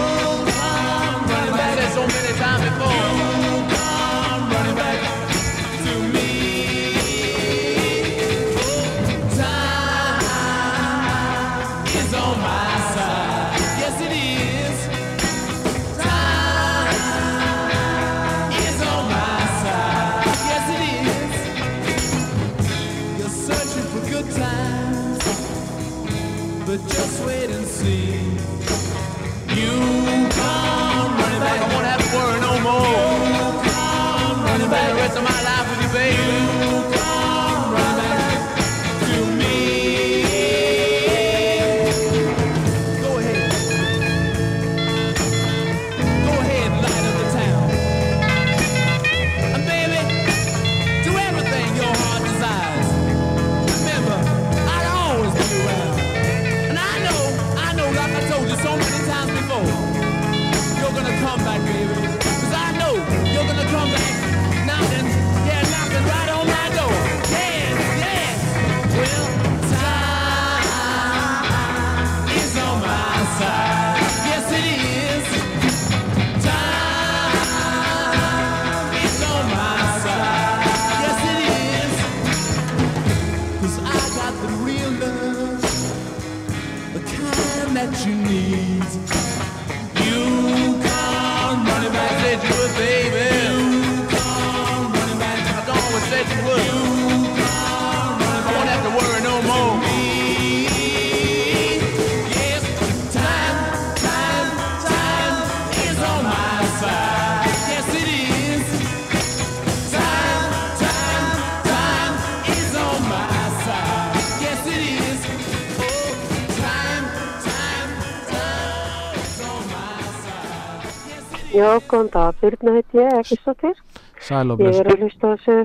Já, góðan dag, Birna heiti ég, ekki svo til. Sæl og Ég bless. er að hlusta þessu,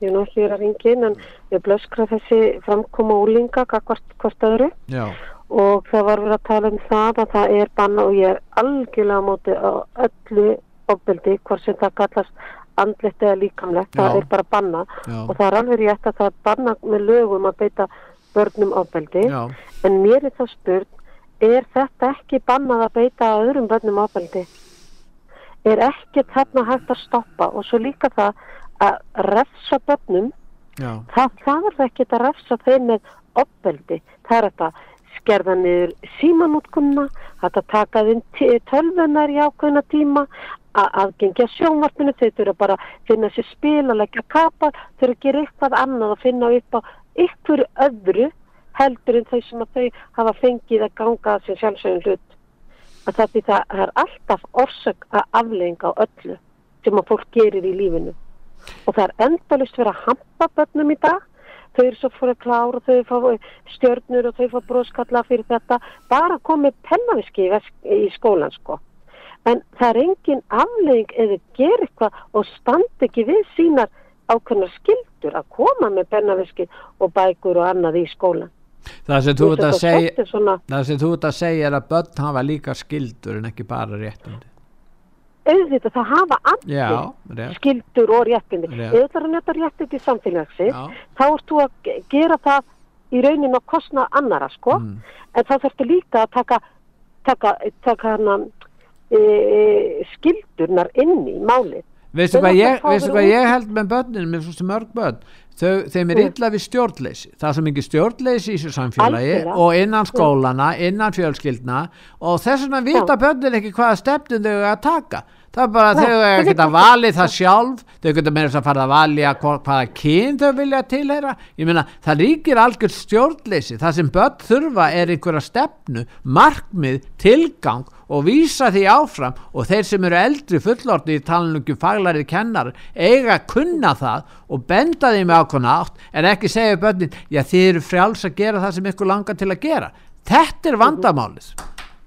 ég er náttúrulega að ringin, en ég blöskra þessi framkoma úlinga, hvort, hvort öðru. Já. Og það var verið að tala um það að það er banna og ég er algjörlega á móti á öllu ofbeldi, hvort sem það kallast andlegt eða líkamlegt, það Já. er bara banna. Já. Og það er alveg rétt að það er banna með lögum að beita börnum ofbeldi. Já. En mér er það spurt, er þetta ekki bannað að beita öðrum börnum ofbeldi? Er ekkert þarna hægt að stoppa. Og svo líka það að refsa börnum. Já. það, það er ekkert að refsa þeim með opbeldi það er þetta skerða niður símanútkunna þetta taka t- tölvunar í ákveðna tíma að aðgengja sjónvarpinu þau þurfa bara að finna sér spil að leggja kapar, þau þurfa að gera eitthvað annað að finna upp á ykkur öðru heldur en þau sem að þau hafa fengið að ganga að sér sjálfsögum hlut að það, það það er alltaf orsök að afleðinga á öllu sem að fólk gerir í lífinu. Og það er endalist verið að hampa börnum í dag. Þau eru svo fyrir klár og þau fá stjörnur og þau fá broskalla fyrir þetta. Bara komið pennaviski í, í skólan sko. En það er engin afleðing eða gera eitthvað og standa ekki við sínar ákveðnar skildur að koma með pennaviski og bækur og annað í skólan Það sem þú ert að svona- ert að segja er að börn hafa líka skildur en ekki bara réttindi. Auðvitað það hafa allir Já, skildur og réttindi. Þú ætlar að netta réttindi í samfélagsins þá ert þú að ge- gera það í raunin á kostna annara sko. Mm. en þá þurftu líka að taka taka, taka hana e, e, skildurnar inn í málið. Veistu hvað ég, held með börnin? Með svo sem mörg börn Þau, þeim er illa við stjórnleysi. Það er svo mikið stjórnleysi í þessu samfélagi Algjörlega. og innan skólana, innan fjölskyldna og þess vegna vita börnin ekki hvaða stefnum þau eiga að taka. Það er bara þau þau að geta valið það sjálf. Þau geta meira þess að fara að valja hva- hvaða kyn þau vilja tilheyra. Ég meina það ríkir algjör stjórnleysi. Það sem börn þurfa er einhverja stefnu markmið, tilgang og vísa því áfram. Og þeir sem eru eldri fullorti í talningum faglærið kennar eiga að kunna það og benda því með ákvæmna átt en ekki segja börnin, já þið eru frjáls að gera það sem ykkur langar til að gera. Þetta er vandamálið.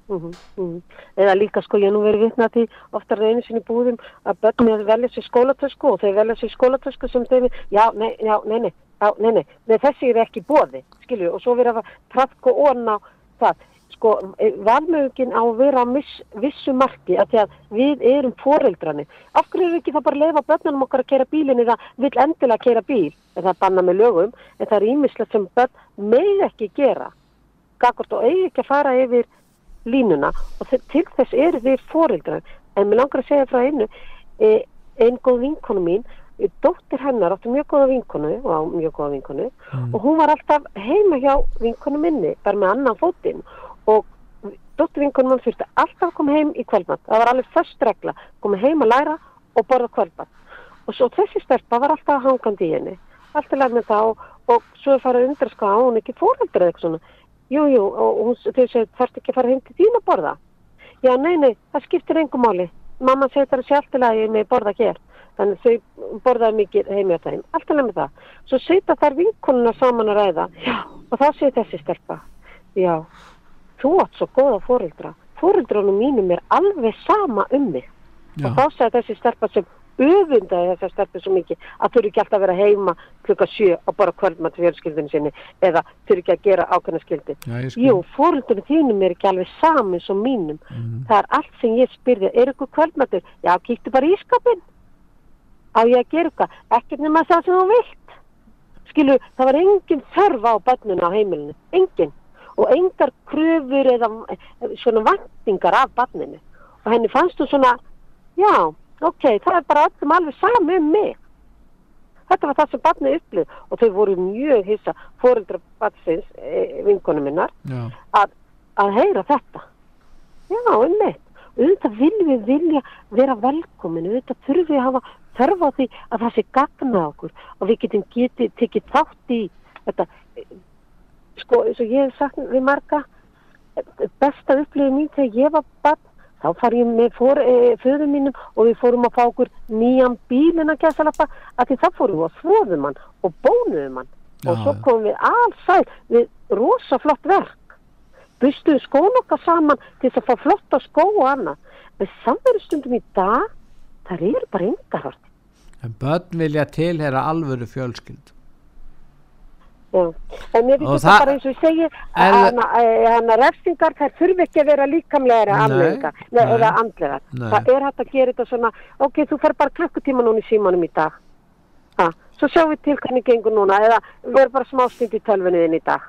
Mhm, mhm. eða líka sko ég nú verið vitna því oftar einu sinni búðum að börnum velja sér skólatösku og þau velja sér skólatösku sem þau já, nei, já, nei, nei, já, nei, nei, nei þessi er ekki bóði, skilju, og svo verið að trafka á það sko, valmögin á að vera á miss, vissu marki að því að við erum foreldrani af hverju erum við ekki þá bara að leifa börnunum okkar að kera bílinn eða vill endilega kera bíl. Það er banna með lögum en það er ímislegt sem börn með ekki gera. Gagvart og eigi ekki að fara yfir línuna. Og til þess eru við foreldrar. En mér langar að segja frá einu. E, einn góð vinkonu mín e, dóttir hennar áttu mjög góða vinkonu og á mjög góða vinkonu. Og hún var alltaf heima hjá vinkonu minni bara með annan fótinn. og dóttir vinkonu mann þurfti alltaf að koma heim í kvöldmatt það var alveg först regla, koma heim að læra og borða kvöldmatt og svo þessi stelpa var alltaf hangandi í henni. Alltaf læg með það og, og svo farið að undraska á hún ekki fóreldur eða eitthvað svona. Jú, jú, og hún þarfst ekki að fara heim til þín að borða? Já, nei, nei, það skiptir engum máli. Mamma segir það sé alltaf að ég með borða hér. Þannig þau borðaði mikið heim hjá þeim, alltaf læg með það. Svo setja þær vinkonuna saman að ræða. Já, og þá segir þessi stelpa. Já, þú átt svo góða fóreldra fóreldranum mínum er alveg sama um mig. Já. og þá segir þessi stelpa sem öfundaði þessar stelpu svo mikið að þurfi ekki alltaf að vera heima klukka sjö og bara kvöldmatt fjölskyldinu sinni eða þurfi ekki að gera ákveðna skil. jú, fóreldunum þínum er ekki alveg saman svo mínum. Það er allt sem ég spyrði er ykkur kvöldmattur? Já, kíktu bara í skapin á ég að gera eitthvað? Ekkert nema það sem þú vilt. Skilu, það var engin þörf á bannuna á heimilinu, engin og engar kröfur eða svona vantingar af banninu og henni fannst þú svona já, ok, það er bara öllum alveg sami um mig þetta var það sem barnið upplið og þau voru mjög hissa fóreldra batsins, e, vinkonu minnar Já. að, að heyra þetta einmitt. Auðvitað viljum við vilja vera velkomin, auðvitað þurfum við að hafa þörf á því að það sé gagna okkur og við getum getið tekið þátt í þetta, sko, eins og ég hef sagt við marga, besta upplifið mín þegar ég var barn, þá far ég með fór, e, föðum mínum og við fórum að fá okkur nýjan bíl en að gæsalappa, að því það fórum við að þvoðum hann og bónuðum hann og Já, svo já. komum við allsæl við rosa flott verk bustuðu skón okkar saman til þess að fá flotta skó og annað með samverðustundum í dag það eru bara engar hort En börn vilja tilhera alvöru fjölskyld. En mér Og finnst þetta bara eins og hann að refsingar þær þurfi ekki að vera líkamlega Nei, afleðingar nei. eða andlega Nei. það er hægt að gera þetta svona ok, þú fer bara klukkutíma núna í símanum í dag ha. svo sjáum við til hvernig gengur núna eða verður bara smástund í tölvunniðin í dag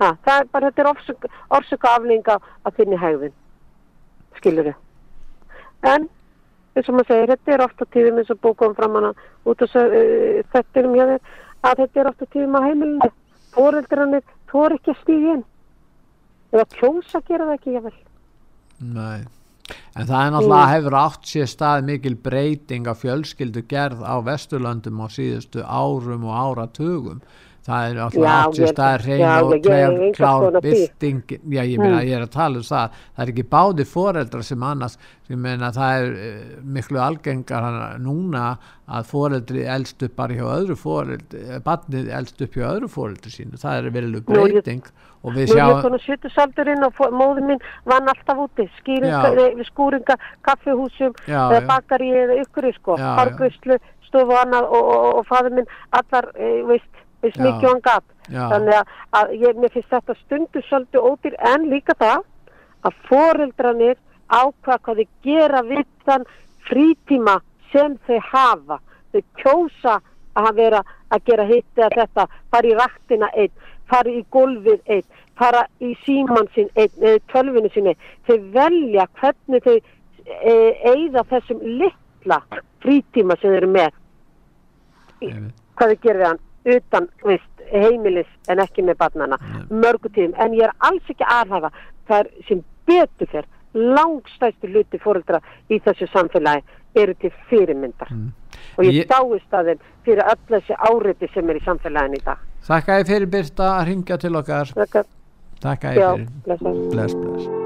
ha. það er bara, þetta er orsök, orsöka afleðinga að þinni hegðun skilur þau en eins og maður segir, þetta er ofta tíðum eins og bókum fram hana út af uh, þettinum hjá þér að þetta er ofta tíðum á heimilinu fóreldrarnir þor ekki að stíða inn eða kjósa gera það ekki jável Nei. En það er náttúrulega hefur átt sér stað mikil breyting á fjölskyldu gerð á Vesturlöndum á síðustu árum og áratugum. Það er stað já, hrein ég- og hef klár, bylting. Já, ég meina, Mm. ég er að tala um það. Það er ekki báði foreldrar sem annars, ég meina, það er eh, miklu algengar núna að foreldri elst upp bara hjá öðru foreldri, barnið elst upp hjá öðru foreldri sínu. Það er verileg er breyting og við Nú er ég sjáum, konar sjötusaldurinn og fó- móður minn vann alltaf úti, skýringa, við skúringa, kaffihúsum, bakari eða ykkur, sko, hárgrislu, stofu og annað og, og, og faður minn allar, e, veist, mikið og hann. Já. Þannig að, að ég, mér finnst þetta stundu svolítið ódýr en líka það að foreldrarnir ákvað hvað þau gera við þann frítíma sem þau hafa. Þau kjósa að vera að gera hitt eða þetta, fara í raktina einn, fara í gólfið einn, fara í síman sinn einn, eða tölvinu sinni. Þau velja hvernig þau eigða þessum litla frítíma sem þau eru með. Hvað þau gerir við hann utan veist, heimilis en ekki með barnana. Mörgu tíðum. En ég er alls ekki aðhafa. Það er sem betur fyrr langstæstu hluti fóreldra í þessu samfélagi eru til fyrirmyndar. Og ég, Ég- dáist að þeim fyrir öll þessi áriði sem er í samfélaginu í dag. þakka ég fyrir Birta að ringja til okkar. Þakka. Þakka ég fyrir. Bless, bless.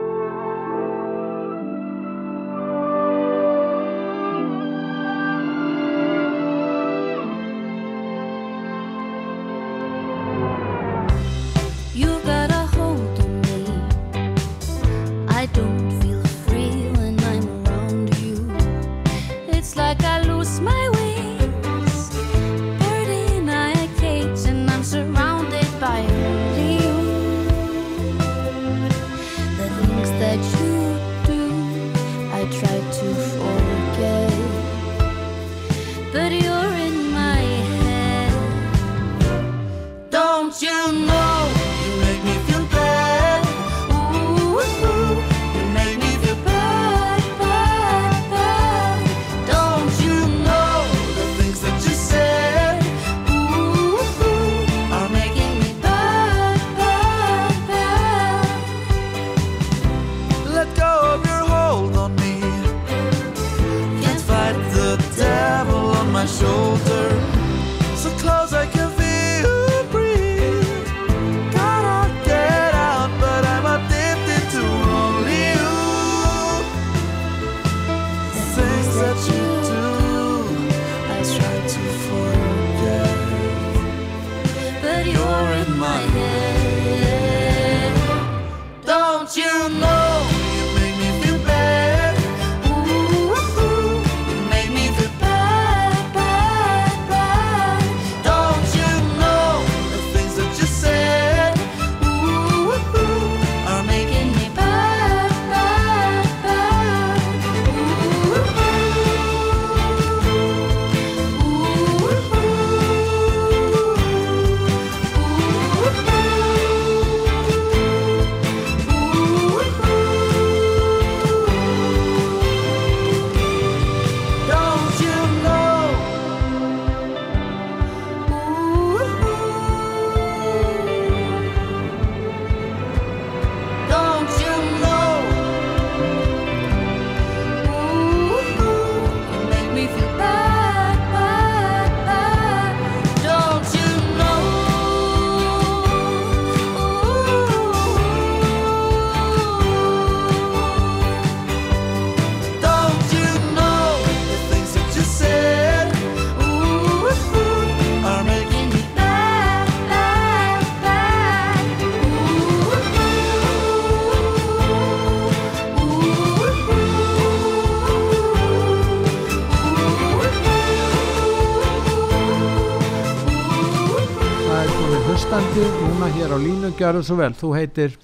Gjörðu svo vel, þú heitir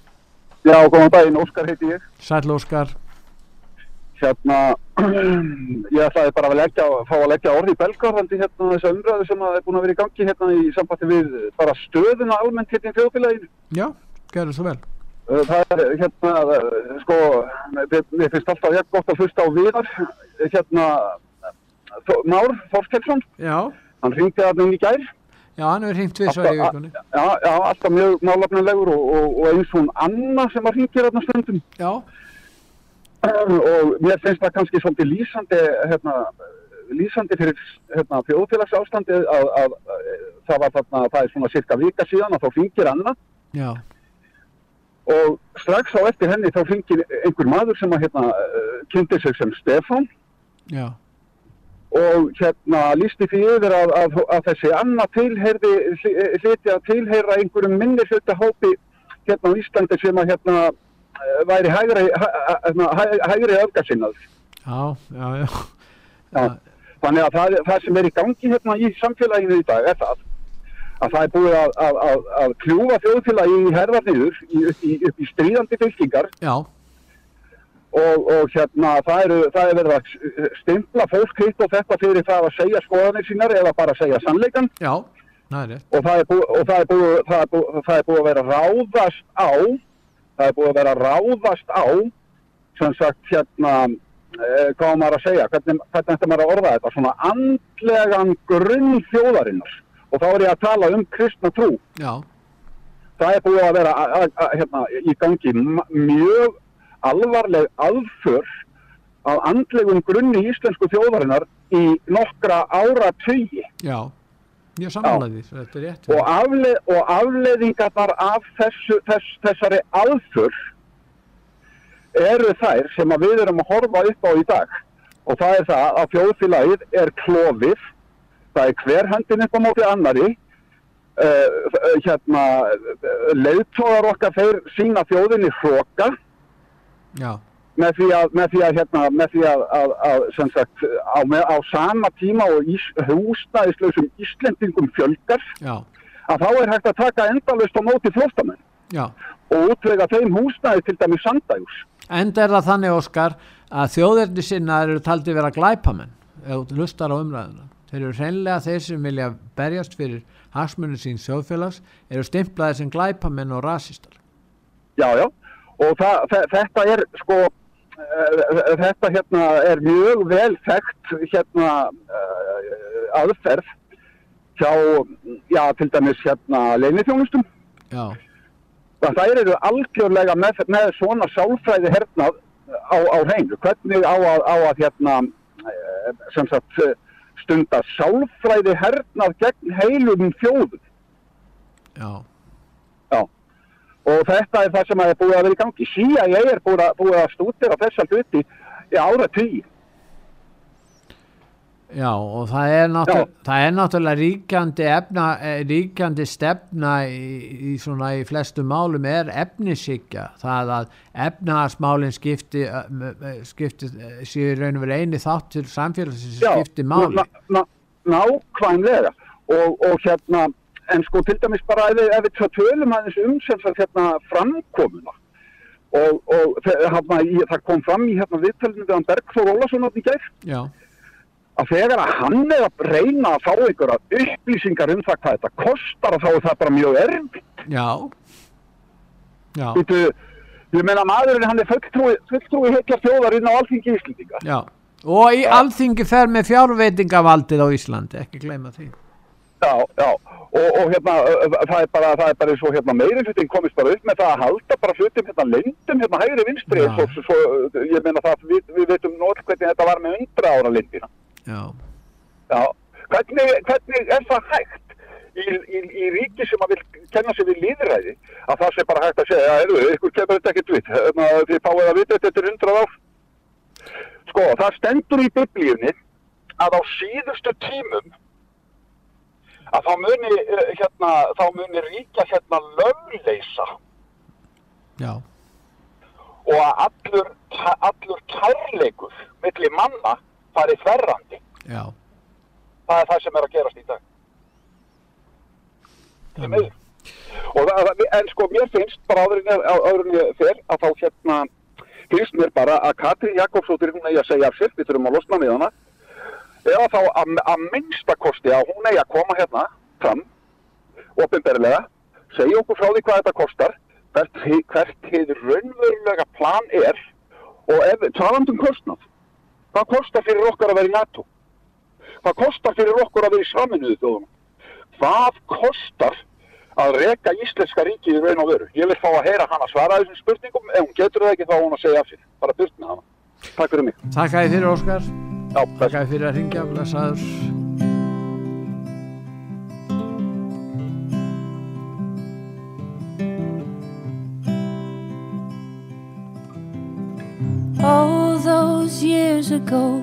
Já, góðan daginn, Óskar heiti ég. Sæll Óskar, Hérna, ég ætlaði bara að leggja, fá að leggja orði í belgarðandi hérna þessa umræðu sem að er búin að vera í gangi hérna í sambandi við bara stöðuna almennt hérna í þjóðfélaginu. já, gjörðu svo vel Uh, Það er hérna, uh, sko, mér finnst alltaf jafn gott að hlusta á viðar, hérna, Þó- Már Þorskelsson, Já, hann ringdi að inn í gær. Já, hann hefur hringt við svo í vikunni. Já, já, alltaf mjög málefnilegur og, og, og eins hún Anna sem að ringir þarna stundum. Já. Og mér finnst það kannski svolítið lýsandi, hérna, lýsandi fyrir hérna, þjóðfélagsástandi að, að, að það var þarna, það er svona cirka vika síðan að þá ringir Anna. Já, og strax á eftir henni þá ringir einhver maður sem að hérna kynnti sig sem Stefán. Já, og hérna lísti því yfir að, að, að þessi Anna tilheyrði, hliti að tilheyra einhverjum minni hluta hópi hérna á Íslandi sem að hérna væri hægri, hæ, hæ, hæ, hægri öfgasinnaður. já, já, já. Já. Þannig að það, það sem er í gangi hérna í samfélaginu í dag er það að það er búið að, að, að, að kljúfa þjóðfélagi í herðar niður í, upp, í, upp í stríðandi fylkingar Já. Og, og hérna það er, það er verið að stimpla fólk hitt og þetta fyrir það að segja skoðanir sínar eða bara að segja sannleikan Já, það og það er búið, og það er búið, það er búið, það er búið að vera að ráðast á það er búið að vera að ráðast á sem sagt hérna eh, hvað maður að segja, hvernig, hvernig ætti maður að orða þetta, svona andlegan grunn þjóðarinnar. Og þá er ég að tala um kristna trú. Já, það er búið að vera a, a, a, hérna, í gangi mjög alvarleg aðför á andlegum grunni íslensku þjóðarinnar í nokkra ára tugi já, samanlega því, þetta er rétt. og, afleð, og afleðingarnar af þessu, þess, þessari aðför eru þær sem við erum að horfa upp á í dag. Og það er það að þjóðfélagið er klofið. Það er hver hendin upp á móti annari uh, hérna leiðtóðar okkar þeir sína þjóðinni hróka Já, með því að, með því að, hérna, með því að, að, að sem sagt, á, á sama tíma og ís, húsnæðislausum Íslendingum fjölgar já, að þá er hægt að taka endalust á móti flóstamenn já. og útvega þeim húsnæði til dæmis sandæjus. Enda er það þannig, Óskar, að þjóðerni sinna eru taldi vera glæpamenn, þú hlustar á umræðuna. Þeir eru hreinlega þeir sem vilja berjast fyrir hagsmunni sín þjóðfélags, eru stimplaðir sem glæpamenn og rasistar. Já, já, og það, þe- þetta er sko, uh, þetta hérna er mjög vel þekkt hérna uh, aðferð hjá, já, til dæmis hérna leinithjónustum. Það eru algjörlega með, með svona sálfræði hernað á, á hreinu. Hvernig á að, á að hérna, eh, sem sagt, eh, stunda sálfræði hernað gegn heilum þjóðum. já, Já. Og þetta er það sem er búið að vera í gangi. CIA er búið að, búið að stúdera þessa hluti í ára tíu. já, og það er, það er náttúrulega ríkjandi, efna, eh, ríkjandi stefna í, í, svona, í flestu málum er efnisíkja. Það að efnahagsmálinn skipti, skipti eh, séu raun og verið eini þáttur samfélagsins sem skipti máli. ná- nákvæmlega. Og, og hérna, en sko til dæmis bara ef ef við tölum aðeins um hérna framkomuna. Og, og hérna, í, það kom fram í hérna viðtölinu við hann Bergþór Ólason þarna í. Já, að þegar að hann er að reyna að fá einhverja upplýsingar um það hvað þetta kostar og þá er það bara mjög erfitt. já, já, Býtu, ég meina maðurinn hann er fulltrúi, fulltrúi heikja þjóðar inn á alþingi Íslendinga. já. Og í alþingi fer með fjárveitingavaldið á Íslandi, ekki gleyma því. Já, já, og, og hérna, það er bara, það er bara eins og hérna meiri hlutin komist bara upp með það að halda bara hlutum hérna lindum hérna hægri vinstri, Já. svo, svo, ég meina það, við, við veitum nót hvernig þetta var með undra ára lindina. Já, Já, hvernig, hvernig er það hægt í, í, í ríki sem að vil kenna sig við líðræði að það sé bara hægt að segja, eru, ykkur kemur þetta ekkert við, Hérna, þið fáið að vita þetta eftir hundrað ár. Sko, það stendur í biblíunni að á síðustu tímum að þá muni, eh, hérna, þá muni ríkja hérna lögleysa já, og að allur, allur kærleikur milli manna fari þverrandi. já. Það er það sem er að gerast í dag. Það, það- en sko mér finnst bara áður en ég, á- áður en ég fer að þá hérna finnst mér bara að Katrín Jakobsdóttir hún eigi að segja af sér, við þurfum að losna með hana eða þá að, að minnsta kosti að hún eigi að koma hérna fram, opinberlega segja okkur frá því hvað þetta kostar hvert, hið raunverulega plan er og ef, talandum kostnað hvað kostar fyrir okkar að vera í NATO? Hvað kostar fyrir okkur að vera í saminuðu þjóðunum? Hvað kostar að reka íslenska ríkið í raun og veru? Ég vil fá að heyra hana svara þessum spurningum. Ef hún getur það ekki þá hún að segja af sér. Bara með hana. Takk fyrir mig. Takk að þið fyrir Óskar Takk að þið fyrir að ringja blessaður All those years ago,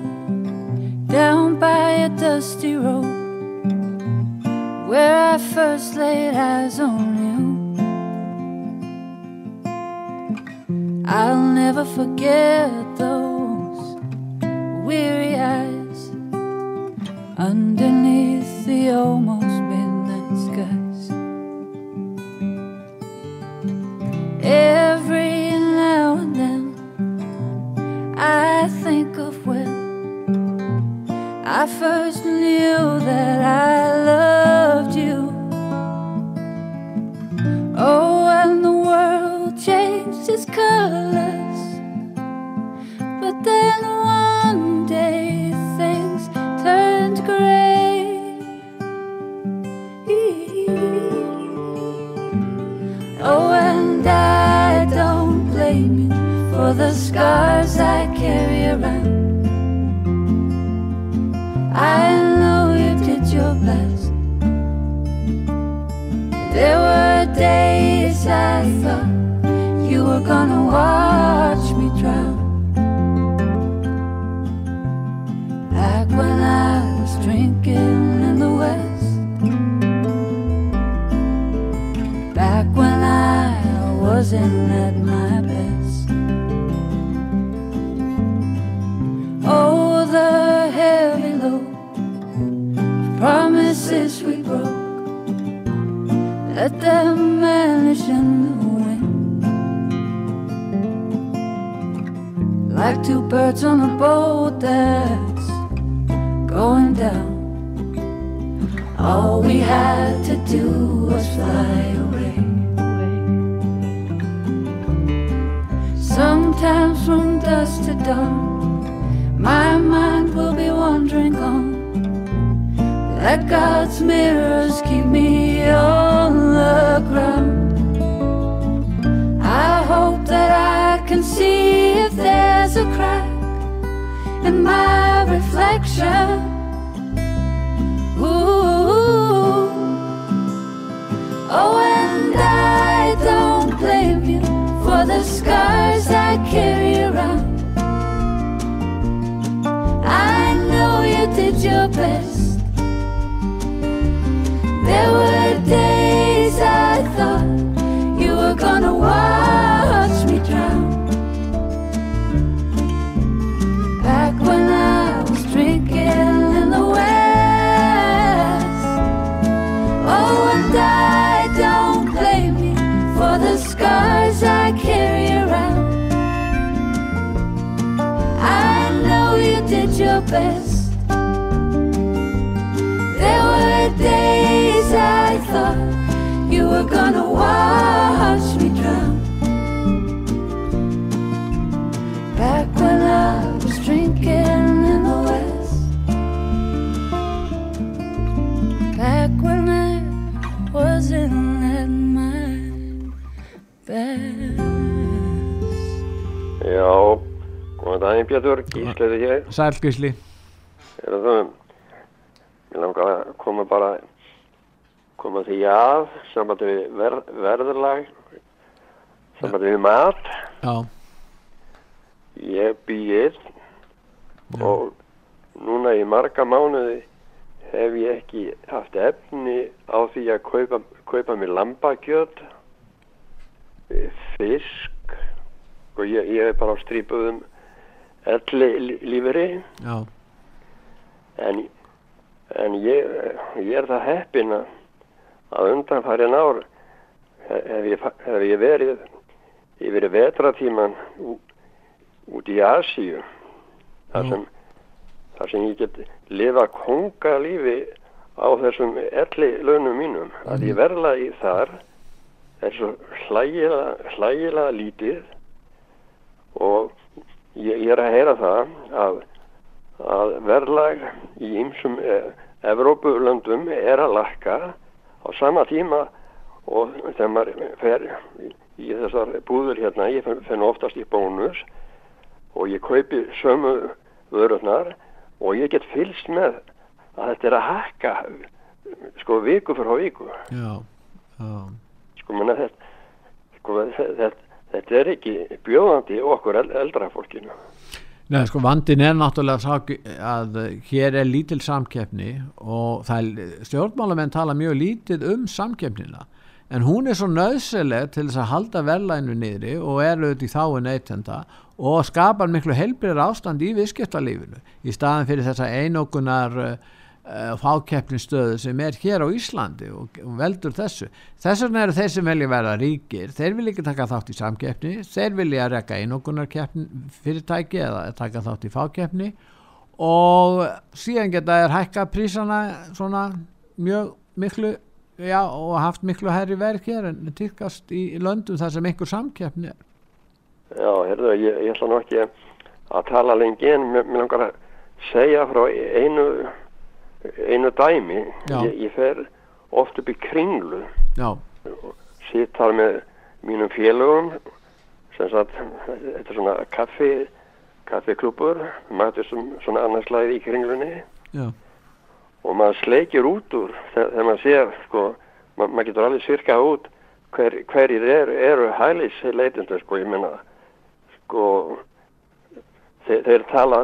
down by a dusty road, where I first laid eyes on you. I'll never forget those weary eyes underneath the almost midnight skies. Every now and then. I think of when I first knew that I loved you. Oh, and the world changed its colors. But then the scars I carry around. I know you did your best. There were days I thought you were gonna watch me drown. Back when I was drinking in the West. Back when I wasn't at my we broke. Let them vanish in the wind. Like two birds on a boat that's going down. All we had to do was fly away. Sometimes from dusk to dawn, my mind will be wandering on. Let God's mirrors keep me on the ground. I hope that I can see if there's a crack in my reflection. Ooh. Oh, and I don't blame you for the scars I carry around. I know you did your best. Thought you were gonna watch Já, góðan daginn Pétur, gísleði hér. Sæl Gísli Er það, ég langar að koma bara, koma því að, sambandi við ver, verðurlag, sambandi við mat. Já, Ég býð og núna í marga mánuði hef ég ekki haft efni á því að kaupa, kaupa mér lambakjöt, eh, fisk og ég, ég er bara á strípuðum elli lí- lífeyri já, en, en ég, ég er það heppin að að undanfærin ár hef ég, hef ég verið yfir vetratíman ú- út í Asíu. Þar sem, þar sem ég get lifa kongalífi á þessum elli launum mínum. Að ég verla í þar svo hlægilega, hlægilega lítið og ég, ég er að heyra það að, að verðlag í ymsum eh, Evrópulöndum er að lakka á sama tíma og þegar maður fer í, í þessar búður hérna, ég nú oftast í bónus og ég kaupi sömu vörurnar og ég get fylst með að þetta er að hakka sko viku fyrir viku já, já. sko menna þetta sko, þetta, þetta er ekki bjóðandi okkur el, eldra fólkinu. Nei, sko, vandin er náttúrulega að eh, hér er lítil samkeppni og stjórnmálamenn tala mjög lítið um samkeppnina. En hún er svo nöðsileg til þess að halda verðlænu niðri og er auðvitað í þáu neytenda og skapar miklu helbriðar ástand í viðskiptalífinu í staðan fyrir þessa einokunar uh, fákeppninstöðu sem er hér á Íslandi og, og veldur þessu. Þess vegna eru þeir sem velja verða ríkir, þeir vilja ekki taka þátt í samkeppni, þeir vilja rekka einokunar fyrirtæki eða taka þátt í fákeppni og síðan geta þeir hækka prísana svona mjög miklu já, og haft miklu herri verk hér en týrkast í, í löndum þar sem einhver samkeppni er. Já, heyrðu, ég, ég ætla nú ekki að tala lengi en mér langar að segja frá einu einu dæmi ég, ég fer oft upp í kringlu. Já, sitt þar með mínum félögum sem sagt, þetta er svona kaffi kaffiklúpur, maður sem svona annarslæði í kringlunni. Já, og maður sleikir út úr þegar, maður sér sko, ma maður getur alveg sirka út hver, hverjir eru, eru hælis leitindur sko, ég menna sko þeir, þeir tala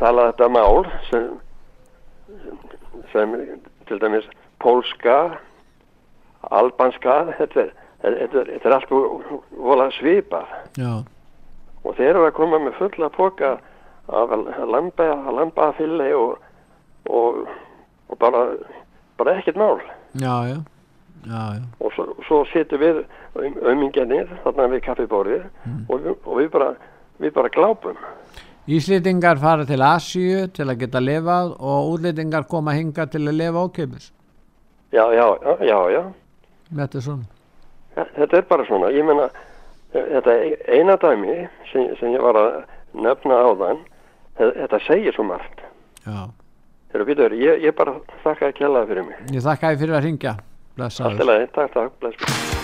tala þetta mál sem sem til dæmis pólska albanska þetta er, þetta er, þetta er allt vo- vola svipað. Já, og þeir eru að koma með fulla poka af lamba, lambafilli og, og, og bara, bara ekkert mál. Já, já, já, já. og svo, svo situm við auðmingjarnir þarna við kaffibórið og, við, og við bara við bara glápum Íslendingar fara til Asíu til að geta lifað og útlendingar koma hinga til að lifa ókeipis. já, já, já, já, já. Þetta er svona. Ja, þetta er bara svona, ég meina þetta eina dæmi sem, sem ég var að nefna á þann þetta segir svo margt Já. Þegar býtur, ég, ég bara þakka að kjallaði fyrir mig Ég þakka þér fyrir að ringja. Blessaður. Allt í lagi, takk, takk, bless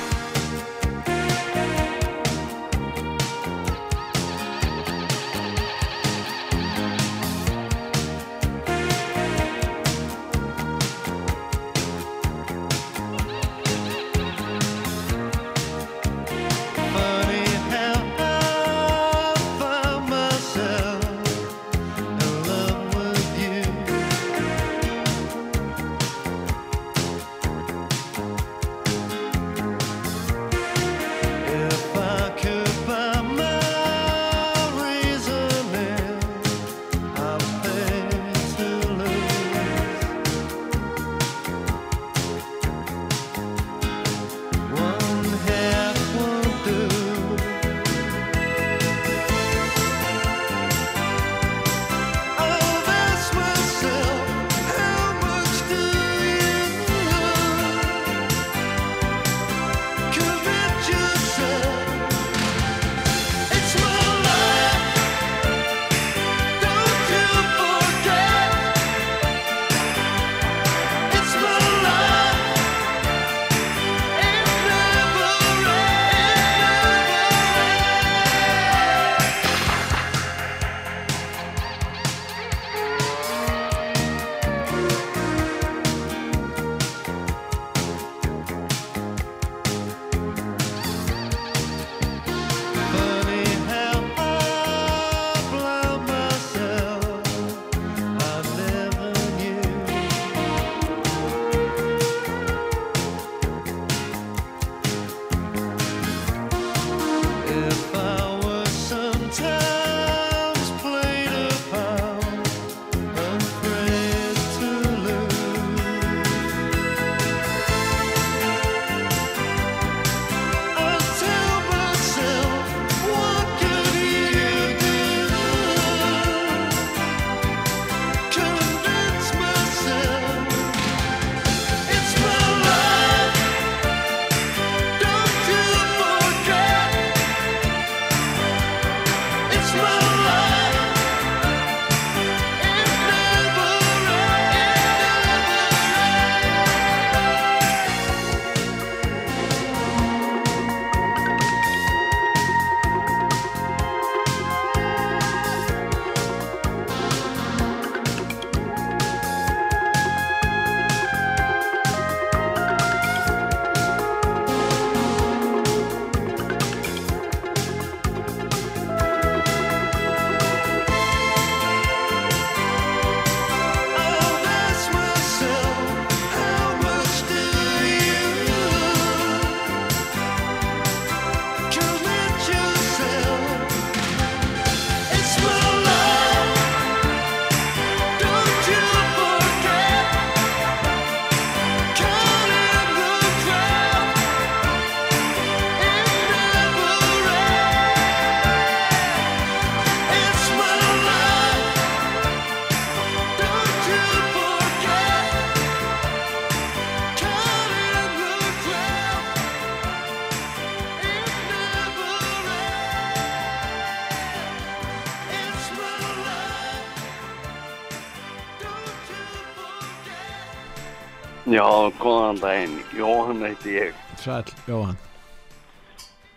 góðan daginn. Jóhann heiti ég. Sæl, Jóhann.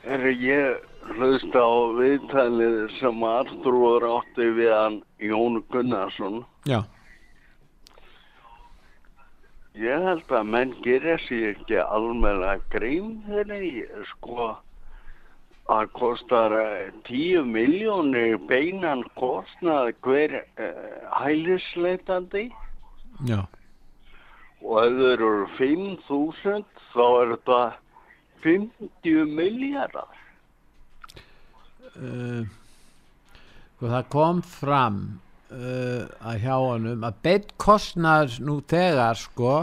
Er ég hlust á viðtalið sem Artrúður átti við hann Jón Gunnarsson. Já. Ég held að menn gerir sér ekki almenna grein þegar ég sko að kostar eh, 10 miljónir beinan kostnað hver uh, hælisleitandi Já. Og ef þau eru 5.000 þá er þetta 50 miljardar. Uh, sko, það kom fram uh, að hjá honum að beitt kostnar nú þegar sko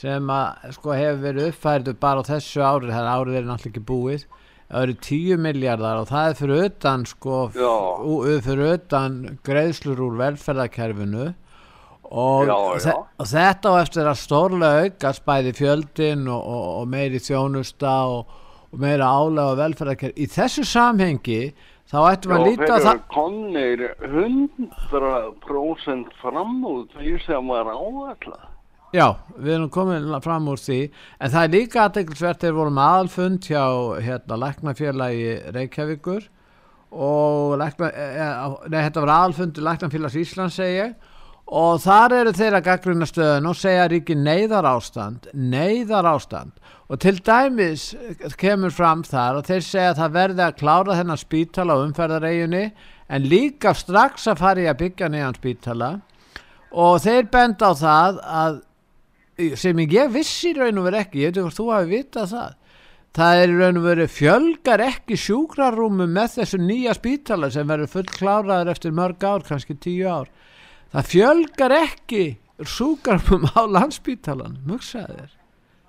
sem að sko hefur verið uppfærið bara á þessu árið, það árið er náttúrulega ekki búið það eru 10 miljardar og það er fyrir utan sko fyrir utan greiðslur úr velferðarkerfinu og, Já, já. og þetta á eftir að stórlega aukast bæði fjöldin og, og, og meiri þjónusta og, og meira álega á velferðarkerfi í þessu samhengi þá ættum að líta þeir það eru komnir 100% fram úr því sem var áætlað. Já, við erum komin fram úr því en það er líka aðeinsvert þegar vorum aðalfund hjá hérna Læknafélagi Reykjavíkur og Lækna, e, e, nei, þetta var aðalfundur Læknafélags Íslands segi ég og þar eru þeir að gaggrina stöðun og segja ríki neyðar ástand neyðar ástand og til dæmis kemur fram þar og þeir segja að það verði að klára þennan spítala á umferðareginni en líka strax að fara í að byggja nýjan spítala. Og þeir benda á það að sem ég vissi raun og veru ekki, ég veit ekki hvort þú hafi vitað það. Það er raun og veru fjölgar ekki sjúkrarúmum með þessu nýja spítala sem verður full kláraður eftir mörg ár, kannski tíu ár það fjölgar ekki sjúkrarúmum á landspítalan mugsaði þér.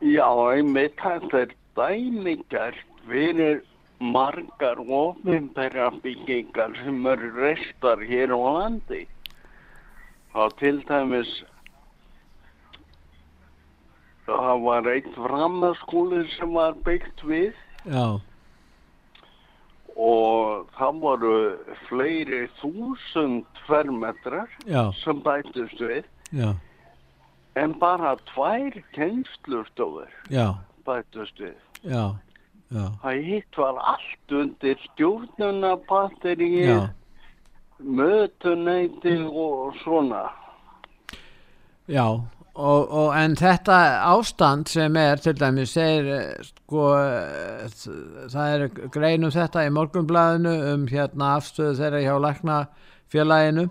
Já, einmitt þetta er dæmigert fyrir margar ofinbæra byggingar sem eru restar hér á landi. Þá til dæmis það var eitt framhaskúli sem var byggt við. Já, og það voru fleiri þúsund fermetrar Já. sem bættust við já, en bara tvær kennslustofur já, bættust við. Það hitt var allt undir stjórnunabatteríi, Já. mötuneyti og svona. Já, og, og en þetta ástand sem er til dæmis segir eh, sko eh, það er grein um þetta í morgunblæðinu um hérna afstöðu þeirra hjá læknafélaginu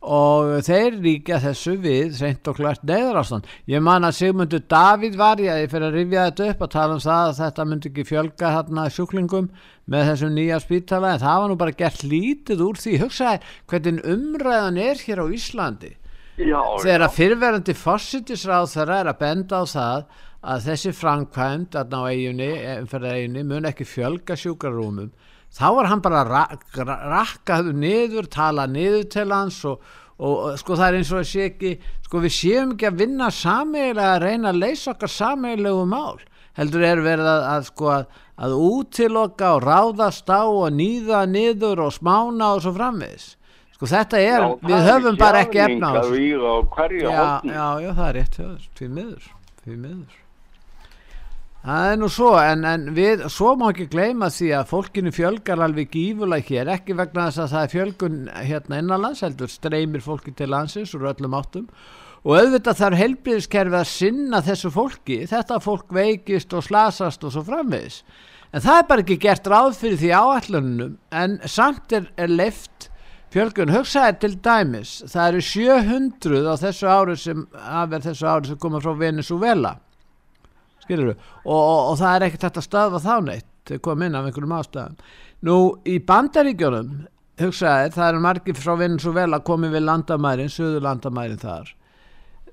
og þeir líka þessu við reynd og klart neyðar ástand ég man að Sigmundur Davíð var ég fyrir að rifja þetta upp að tala um það að þetta myndi ekki fjölga þarna sjúklingum með þessum nýja spítala en það var nú bara gert lítið úr því. Hugsaði hvernig umræðan er hér á Íslandi. Já, þegar að fyrverandi fórsitisráð þeirra er að benda á það að þessi framkvæmd að ná eiginni, eiginni mun ekki fjölga sjúkarúmum þá var hann bara ra ra rakkaðu niður, tala niður til hans og, og, sko það er eins og að sé ekki sko við séum ekki að vinna sameigilega að reyna að leysa okkar sameigilegu mál. Heldur er verið að, að sko að, að útiloka og ráðast á og nýða niður og smána og svo framvegis. Sko þetta er, Já, við það er höfum bara ekki efna á þessu. já, já, já, það er rétt því miður því miður það er nú svo en, en við, svo má ekki gleyma því að fólkinu fjölgar alveg gífulega hér, ekki vegna þess að það er fjölgun hérna innanlands heldur streymir fólki til landsins úr öllum áttum. Og auðvitað þarf helbriðiskerfi að sinna þessu fólki. Þetta fólk veikist og slasast og svo framvegis. En það er bara ekki gert ráð fyrir því áallunum en samt er, er leift fjölgun, hugsaði til dæmis það eru 700 á þessu ári sem af þessu ári sem koma frá Venezuela skilur og, og, og það er ekkert hægt að stöðva þá neitt kom inn af einhverjum ástæðum. Nú í bandaríkjunum hugsaði það eru margir frá Venezuela komið við landamærin, söður landamærin þar.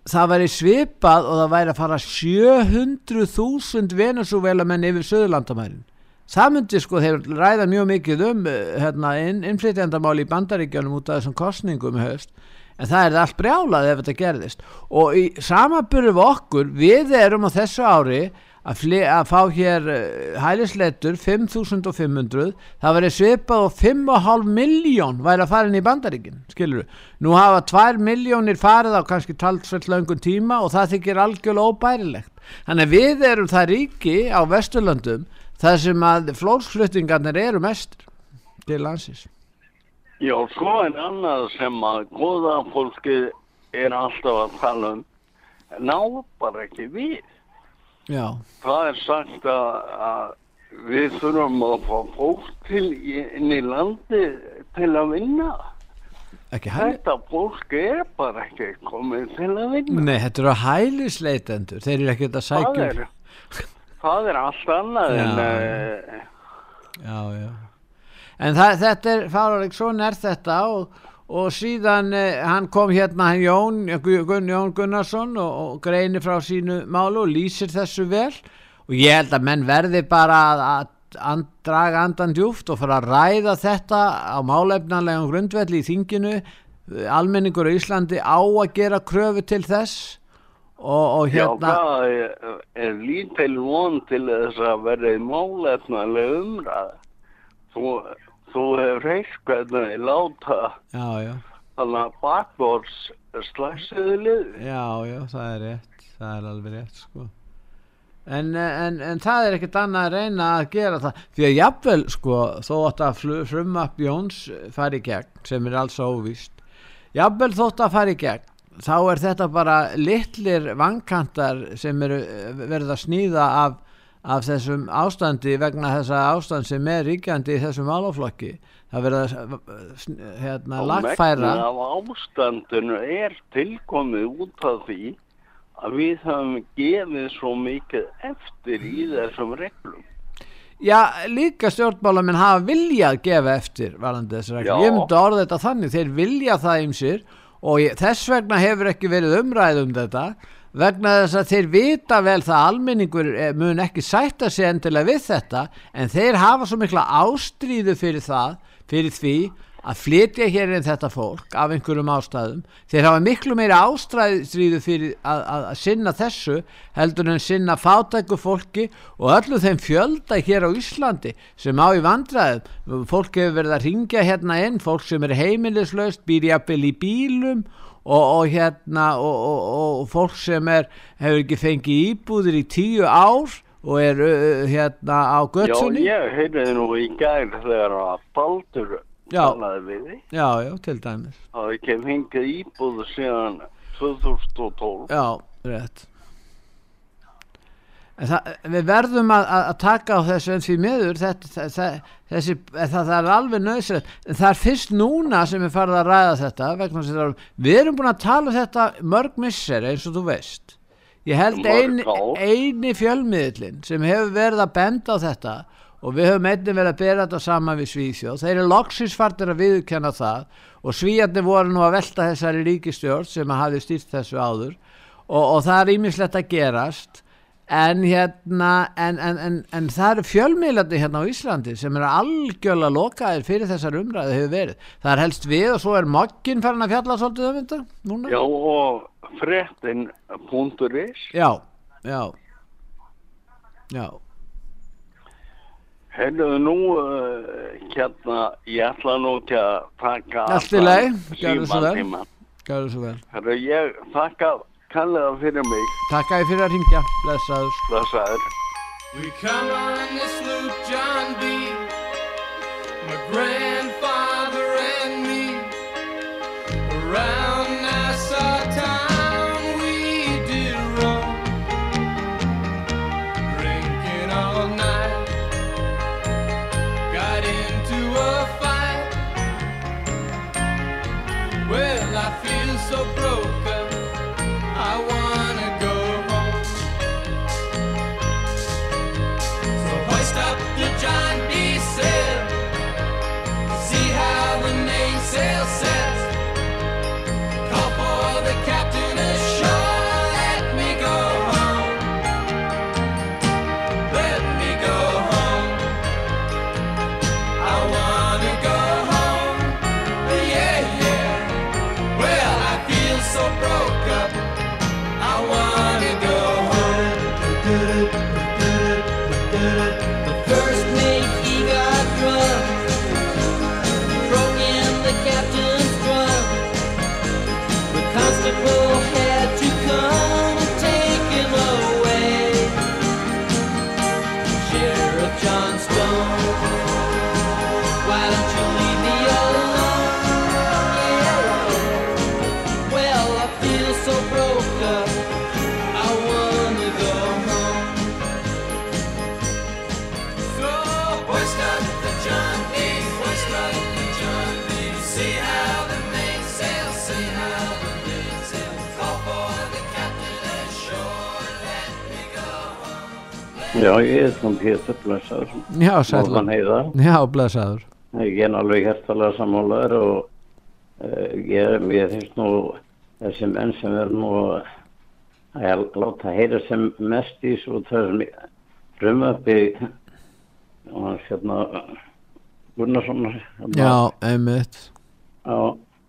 Það væri svipað og það væri að fara 700.000 Venezuela menn yfir söðurlandamærin það myndi sko þeir ræða mjög mikið um eh, hérna, inn, innflytjandamál í bandaríkjunum út af þessum kostningum í haust en það er allt brjálað ef þetta gerðist. Og í samaburðu við okkur við erum á þessu ári að, fle, að fá hér uh, hælisleitur 5500 það væri svipað og 5,5 miljón væri að fara inn í bandaríkin skilur nú hafa 2 miljónir farið á kannski talsveld löngun tíma og það þykir algjörlega óbærilegt. Þannig að við erum það ríki á Vesturlöndum þar sem að flóksfluttingarnir eru mestur til landsins Já, svo er annað sem að góða fólkið er alltaf að tala um, ná bara ekki við. Já, Það er sagt að, að við þurfum að fá fólk til inn í landi til að vinna. ekki Þetta fólk er bara ekki komið til að vinna. Nei, þetta eru hælisleitendur þeir eru ekkert að Það sækja er, það er allt annað en Já. uh, já, já. En það, þetta er, Fárarik, svona er þetta og, og síðan eh, hann kom hérna hann Jón, Gu- Gunn Jón Gunnarsson og, og greinir frá sínu málu og lýsir þessu vel og ég held að menn verði bara að, að and, draga andan djúft og fara að ræða þetta á málefnanlegum grundvelli í þinginu almenningur á Íslandi á að gera kröfu til þess og, og já, hérna það er, er lítil von til þess að verði málefnaleg umræða. Þú, þú hefur hvernig þið láta. Já, já, þannig að bakbords slæsiðu lið. já, já, það er rétt. Það er alveg rétt sko. En, en, en það er ekkert annað að reyna að gera það. Því að jafnvel sko þó að það frumapp Jóns fari í gegn sem er alls óvíst jafnvel þótt að fari í gegn þá er þetta bara litlir vankantar sem eru verið að snýða af, af þessum ástandi vegna þessa ástand sem er ríkjandi í þessum álaflokki það verið að eh, hérna, Og lagfæra megnið af ástandinu er tilkomið út af því að við höfum gefið svo mikið eftir í þessum reglum. Já, líka stjórnmálamenn hafa viljað gefa eftir varandi þessar reglur. Já. Ég myndi orða þetta þannig, þeir vilja það ymsir og ég, þess vegna hefur ekki verið umræð um þetta vegna þess að þeir vita vel það að almenningur eh, mun ekki sætta sig endilega við þetta en þeir hafa svo mikla ástríðu fyrir það, fyrir því að flytja hér inn þetta fólk af einhverjum ástæðum. Þeir hafa miklu meira ástríðu fyrir að, að, að sinna þessu heldur en sinna fátæku fólki og öllu þeim fjölda hér á Íslandi sem á í vandræðum. Fólk hefur verið að ringja hérna inn fólk sem er heimilislaust, býr jafnvel í bílum og, og hérna og, og, og fólk sem er hefur ekki fengið íbúðir í tíu ár og er uh, hérna á götsunni Já, ég heyrði nú í gær þegar að Baldur talaði við því. já, já, til dæmis. Að ekki fengið íbúðu síðan 2012 Já, rétt það, við verðum að, að taka á þessu en því miður þetta, þetta, þessi, það, það er alveg nöðsrætt en það er fyrst núna sem við farið að ræða þetta vegna við erum búin að tala um þetta mörg misser eins og þú veist. Ég held Mörg eini, fjölmiðlin sem hefur verið að benda á þetta og við höfum einnig verið að bera þetta saman við Svíþjóð. Þeir eru loksins fartir að viðkenna það og Svíjarnir voru nú að velta þessari ríkistjórn sem hafi stýrt þessu áður. Og, og það er ímislegt að gerast en hérna en, en, en, en það eru fjölmiðlandi hérna á Íslandi sem eru algjörlega lokaðir fyrir þessar umræðu hefur verið. Það er helst við og svo er mokkin farin að fjalla svolítið um þetta núna. Já, og frettin.is já, já. Já. Heyrðu nú, uh, hérna, ég ætla nú ekki að taka allt í leið, gerðu svo vel. gerðu svo vel. Herru, ég þakka kallega fyrir mig, takk að ég fyrir að ringja, blessaður blessaður. We come on this loop, John B. My grandfather and me. Around Já, ég er svona Pétur Blessaður. Já, heiða. Já, blessaður. Ég er alveg hérstalega sammálaður og uh, ég, ég finnst nú þessi menn sem er nú að láta heyra sem mest í svo þessum frumöppi og hans hérna Gunnarsson hérna, Já, einmitt. Já,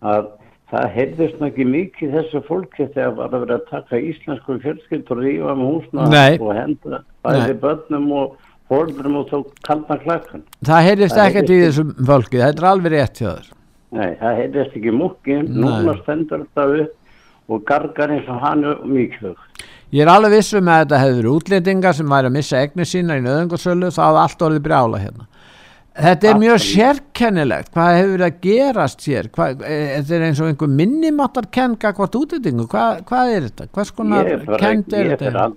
að það heyrðist ekki mikið þessu fólki þegar var að vera að taka íslensku fjölskyldur og rífa með húsna Nei. og henda bæði börnum og fóldrum og tók kaldan klakkan. Það heyrðist Það ekkert í þessum fólki, þetta er alveg rétt hjá þér. Nei, það heyrðist ekki múkin, Nei. núna stendur þetta upp og gargar eins og hann er mikið. Ég er alveg vissum að þetta hefur verið útlendingar sem væri að missa egni sína í nöðungarsölu, þá hafði allt orðið brjála hérna. Þetta er mjög sérkennilegt, hvað hefur að gerast hér? Hvað, e- þetta er eins og einhver minnimáttar kenga hvort útlendingu, hvað, hvað er þetta? Hvers konar er kend er þetta?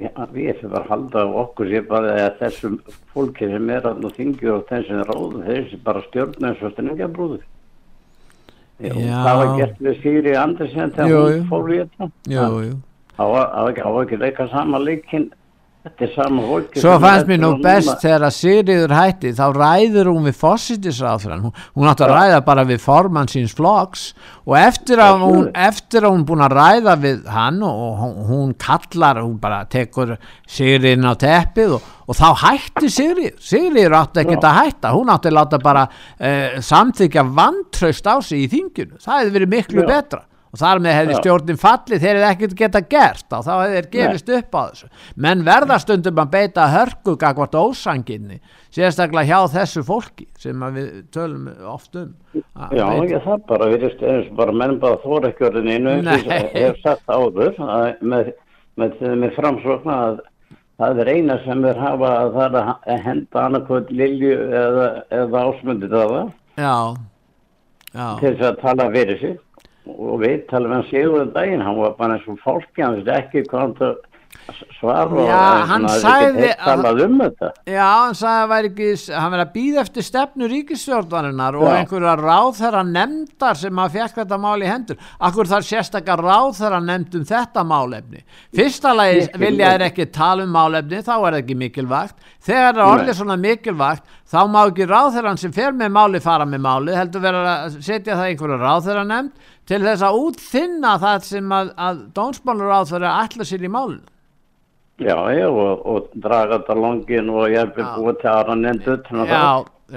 ég fyrir bara að halda á okkur ég bara að þessum fólki sem er að þingju og þeim sem ráðu þessi bara stjórna eins og strengabrúður Já. það var gert við Sigri Andersen þegar hún fór í þetta jú. á á ekki, leika sama leikin þetta er sama fólki Svo fannst mér nú best þegar að Sigriður hætti þá ræður hún við fósitisráðfrann hún, hún átti að ræða bara við formann síns flokks. Og eftir að hún, eftir að hún búin að ræða við hann og, hún, hún kallar hún bara tekur Sigriðin á teppið og, og þá hætti Sigriður Sigriður átti ekkert að hætta. Hún átti að láta bara uh, samþykja vantraust á sig í þinginu. Það hefði verið miklu Já. betra og þar með hefði stjórnin fallið þeir hefði ekkert geta gert. Og þá hefði þeir gefist upp á þessu. Menn verða stundum að beita hörku gagvart ósanginni sérstaklega hjá þessu fólki sem við tölum oft um Já, ekki það bara, við erum bara menn bara þóra ekki orðin einu Nei. ég hef sagt áður að með, með, með framsókna að það er eina sem þeir hafa að það er að henda annarkvöld Lilju eða, eða ásmundi það já, já. til þess að tala fyrir sig og við talum hann Sigurður daginn, hann var bara eins og fólki, hann veist ekki hvað hann það svar og Já, hann er sagði um Já, hann sagði að væri ekki, hann verið að býða eftir stefnu ríkisstjórnarinnar og einhverja ráðherra nefndar sem að fekk þetta mál í hendur. Akkur þar sérstakar ráðherra nefnd um þetta málefni. Fyrsta lagi vilja þeir ekki tala um málefni, þá er það ekki mikilvægt. Þegar það er orðið svona mikilvægt, þá má ekki ráðherran sem fer með máli fara með máli, heldur vera að setja það í einhverju ráðherra nefnd til þess að útþynna það sem að, að dónsmálur ráðherra ætla sér í málinu. Já, já, og, og draga þetta longin og ég hef búið til aðra nefnd utan að Já,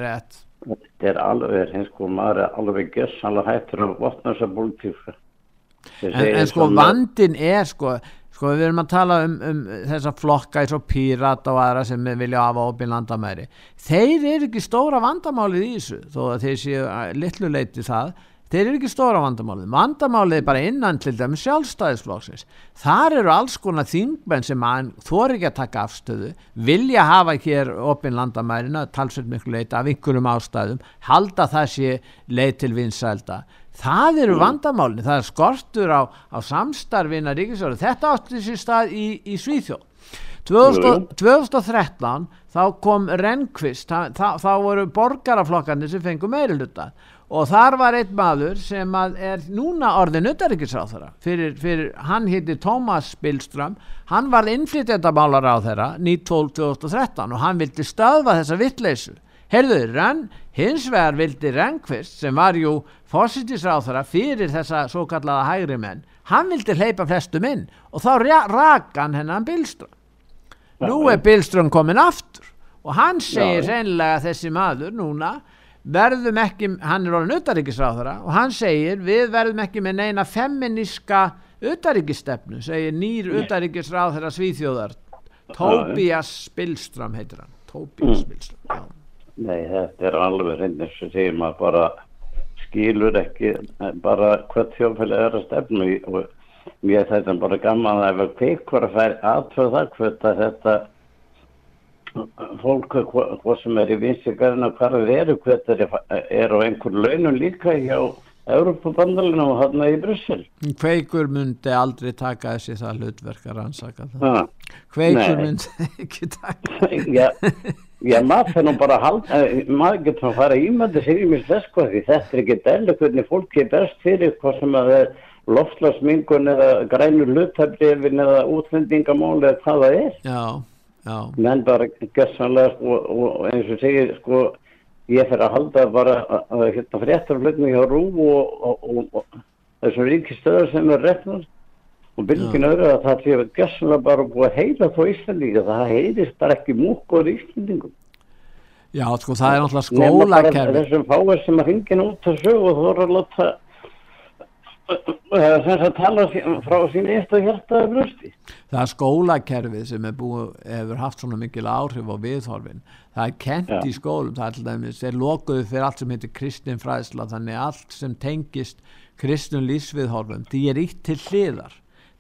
rétt. Þetta er alveg, hins sko, maður er alveg gessanlega hættur að votna þessa politíka. en, en sko vandin er sko, sko við erum að tala um, um þessa flokka eins og pírat og aðra sem vilja hafa opinn landamæri þeir eru ekki stóra vandamálið í þessu þó að þeir séu litlu leiti það þeir eru ekki stóra vandamálið. Vandamálið er bara innan til dæmis sjálfstæðisflokksins. Þar eru alls konar þingmenn sem þóri ekki að taka afstöðu vilja hafa hér opinn landamærina talsveit miklu leiti af einhverjum ástæðum halda það sé leið til vinsælda. Það eru vandamálin, það er skortur á, á samstarfina ríkisjóður þetta átti sér stað í, í Svíþjóð. 2000, 2013 þá kom Rehnqvist þá, þá, þá voru borgaraflokkarnir sem fengu meiriluta og þar var einn maður sem er núna orðin utanríkisráðherra. Fyrir, fyrir hann hitti Tómas Billström. Hann var innflytjendamálar á þeirra 2013 og hann vildi stöðva þessa vittleysu heyrðu, hins vegar vildi Rehnqvist sem var jú fósitisráðherra fyrir þessa svo kallaða hægri menn hann vildi hleypa flestum inn. Og þá ra- rak hann hennan Billström. Nú er Billström komin aftur. Og hann segir Já. reynilega þessi maður núna verðum ekki, hann er orðin utaríkisráðara og hann segir við verðum ekki með neina feminiska utaríkistefnu, segir nýr utaríkisráðara Svíþjóðar Tobias Billström heitir hann Tobias Mm. Billström já. Nei, þetta er alveg reyndir sem segir maður bara skilur ekki bara hvert þjóðfæli er að stefnu og mér þetta er bara gaman að ef að kveikvar að færi aðtöð það hvert að þetta fólk, hva- hvað sem er í vinstri græna, hvað er eru, hvað er, er á einhver launum líka hjá Europabandalina og hann í Brussel. Kveikur myndi aldrei taka þessi það hlutverk að rannsaka það Ha. Kveikur Nei. myndi ekki taka Já, já maður nú bara að halda, eh, maður getur að fara ímændi sér í mér þess hvað því þetta er ekki dælu hvernig fólki er best fyrir hvað sem að er loftlagsmingun eða grænur hlutabrifin eða útlendingamál eða hvað það er. Já menn bara gessanlega sko, og eins og segir sko ég fer að halda bara að, hérna fréttarflutning hjá Rú og, og, og, þessum ríkistöðar sem er reknar og bylgin öðru að það sé gessanlega bara búið að heyra þó Íslandinga það heyrist bara ekki múkkur Íslandingum Já, sko, það er náttúrulega nema bara skólakerfi þessum fáir sem að hringin út að sög og þú voru að láta sem að tala frá sín eitt og hjartaði brösti Það er skólakerfið sem er búið, hefur haft svona mikil áhrif á viðhorfin. Það er kent Já. í skólum, það er til dæmis, þeir lokuðu fyrir allt sem heitir kristin fræðsla, þannig allt sem tengist kristin lífsviðhorfum, því er ítt til hliðar,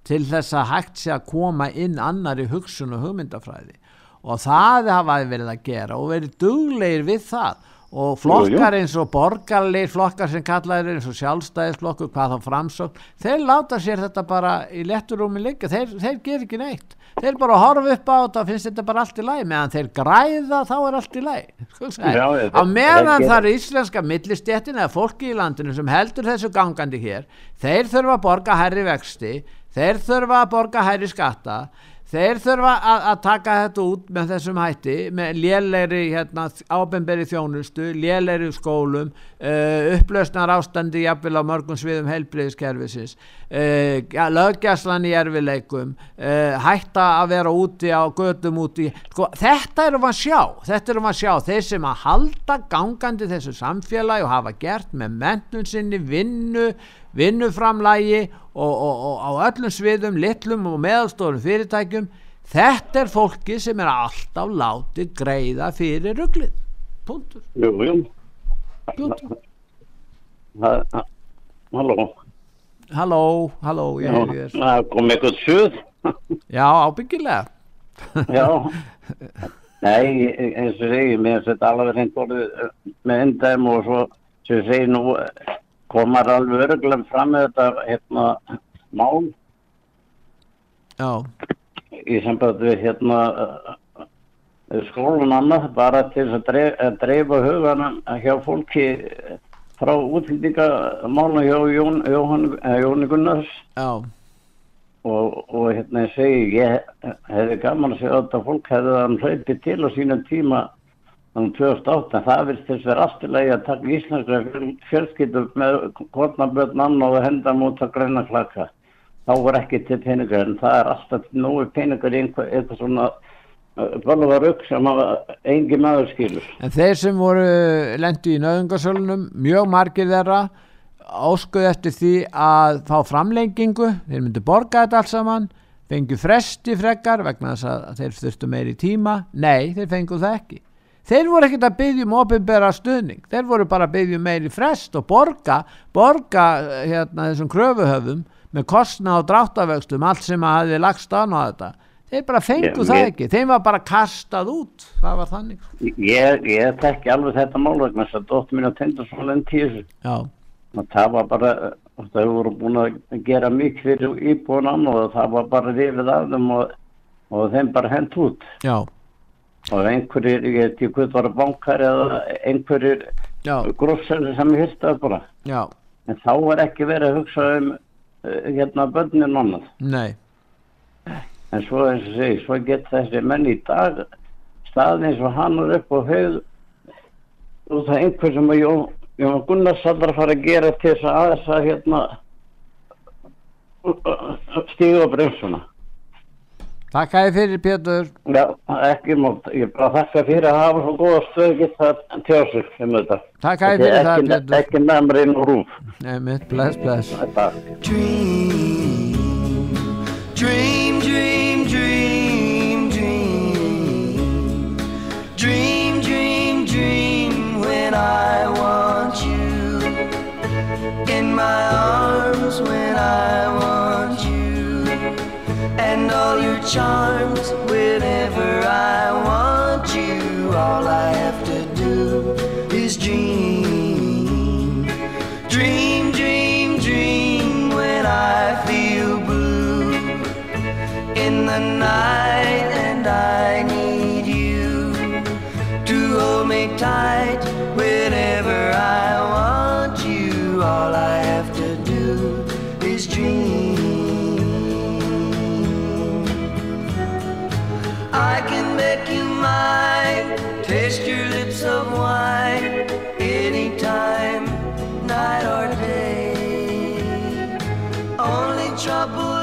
til þess að hægt sé að koma inn annari hugsun og hugmyndafræði. Og það hafa þeir verið að gera og verið duglegir við það. Og flokkar eins og borgarleir flokkar sem kallaðir eins og sjálfstæðisflokkur, hvað þá framsókn, þeir láta sér þetta bara í letturúmi líka, þeir, þeir ger ekki neitt. Þeir bara horfa upp á þetta og finnst þetta bara allt í lagi, meðan þeir græða þá er allt í. Já, ég- Á meðan er íslenska millistjettin eða fólki í landinu sem heldur þessu gangandi hér, þeir þurfa að borga hærri vexti, þeir þurfa að borga hærri skatta, þeir þurfa að, að taka þetta út með þessum hætti, með lélegri hérna, ábemberi þjónustu, lélegri skólum, uh, upplausnar ástandi jafnvel á mörgum sviðum heilbriðiskerfisins, uh, ja, löggæslan í erfileikum, uh, hætta að vera úti á götum úti, sko, þetta erum við að sjá, þetta erum við að sjá, þeir sem að halda gangandi þessu samfélagi og hafa gert með mentun sinni, vinnu, vinnuframlægi og, og, og á öllum sviðum, litlum og meðalstórum fyrirtækjum, þetta er fólki sem er alltaf látið greiða fyrir ruglið. Punktur. Halló. Halló, halló. Það kom eitthvað suð. Já, ábyggilega. Já. Nei, eins og segi, mér þetta alveg reynd orðið með endæm og svo, sem segi nú, komar alveg örgulega fram með þetta, hérna, mál Já. í samband við, hérna, eh, skólan annað, bara til að dreif, að dreifa huganum hjá fólki eh, frá útlendingamálum hjá Jón, Jóhann, eh, Jóni Gunnars. Já. og, og hérna ég segi ég hefði gaman að segja að þetta fólk hefði hann hlaupið til á sínum tíma um 2008 en það virðist þess vera afturlega að taka íslenskra fjölskyldu með kornabötn annan og henda múta græna klaka þá var ekki til peningar en það er alltaf nógu peningar í einhver, eitthvað svona bölva rugg sem að engi maður skilur. En þeir sem voru lendi í nöðungarsölunum, mjög margir þeirra áskuðu eftir því að fá framlengingu, þeir myndu borga þetta allt saman, fengu fresti frekar vegna þess að þeir þurftu meiri tíma, nei, þeir fengu það ekki. Þeir voru ekkert að byggja um opinbera stuðning, þeir voru bara að byggja um meiri frest og borga, borga eh, hérna, þessum kröfuhöfum með kostna og dráttavöxtum, allt sem að hafi lagst án á þetta. Þeir bara fengu Ég- það ég- ekki, þeim var bara kastað út, það var þannig. ég, ég þekki alveg þetta mál vegna þess að dóttir mín að tenda svo lenn tíu Já. og það var bara það voru búin að gera mikið fyrir íbúinan og það var bara rifið af þeim og, og þeim bara hent út Já. Og einhverjir, ég veit ekki hvað var bankar eða einhverjir grófsæli sem ég hýrta bara. Já. en þá var ekki verið að hugsa um uh, hérna börnin annað. Nei. en svo eins og segi, svo get þessi menn í dag staðið eins og hann er upp og höfð og það er einhver sem að Jón, Jón Gunnars allar að fara að gera til þess að aðeins að hérna stíga á bremsuna Takk að þið fyrir Pétur. Já, ekki mót, ég bara þakka fyrir að hafa svo góða stöð geta tjá sig um þetta Takk að þið fyrir það, Pétur. ekki nefnir inn og rúf Nei, mitt, bless, bless. Takk Dream, dream, dream, dream. Dream, dream, dream when I want you. In my arms when I want charms whenever I want you. All I have to do is dream, dream, dream, dream when I feel blue in the night, and I need you to hold me tight whenever I want you. All I boy.